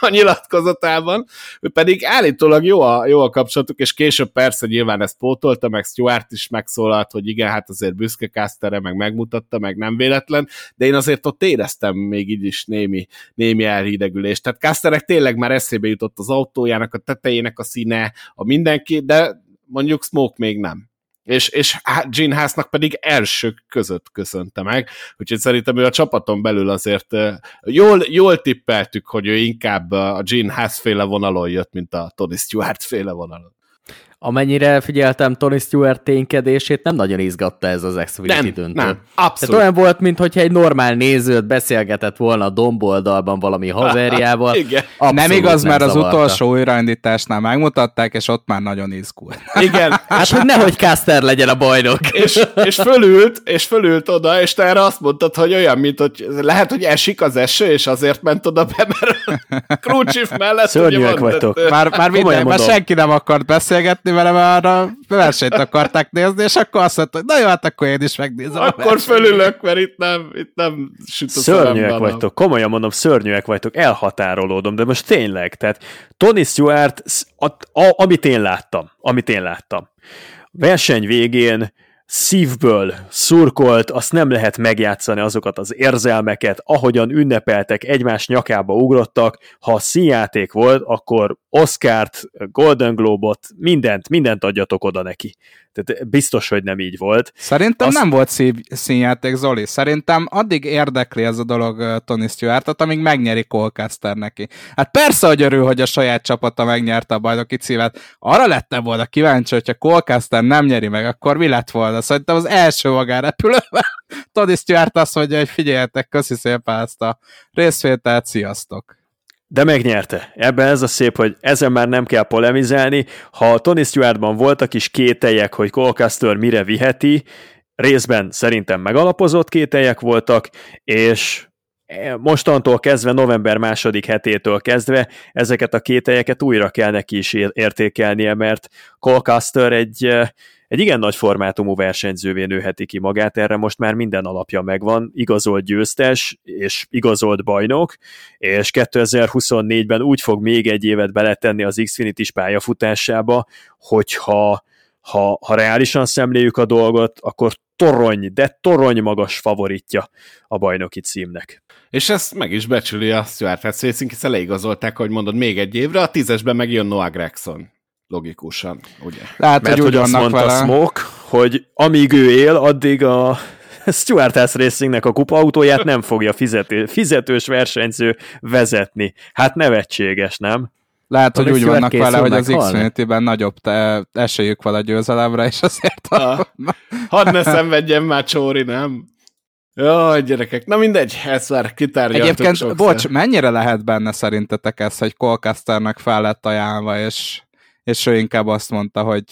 a nyilatkozatában, ő pedig állítólag jó a, jó a kapcsolatuk, és később persze nyilván ezt pótolta, meg Stuart is megszólalt, hogy igen, hát azért büszke Casterre, meg megmutatta, meg nem véletlen, de én azért ott éreztem még így is némi, némi elhidegülést. Tehát Casternek tényleg már eszébe jutott az autójának a tetejének a színe, a mindenki, de mondjuk Smoke még nem és, és Gene Haasnak pedig elsők között köszönte meg, úgyhogy szerintem ő a csapaton belül azért jól, jól tippeltük, hogy ő inkább a Gene Haas féle vonalon jött, mint a Tony Stewart féle vonalon. Amennyire figyeltem Tony Stewart ténykedését, nem nagyon izgatta ez az Xfinity nem, döntő. Nem, abszolút. Tehát olyan volt, mintha egy normál nézőt beszélgetett volna a domboldalban valami haverjával. Igen. nem igaz, mert az utolsó újraindításnál megmutatták, és ott már nagyon izgult. Igen. hát, hogy nehogy Caster legyen a bajnok. és, és fölült, és fölült oda, és te erre azt mondtad, hogy olyan, mint hogy lehet, hogy esik az eső, és azért ment oda be, mert Krúcsif mellett Szörnyűek vagytok. Már, már, minden, már senki nem akart beszélgetni, nézni vele, mert arra versenyt akarták nézni, és akkor azt mondta, hogy na jó, hát akkor én is megnézem. Akkor fölülök, mert itt nem, itt nem süt a Szörnyűek vagytok, komolyan mondom, szörnyűek vagytok, elhatárolódom, de most tényleg, tehát Tony Stewart, a, a, amit én láttam, amit én láttam, verseny végén szívből szurkolt, azt nem lehet megjátszani azokat az érzelmeket, ahogyan ünnepeltek, egymás nyakába ugrottak, ha a színjáték volt, akkor Oscárt, Golden Globot, mindent, mindent adjatok oda neki. Tehát biztos, hogy nem így volt. Szerintem Azt... nem volt szív, színjáték, Zoli. Szerintem addig érdekli ez a dolog Tony Stewartot, amíg megnyeri Colcaster neki. Hát persze, hogy örül, hogy a saját csapata megnyerte a bajnoki címet. Arra lettem volna kíváncsi, hogyha Colcaster nem nyeri meg, akkor mi lett volna? Szerintem az első magárepülővel Tony Stewart azt mondja, hogy figyeljetek, köszi szépen ezt a részvételt, sziasztok! De megnyerte. Ebben ez a szép, hogy ezen már nem kell polemizálni. Ha Tony Stewartban voltak is kételjek, hogy Colcaster mire viheti, részben szerintem megalapozott kételjek voltak, és mostantól kezdve, november második hetétől kezdve ezeket a kételyeket újra kell neki is értékelnie, mert Colcaster egy egy igen nagy formátumú versenyzővé nőheti ki magát, erre most már minden alapja megvan, igazolt győztes és igazolt bajnok, és 2024-ben úgy fog még egy évet beletenni az Xfinity pályafutásába, hogyha ha, ha reálisan szemléljük a dolgot, akkor torony, de torony magas favoritja a bajnoki címnek. És ezt meg is becsüli a Stuart Racing, hiszen leigazolták, hogy mondod, még egy évre, a tízesben megjön Noah Gregson logikusan, ugye? Lehet, Mert hogy, úgy azt mondta vele. Smoke, hogy amíg ő él, addig a Stuart House Racingnek a kupaautóját nem fogja fizető, fizetős versenyző vezetni. Hát nevetséges, nem? Lehet, hogy úgy vannak vele, hogy az Xfinity-ben nagyobb te, esélyük van a győzelemre, és azért... A... Hadd ne szenvedjen már Csóri, nem? Jó, gyerekek, na mindegy, ezt már kitárgyaltuk Egyébként, sokszor. bocs, mennyire lehet benne szerintetek ez, hogy Colcasternek fel lett ajánlva, és és ő inkább azt mondta, hogy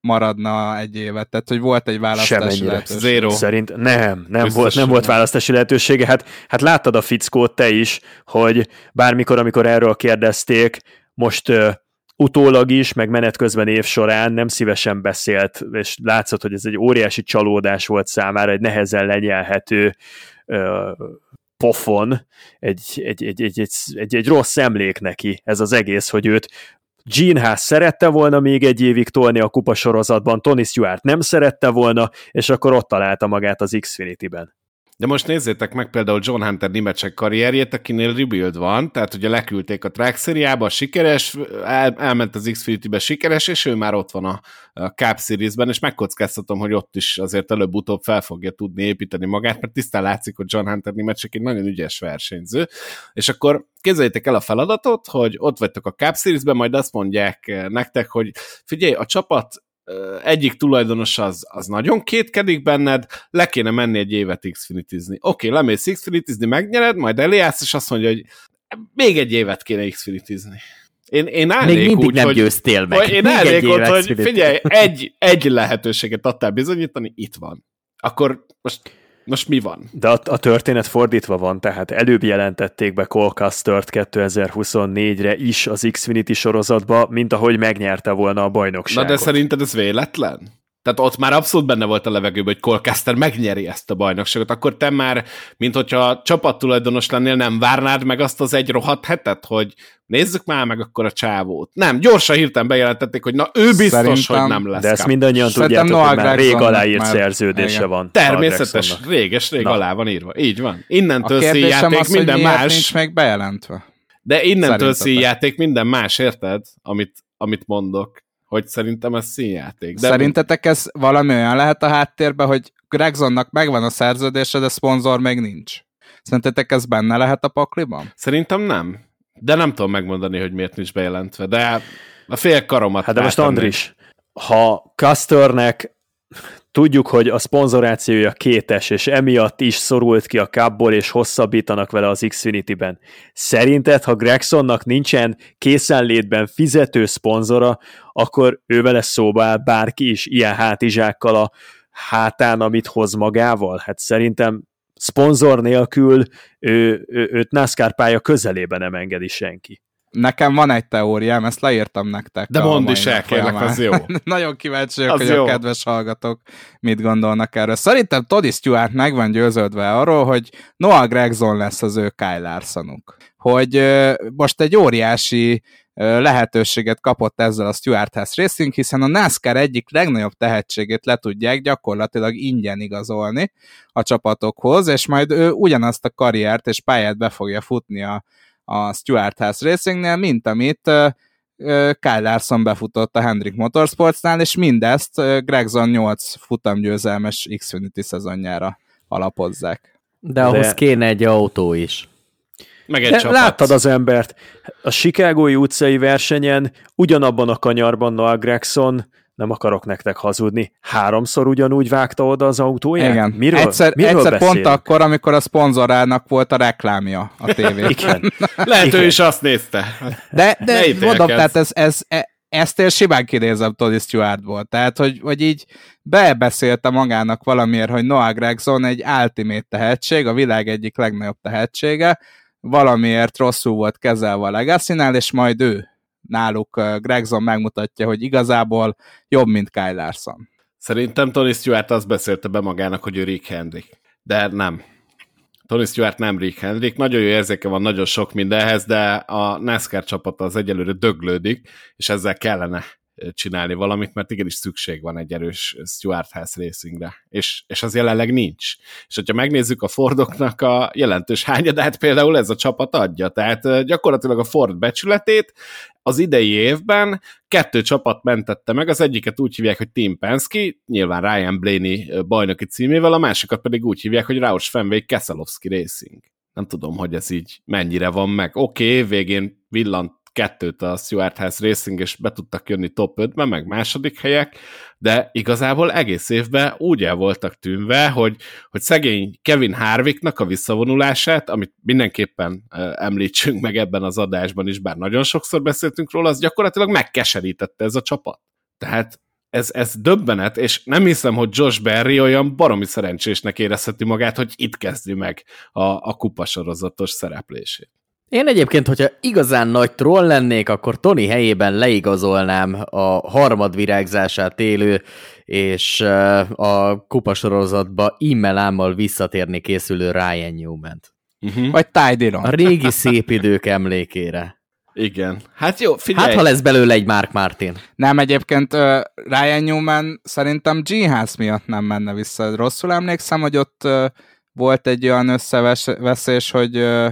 maradna egy évet, tehát hogy volt egy választási Semennyire. lehetőség. Zero. Szerint nem, nem Biztos, volt, nem volt választási lehetősége. Hát, hát láttad a fickót te is, hogy bármikor, amikor erről kérdezték, most ö, utólag is, meg menet közben év során nem szívesen beszélt, és látszott, hogy ez egy óriási csalódás volt számára, egy nehezen lenyelhető ö, pofon, egy, egy, egy, egy, egy, egy, egy rossz emlék neki ez az egész, hogy őt Gene Haas szerette volna még egy évig tolni a kupasorozatban, Tony Stewart nem szerette volna, és akkor ott találta magát az Xfinity-ben. De most nézzétek meg például John Hunter Nimecek karrierjét, akinél rebuild van, tehát ugye leküldték a track szériába, sikeres, el, elment az Xfinity-be sikeres, és ő már ott van a, a Cup Series-ben, és megkockáztatom, hogy ott is azért előbb-utóbb fel fogja tudni építeni magát, mert tisztán látszik, hogy John Hunter Nimecek egy nagyon ügyes versenyző, és akkor képzeljétek el a feladatot, hogy ott vagytok a Cup Series-ben, majd azt mondják eh, nektek, hogy figyelj, a csapat egyik tulajdonos az, az nagyon kétkedik benned, le kéne menni egy évet Xfinitizni. Oké, okay, lemész Xfinitizni, megnyered, majd eljátsz, és azt mondja, hogy még egy évet kéne Xfinitizni. Én, én állnék Még mindig úgy, nem hogy, győztél meg. hogy én Még állnék egy ott, hogy figyelj, egy, egy lehetőséget adtál bizonyítani, itt van. Akkor most, most mi van? De a, a történet fordítva van, tehát előbb jelentették be Cole Custer-t 2024-re is az Xfinity sorozatba, mint ahogy megnyerte volna a Na bajnokságot. de szerinted ez véletlen? Tehát ott már abszolút benne volt a levegőben, hogy Colcaster megnyeri ezt a bajnokságot, akkor te már, mint hogyha csapattulajdonos lennél, nem várnád meg azt az egy rohadt hetet, hogy nézzük már meg akkor a csávót. Nem, gyorsan hirtelen bejelentették, hogy na ő biztos, Szerintem- hogy nem lesz De ezt mindannyian Szerintem tudjátok, hogy Noah már rég aláírt már- szerződése igen. van. Természetes, Gregsonnak. réges-rég Na. alá van írva. Így van. Innentől színjáték az, hogy minden más. nincs még bejelentve. De innentől színjáték minden más, érted? Amit, amit mondok. Hogy szerintem ez színjáték. De Szerintetek ez valami olyan lehet a háttérben, hogy Gregsonnak megvan a szerződése, de szponzor még nincs? Szerintetek ez benne lehet a pakliban? Szerintem nem. De nem tudom megmondani, hogy miért nincs bejelentve. De a fél karomat Hát de most. Andris, ha Custernek tudjuk, hogy a szponzorációja kétes, és emiatt is szorult ki a cupból, és hosszabbítanak vele az Xfinity-ben. Szerinted, ha Gregsonnak nincsen készenlétben fizető szponzora, akkor ő vele szóba áll bárki is ilyen hátizsákkal a hátán, amit hoz magával? Hát szerintem szponzor nélkül ő, ő, őt NASCAR pálya közelében nem engedi senki. Nekem van egy teóriám, ezt leírtam nektek. De mondd is el, kérlek, az jó. Nagyon kíváncsi vagyok, hogy jó. a kedves hallgatók mit gondolnak erről. Szerintem Toddy Stewart meg van győződve arról, hogy Noah Gregson lesz az ő Kyle Larsonuk. Hogy most egy óriási lehetőséget kapott ezzel a Stewart House Racing, hiszen a NASCAR egyik legnagyobb tehetségét le tudják gyakorlatilag ingyen igazolni a csapatokhoz, és majd ő ugyanazt a karriert és pályát be fogja futni a, a Stewart House Racingnél, mint amit Kyle Larson befutott a Hendrick Motorsportsnál, és mindezt Gregson 8 futamgyőzelmes Xfinity szezonjára alapozzák. De ahhoz De- kéne egy autó is. Meg egy De csapat. láttad az embert. A Chicagói utcai versenyen ugyanabban a kanyarban Noah Gregson, nem akarok nektek hazudni, háromszor ugyanúgy vágta oda az autóját? Igen. Miről, egyszer miről egyszer pont akkor, amikor a szponzorának volt a reklámja a tévében. Igen. Lehet, ő Igen. is azt nézte. De, de mondom, tehát ez, ez, e- ezt én simán kinézem Tony Stewartból. Tehát, hogy, hogy így bebeszélte magának valamiért, hogy Noah Gregson egy ultimate tehetség, a világ egyik legnagyobb tehetsége, valamiért rosszul volt kezelve a legacy és majd ő náluk Gregson megmutatja, hogy igazából jobb, mint Kyle Larson. Szerintem Tony Stewart azt beszélte be magának, hogy ő Rick Hendrick. De nem. Tony Stewart nem Rick Hendrick. Nagyon jó érzéke van nagyon sok mindenhez, de a NASCAR csapata az egyelőre döglődik, és ezzel kellene csinálni valamit, mert igenis szükség van egy erős Stuart House Racingre, és, és az jelenleg nincs. És hogyha megnézzük a Fordoknak a jelentős hányadát, például ez a csapat adja, tehát gyakorlatilag a Ford becsületét az idei évben kettő csapat mentette meg, az egyiket úgy hívják, hogy Tim Penske, nyilván Ryan Blaney bajnoki címével, a másikat pedig úgy hívják, hogy Roush Fenway Keselowski Racing. Nem tudom, hogy ez így mennyire van meg. Oké, okay, végén villant kettőt a Stuart House Racing, és be tudtak jönni top 5-be, meg második helyek, de igazából egész évben úgy el voltak tűnve, hogy, hogy szegény Kevin Harvicknak a visszavonulását, amit mindenképpen említsünk meg ebben az adásban is, bár nagyon sokszor beszéltünk róla, az gyakorlatilag megkeserítette ez a csapat. Tehát ez, ez döbbenet, és nem hiszem, hogy Josh Berry olyan baromi szerencsésnek érezheti magát, hogy itt kezdi meg a, a kupasorozatos szereplését. Én egyébként, hogyha igazán nagy troll lennék, akkor Tony helyében leigazolnám a harmad virágzását élő, és a kupasorozatba immelámmal visszatérni készülő Ryan newman uh-huh. Vagy Ty. A régi szép idők emlékére. Igen. Hát jó, figyelj. Hát, ha lesz belőle egy Mark Martin. Nem, egyébként uh, Ryan Newman szerintem G House miatt nem menne vissza. Rosszul emlékszem, hogy ott uh, volt egy olyan összeveszés, hogy uh,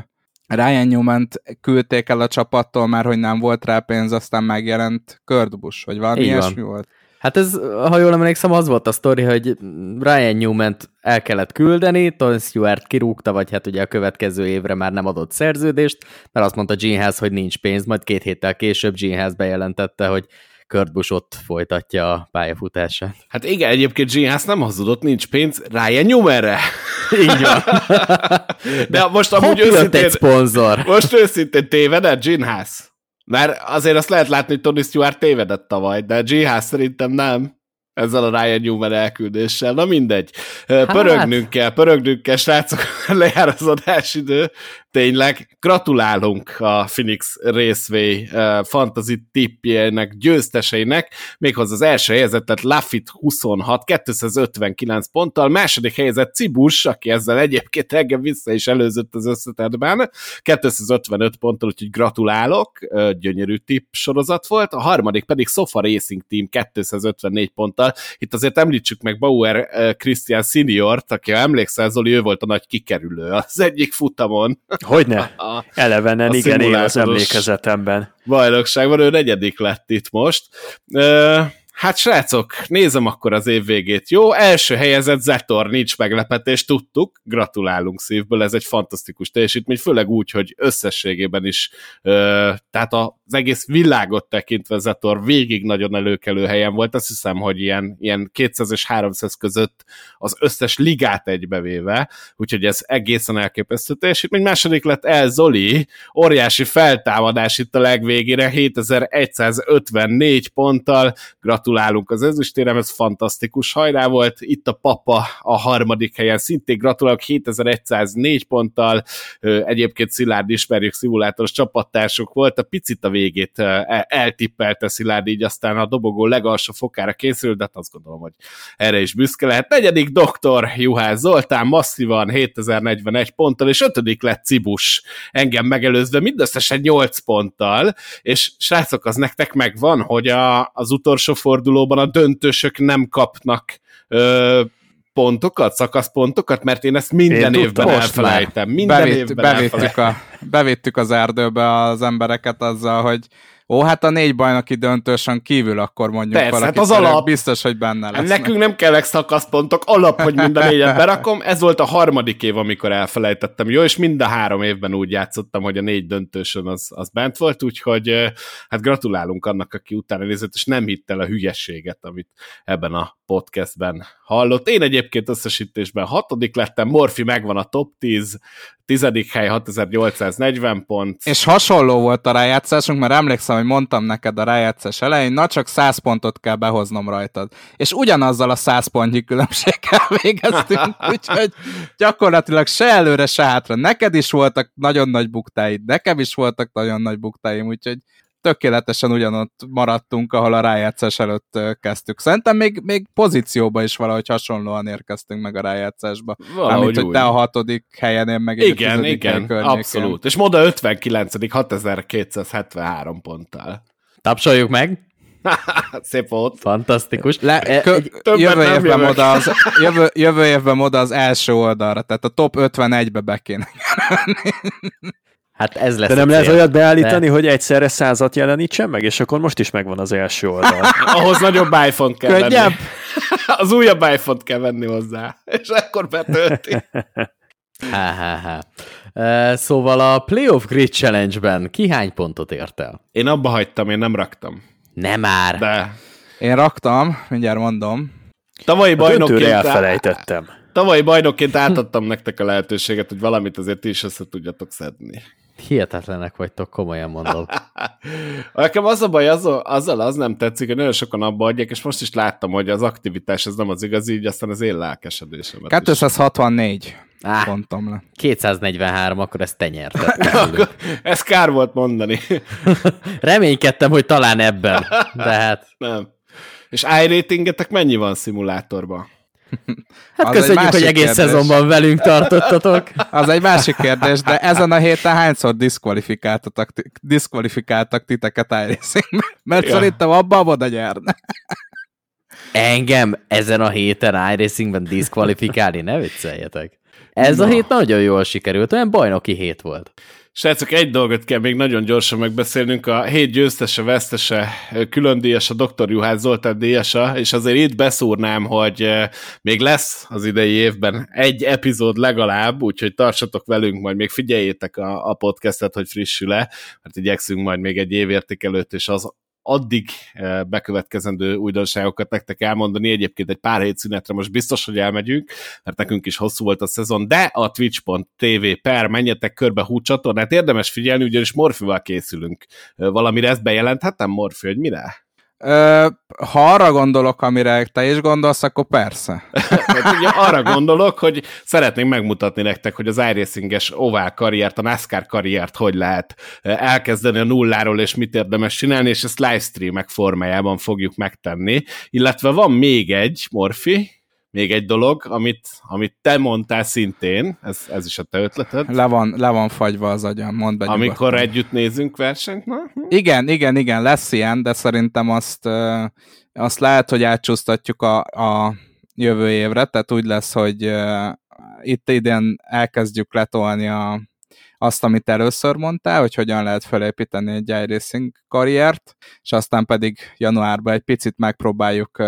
Ryan newman küldték el a csapattól, mert hogy nem volt rá pénz, aztán megjelent Kurt Busch, vagy valami ilyesmi volt. Hát ez, ha jól emlékszem, az volt a sztori, hogy Ryan newman el kellett küldeni, Tony Stewart kirúgta, vagy hát ugye a következő évre már nem adott szerződést, mert azt mondta Gene Haas, hogy nincs pénz, majd két héttel később Gene Haas bejelentette, hogy Kurt Busch ott folytatja a pályafutását. Hát igen, egyébként Gene Haas nem hazudott, nincs pénz, Ryan Newmanre. Így van. De most amúgy őszintén... egy szponzor. Most őszintén tévedett Gene Haas? Mert azért azt lehet látni, hogy Tony Stewart tévedett tavaly, de G. szerintem nem ezzel a Ryan Newman elküldéssel. Na mindegy. Hát. Pörögnünk kell, pörögnünk kell, srácok, lejár az adásidő tényleg gratulálunk a Phoenix Raceway uh, fantasy tippjének, győzteseinek, méghozzá az első helyezettet Laffit 26, 259 ponttal, második helyezett Cibus, aki ezzel egyébként engem vissza is előzött az összetetben, 255 ponttal, úgyhogy gratulálok, uh, gyönyörű tipp sorozat volt, a harmadik pedig Sofa Racing Team 254 ponttal, itt azért említsük meg Bauer Christian Seniort, aki emlékszel, Zoli, ő volt a nagy kikerülő az egyik futamon. Hogyne? Elevenen, a igen, én az emlékezetemben. Bajnokságban ő negyedik lett itt most. Hát srácok, nézem akkor az év végét. Jó, első helyezett Zetor, nincs meglepetés, tudtuk, gratulálunk szívből, ez egy fantasztikus teljesítmény, főleg úgy, hogy összességében is, ö, tehát az egész világot tekintve Zetor végig nagyon előkelő helyen volt, azt hiszem, hogy ilyen, ilyen 200 és 300 között az összes ligát egybevéve, úgyhogy ez egészen elképesztő teljesítmény. Második lett El Zoli, óriási feltámadás itt a legvégére, 7154 ponttal, gratulálunk gratulálunk az ezüstérem, ez fantasztikus hajrá volt. Itt a papa a harmadik helyen, szintén gratulálok 7104 ponttal, egyébként Szilárd ismerjük, szimulátoros csapattársuk volt, a picit a végét eltippelte Szilárd, így aztán a dobogó legalsó fokára készült, de hát azt gondolom, hogy erre is büszke lehet. Negyedik doktor Juhász Zoltán masszívan 7041 ponttal, és ötödik lett Cibus, engem megelőzve mindösszesen 8 ponttal, és srácok, az nektek megvan, hogy a, az utolsó fordulóban a döntősök nem kapnak ö, pontokat, szakaszpontokat, mert én ezt minden én évben elfelejtem. Minden Bevitt, évben bevittük, elfelejtem. a, bevittük az erdőbe az embereket azzal, hogy Ó, hát a négy bajnoki döntősen kívül akkor mondjuk Persze, valaki hát az alap. biztos, hogy benne lesz. Nekünk nem kellek szakaszpontok, alap, hogy mind a négyet berakom. Ez volt a harmadik év, amikor elfelejtettem. Jó, és mind a három évben úgy játszottam, hogy a négy döntősön az, az bent volt, úgyhogy hát gratulálunk annak, aki utána nézett, és nem hitt el a hülyességet, amit ebben a podcastben hallott. Én egyébként összesítésben hatodik lettem, Morfi megvan a top 10, tizedik hely 6840 pont. És hasonló volt a rájátszásunk, mert emlékszem, hogy mondtam neked a rájátszás elején, na csak 100 pontot kell behoznom rajtad. És ugyanazzal a 100 pontnyi különbséggel végeztünk, úgyhogy gyakorlatilag se előre, se hátra. Neked is voltak nagyon nagy buktáid, nekem is voltak nagyon nagy buktáim, úgyhogy tökéletesen ugyanott maradtunk, ahol a rájátszás előtt kezdtük. Szerintem még, még pozícióba is valahogy hasonlóan érkeztünk meg a rájátszásba. Valahogy Amit, hogy te a hatodik helyen, én meg igen, igen, abszolút. És Moda 59 6273 ponttal. Tapsoljuk meg! Szép volt. Fantasztikus. Le, e, kö, jövő, évben moda az, jövő, jövő évben moda az első oldalra, tehát a top 51-be be kéne Hát ez lesz De nem lehet olyat beállítani, de... hogy egyszerre százat jelenítsen meg, és akkor most is megvan az első oldal. Ahhoz nagyobb iPhone kell Könnyebb. venni. Az újabb iPhone-t kell venni hozzá, és akkor betölti. Ha, ha, ha. Uh, szóval a Playoff Grid Challenge-ben ki hány pontot ért el? Én abba hagytam, én nem raktam. Nem már. De. Én raktam, mindjárt mondom. Tavalyi bajnokként... elfelejtettem. Tavalyi bajnokként átadtam nektek a lehetőséget, hogy valamit azért is össze tudjatok szedni. Hihetetlenek vagytok, komolyan mondom. Nekem az a baj, azzal, azzal az nem tetszik, hogy nagyon sokan abba adják, és most is láttam, hogy az aktivitás ez nem az igazi, így aztán az én lelkesedésemet 264 Á, pontom le. 243, akkor ezt te nyerted. Ez kár volt mondani. Reménykedtem, hogy talán ebben, de hát... nem. És iRatingetek mennyi van szimulátorban? Hát Az köszönjük, hogy egész kérdés. szezonban velünk tartottatok. Az egy másik kérdés, de ezen a héten hányszor diszkvalifikáltatok, diszkvalifikáltak titeket iRacingben? Mert Ja. szerintem abban oda nyerne. Engem ezen a héten iRacingben diszkvalifikálni, ne vicceljetek. Ez a Na. hét nagyon jól sikerült, olyan bajnoki hét volt. Srácok, egy dolgot kell még nagyon gyorsan megbeszélnünk. A hét győztese, vesztese, külön díjas, a Dr. Juhász Zoltán díjasa, és azért itt beszúrnám, hogy még lesz az idei évben egy epizód legalább, úgyhogy tartsatok velünk, majd még figyeljétek a, a podcastet, hogy frissül-e, mert igyekszünk majd még egy évértékelőt, és az addig eh, bekövetkezendő újdonságokat nektek elmondani. Egyébként egy pár hét szünetre most biztos, hogy elmegyünk, mert nekünk is hosszú volt a szezon, de a twitch.tv per menjetek körbe hú csatornát, érdemes figyelni, ugyanis Morfival készülünk. Valamire ezt bejelenthetem, Morfi, hogy mire? Ö, ha arra gondolok, amire te is gondolsz, akkor persze. Hát ugye arra gondolok, hogy szeretnénk megmutatni nektek, hogy az iRacing-es ovál karriert, a NASCAR karriert hogy lehet eh, elkezdeni a nulláról, és mit érdemes csinálni, és ezt livestreamek formájában fogjuk megtenni. Illetve van még egy, Morfi, még egy dolog, amit, amit te mondtál szintén, ez, ez is a te ötleted, Le van, le van fagyva az agyam, mondd be amikor nyugodtan. együtt nézünk versenyt, na? Igen, igen, igen, lesz ilyen, de szerintem azt, azt lehet, hogy átcsúsztatjuk a, a jövő évre, tehát úgy lesz, hogy itt idén elkezdjük letolni a, azt, amit először mondtál, hogy hogyan lehet felépíteni egy iRacing karriert, és aztán pedig januárban egy picit megpróbáljuk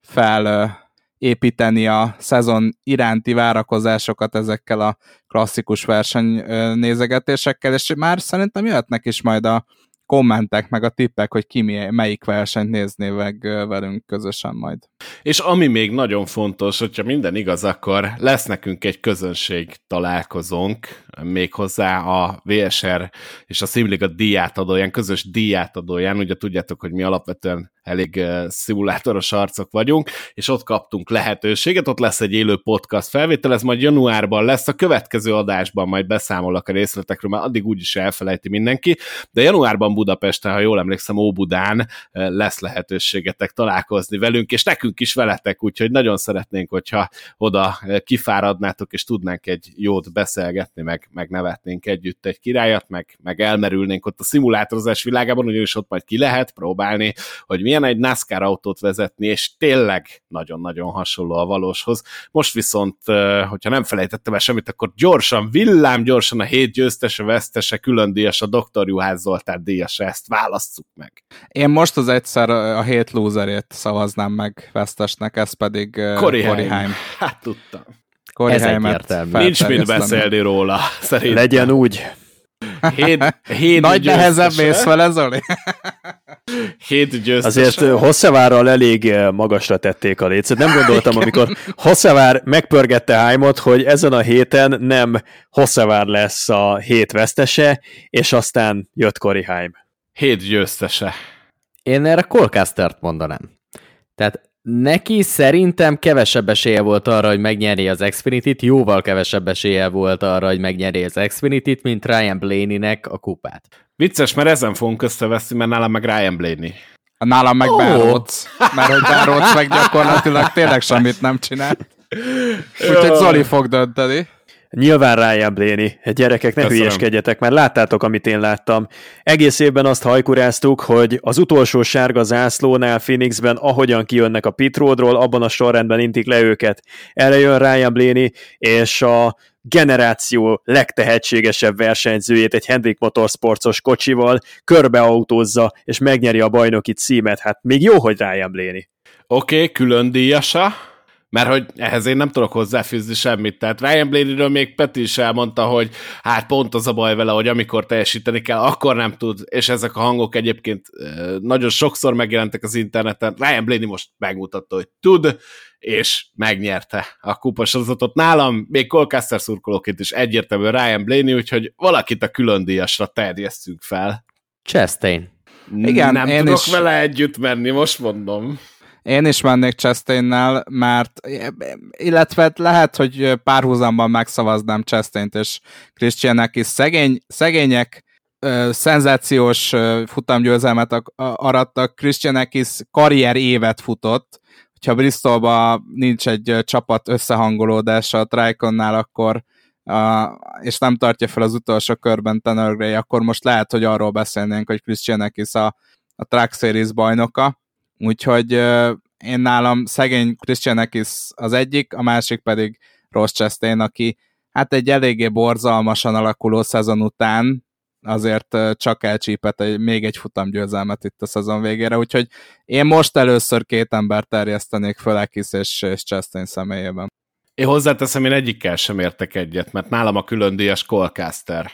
fel építeni a szezon iránti várakozásokat ezekkel a klasszikus versenynézegetésekkel, és már szerintem jöhetnek is majd a kommentek, meg a tippek, hogy ki mi, melyik versenyt nézné meg velünk közösen majd. És ami még nagyon fontos, hogyha minden igaz, akkor lesz nekünk egy közönség találkozónk, méghozzá a VSR és a Simliga díjátadóján, közös díjátadóján, ugye tudjátok, hogy mi alapvetően elég szimulátoros arcok vagyunk, és ott kaptunk lehetőséget, ott lesz egy élő podcast felvétel, ez majd januárban lesz, a következő adásban majd beszámolok a részletekről, mert addig úgyis elfelejti mindenki, de januárban Budapesten, ha jól emlékszem, Óbudán uh, lesz lehetőségetek találkozni velünk, és nekünk is veletek, úgyhogy nagyon szeretnénk, hogyha oda uh, kifáradnátok, és tudnánk egy jót beszélgetni, meg, meg nevetnénk együtt egy királyat, meg, meg elmerülnénk ott a szimulátorozás világában, ugyanis ott majd ki lehet próbálni, hogy milyen egy NASCAR autót vezetni, és tényleg nagyon-nagyon hasonló a valóshoz. Most viszont, ö, hogyha nem felejtettem el semmit, akkor gyorsan, villám gyorsan a hét győztese, vesztese, külön díjas, a Dr. Juhász Zoltán díjasa, ezt válasszuk meg. Én most az egyszer a hét loserét szavaznám meg vesztesnek, ez pedig. Haim. Hát tudtam. Corey Ez egyértelmű. Nincs mit beszélni róla, szerintem. Legyen úgy. Hét, hét Nagy nehezebb győztese. mész vele, Zoli? Hét győztese. Azért ö, Hosszevárral elég magasra tették a lécet. Nem gondoltam, amikor Hosszevár megpörgette Hájmot, hogy ezen a héten nem Hosszevár lesz a hét vesztese, és aztán jött Cory Haim. Hét győztese. Én erre Colcastert mondanám. Tehát neki szerintem kevesebb esélye volt arra, hogy megnyeri az Xfinity-t, jóval kevesebb esélye volt arra, hogy megnyeri az Xfinity-t, mint Ryan Blaney-nek a kupát. Vicces, mert ezen fogunk összeveszni, mert nálam meg Ryan Blaney. Nálam meg oh. Mert hogy Báróc meg gyakorlatilag tényleg semmit nem csinál. Úgyhogy Zoli fog dönteni. Nyilván Ryan Blaney. Gyerekek, ne Köszönöm. hülyeskedjetek, mert láttátok, amit én láttam. Egész évben azt hajkuráztuk, hogy az utolsó sárga zászlónál Phoenixben, ahogyan kijönnek a pit roadról, abban a sorrendben intik le őket. Erre jön Ryan Blaney, és a generáció legtehetségesebb versenyzőjét egy Hendrick Motorsportos kocsival körbeautózza, és megnyeri a bajnoki címet. Hát még jó, hogy Ryan Blaney. Oké, okay, külön díjasa, mert hogy ehhez én nem tudok hozzáfűzni semmit. Tehát Ryan Blaney-ről még Peti is elmondta, hogy hát pont az a baj vele, hogy amikor teljesíteni kell, akkor nem tud, és ezek a hangok egyébként nagyon sokszor megjelentek az interneten. Ryan Blaney most megmutatta, hogy tud, és megnyerte a kupasorozatot. Nálam még Colcaster szurkolóként is egyértelmű Ryan Blaney, úgyhogy valakit a külön díjasra terjesztünk fel. Chastain. Igen, nem én tudok is... vele együtt menni, most mondom. Én is mennék Chastainnel, mert illetve lehet, hogy párhuzamban megszavaznám Chastaint és is. Szegény, szegények szenzációs futamgyőzelmet arattak, Christianekis karrier évet futott, hogyha Bristolban nincs egy csapat összehangolódása a Triconnál, akkor és nem tartja fel az utolsó körben Tanner Gray, akkor most lehet, hogy arról beszélnénk, hogy Christianekis a, a Track Series bajnoka, úgyhogy én nálam szegény Christianekis az egyik, a másik pedig Ross Chastain, aki hát egy eléggé borzalmasan alakuló szezon után azért csak elcsípett egy, még egy futamgyőzelmet itt a szezon végére, úgyhogy én most először két ember terjesztenék föl Ekis és, és Chastain személyében. Én hozzáteszem, én egyikkel sem értek egyet, mert nálam a külön díjas Colcaster.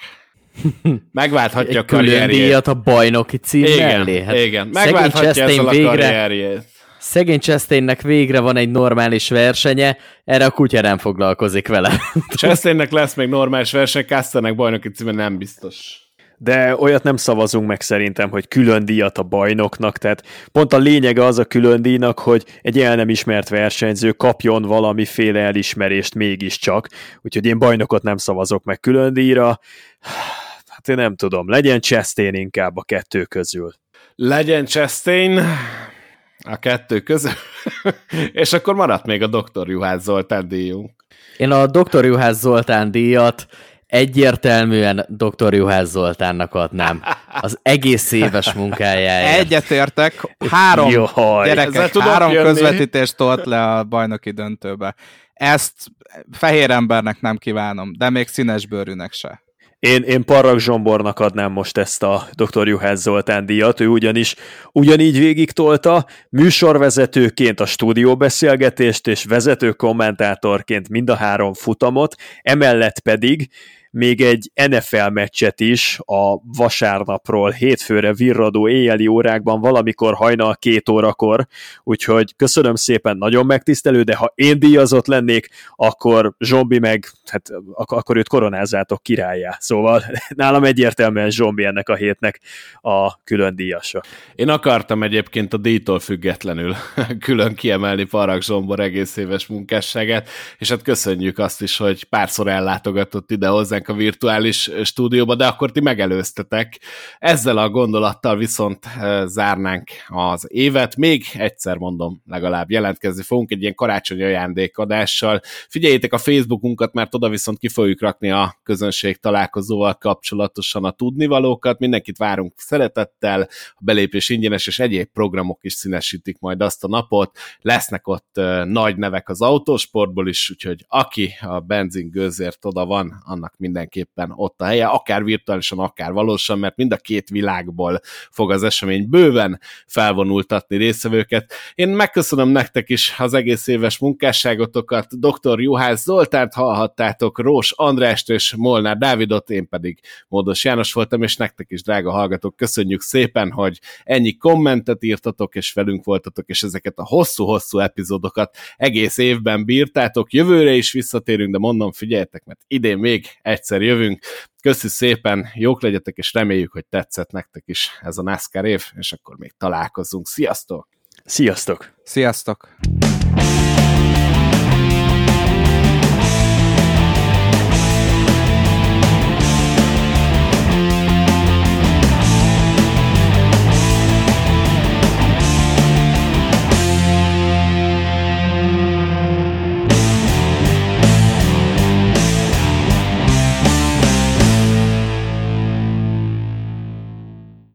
Megválthatja a karrierjét. Díjat a bajnoki cím igen, mellé. Hát igen, megválthatja ezzel a végre, karrierjét. Szegény Chastainnek végre van egy normális versenye, erre a kutya nem foglalkozik vele. Chastainnek lesz még normális verseny, Casternek bajnoki címe nem biztos de olyat nem szavazunk meg szerintem, hogy külön díjat a bajnoknak, tehát pont a lényege az a külön díjnak, hogy egy el nem ismert versenyző kapjon valamiféle elismerést mégiscsak, úgyhogy én bajnokot nem szavazok meg külön díjra, én nem tudom, legyen Chastain inkább a kettő közül. Legyen Chastain a kettő közül, és akkor maradt még a Dr. Juhász Zoltán díjunk. Én a Dr. Juhász Zoltán díjat egyértelműen dr. Juhász Zoltánnak adnám. Az egész éves munkájáért. Egyetértek, három Jaj, gyerekek, három jönni. közvetítést tolt le a bajnoki döntőbe. Ezt fehér embernek nem kívánom, de még színes bőrűnek se. Én, én Parrak Zsombornak adnám most ezt a dr. Juhász Zoltán díjat, ő ugyanis ugyanígy végig tolta, műsorvezetőként a stúdióbeszélgetést és vezető kommentátorként mind a három futamot, emellett pedig még egy NFL meccset is a vasárnapról hétfőre virradó éjjeli órákban valamikor hajnal két órakor, úgyhogy köszönöm szépen, nagyon megtisztelő, de ha én díjazott lennék, akkor Zsombi meg, hát ak- akkor őt koronázátok királyá. Szóval nálam egyértelműen Zsombi ennek a hétnek a külön díjasa. Én akartam egyébként a díjtól függetlenül külön kiemelni Parag Zsombor egész éves munkásságát, és hát köszönjük azt is, hogy párszor ellátogatott ide hozzánk a virtuális stúdióba, de akkor ti megelőztetek. Ezzel a gondolattal viszont zárnánk az évet. Még egyszer mondom, legalább jelentkezni fogunk egy ilyen karácsonyi ajándékadással. Figyeljétek a Facebookunkat, mert oda viszont ki fogjuk rakni a közönség találkozóval kapcsolatosan a tudnivalókat. Mindenkit várunk szeretettel, a belépés ingyenes, és egyéb programok is színesítik majd azt a napot. Lesznek ott nagy nevek az autósportból is, úgyhogy aki a benzin gőzért oda van, annak mindenképpen ott a helye, akár virtuálisan, akár valósan, mert mind a két világból fog az esemény bőven felvonultatni részvevőket. Én megköszönöm nektek is az egész éves munkásságotokat, dr. Juhász Zoltánt hallhattátok, Rós Andrást és Molnár Dávidot, én pedig Módos János voltam, és nektek is, drága hallgatók, köszönjük szépen, hogy ennyi kommentet írtatok, és velünk voltatok, és ezeket a hosszú-hosszú epizódokat egész évben bírtátok. Jövőre is visszatérünk, de mondom, figyeljetek, mert idén még egyszer jövünk. Köszi szépen, jók legyetek, és reméljük, hogy tetszett nektek is ez a NASCAR év, és akkor még találkozunk. Sziasztok! Sziasztok! Sziasztok!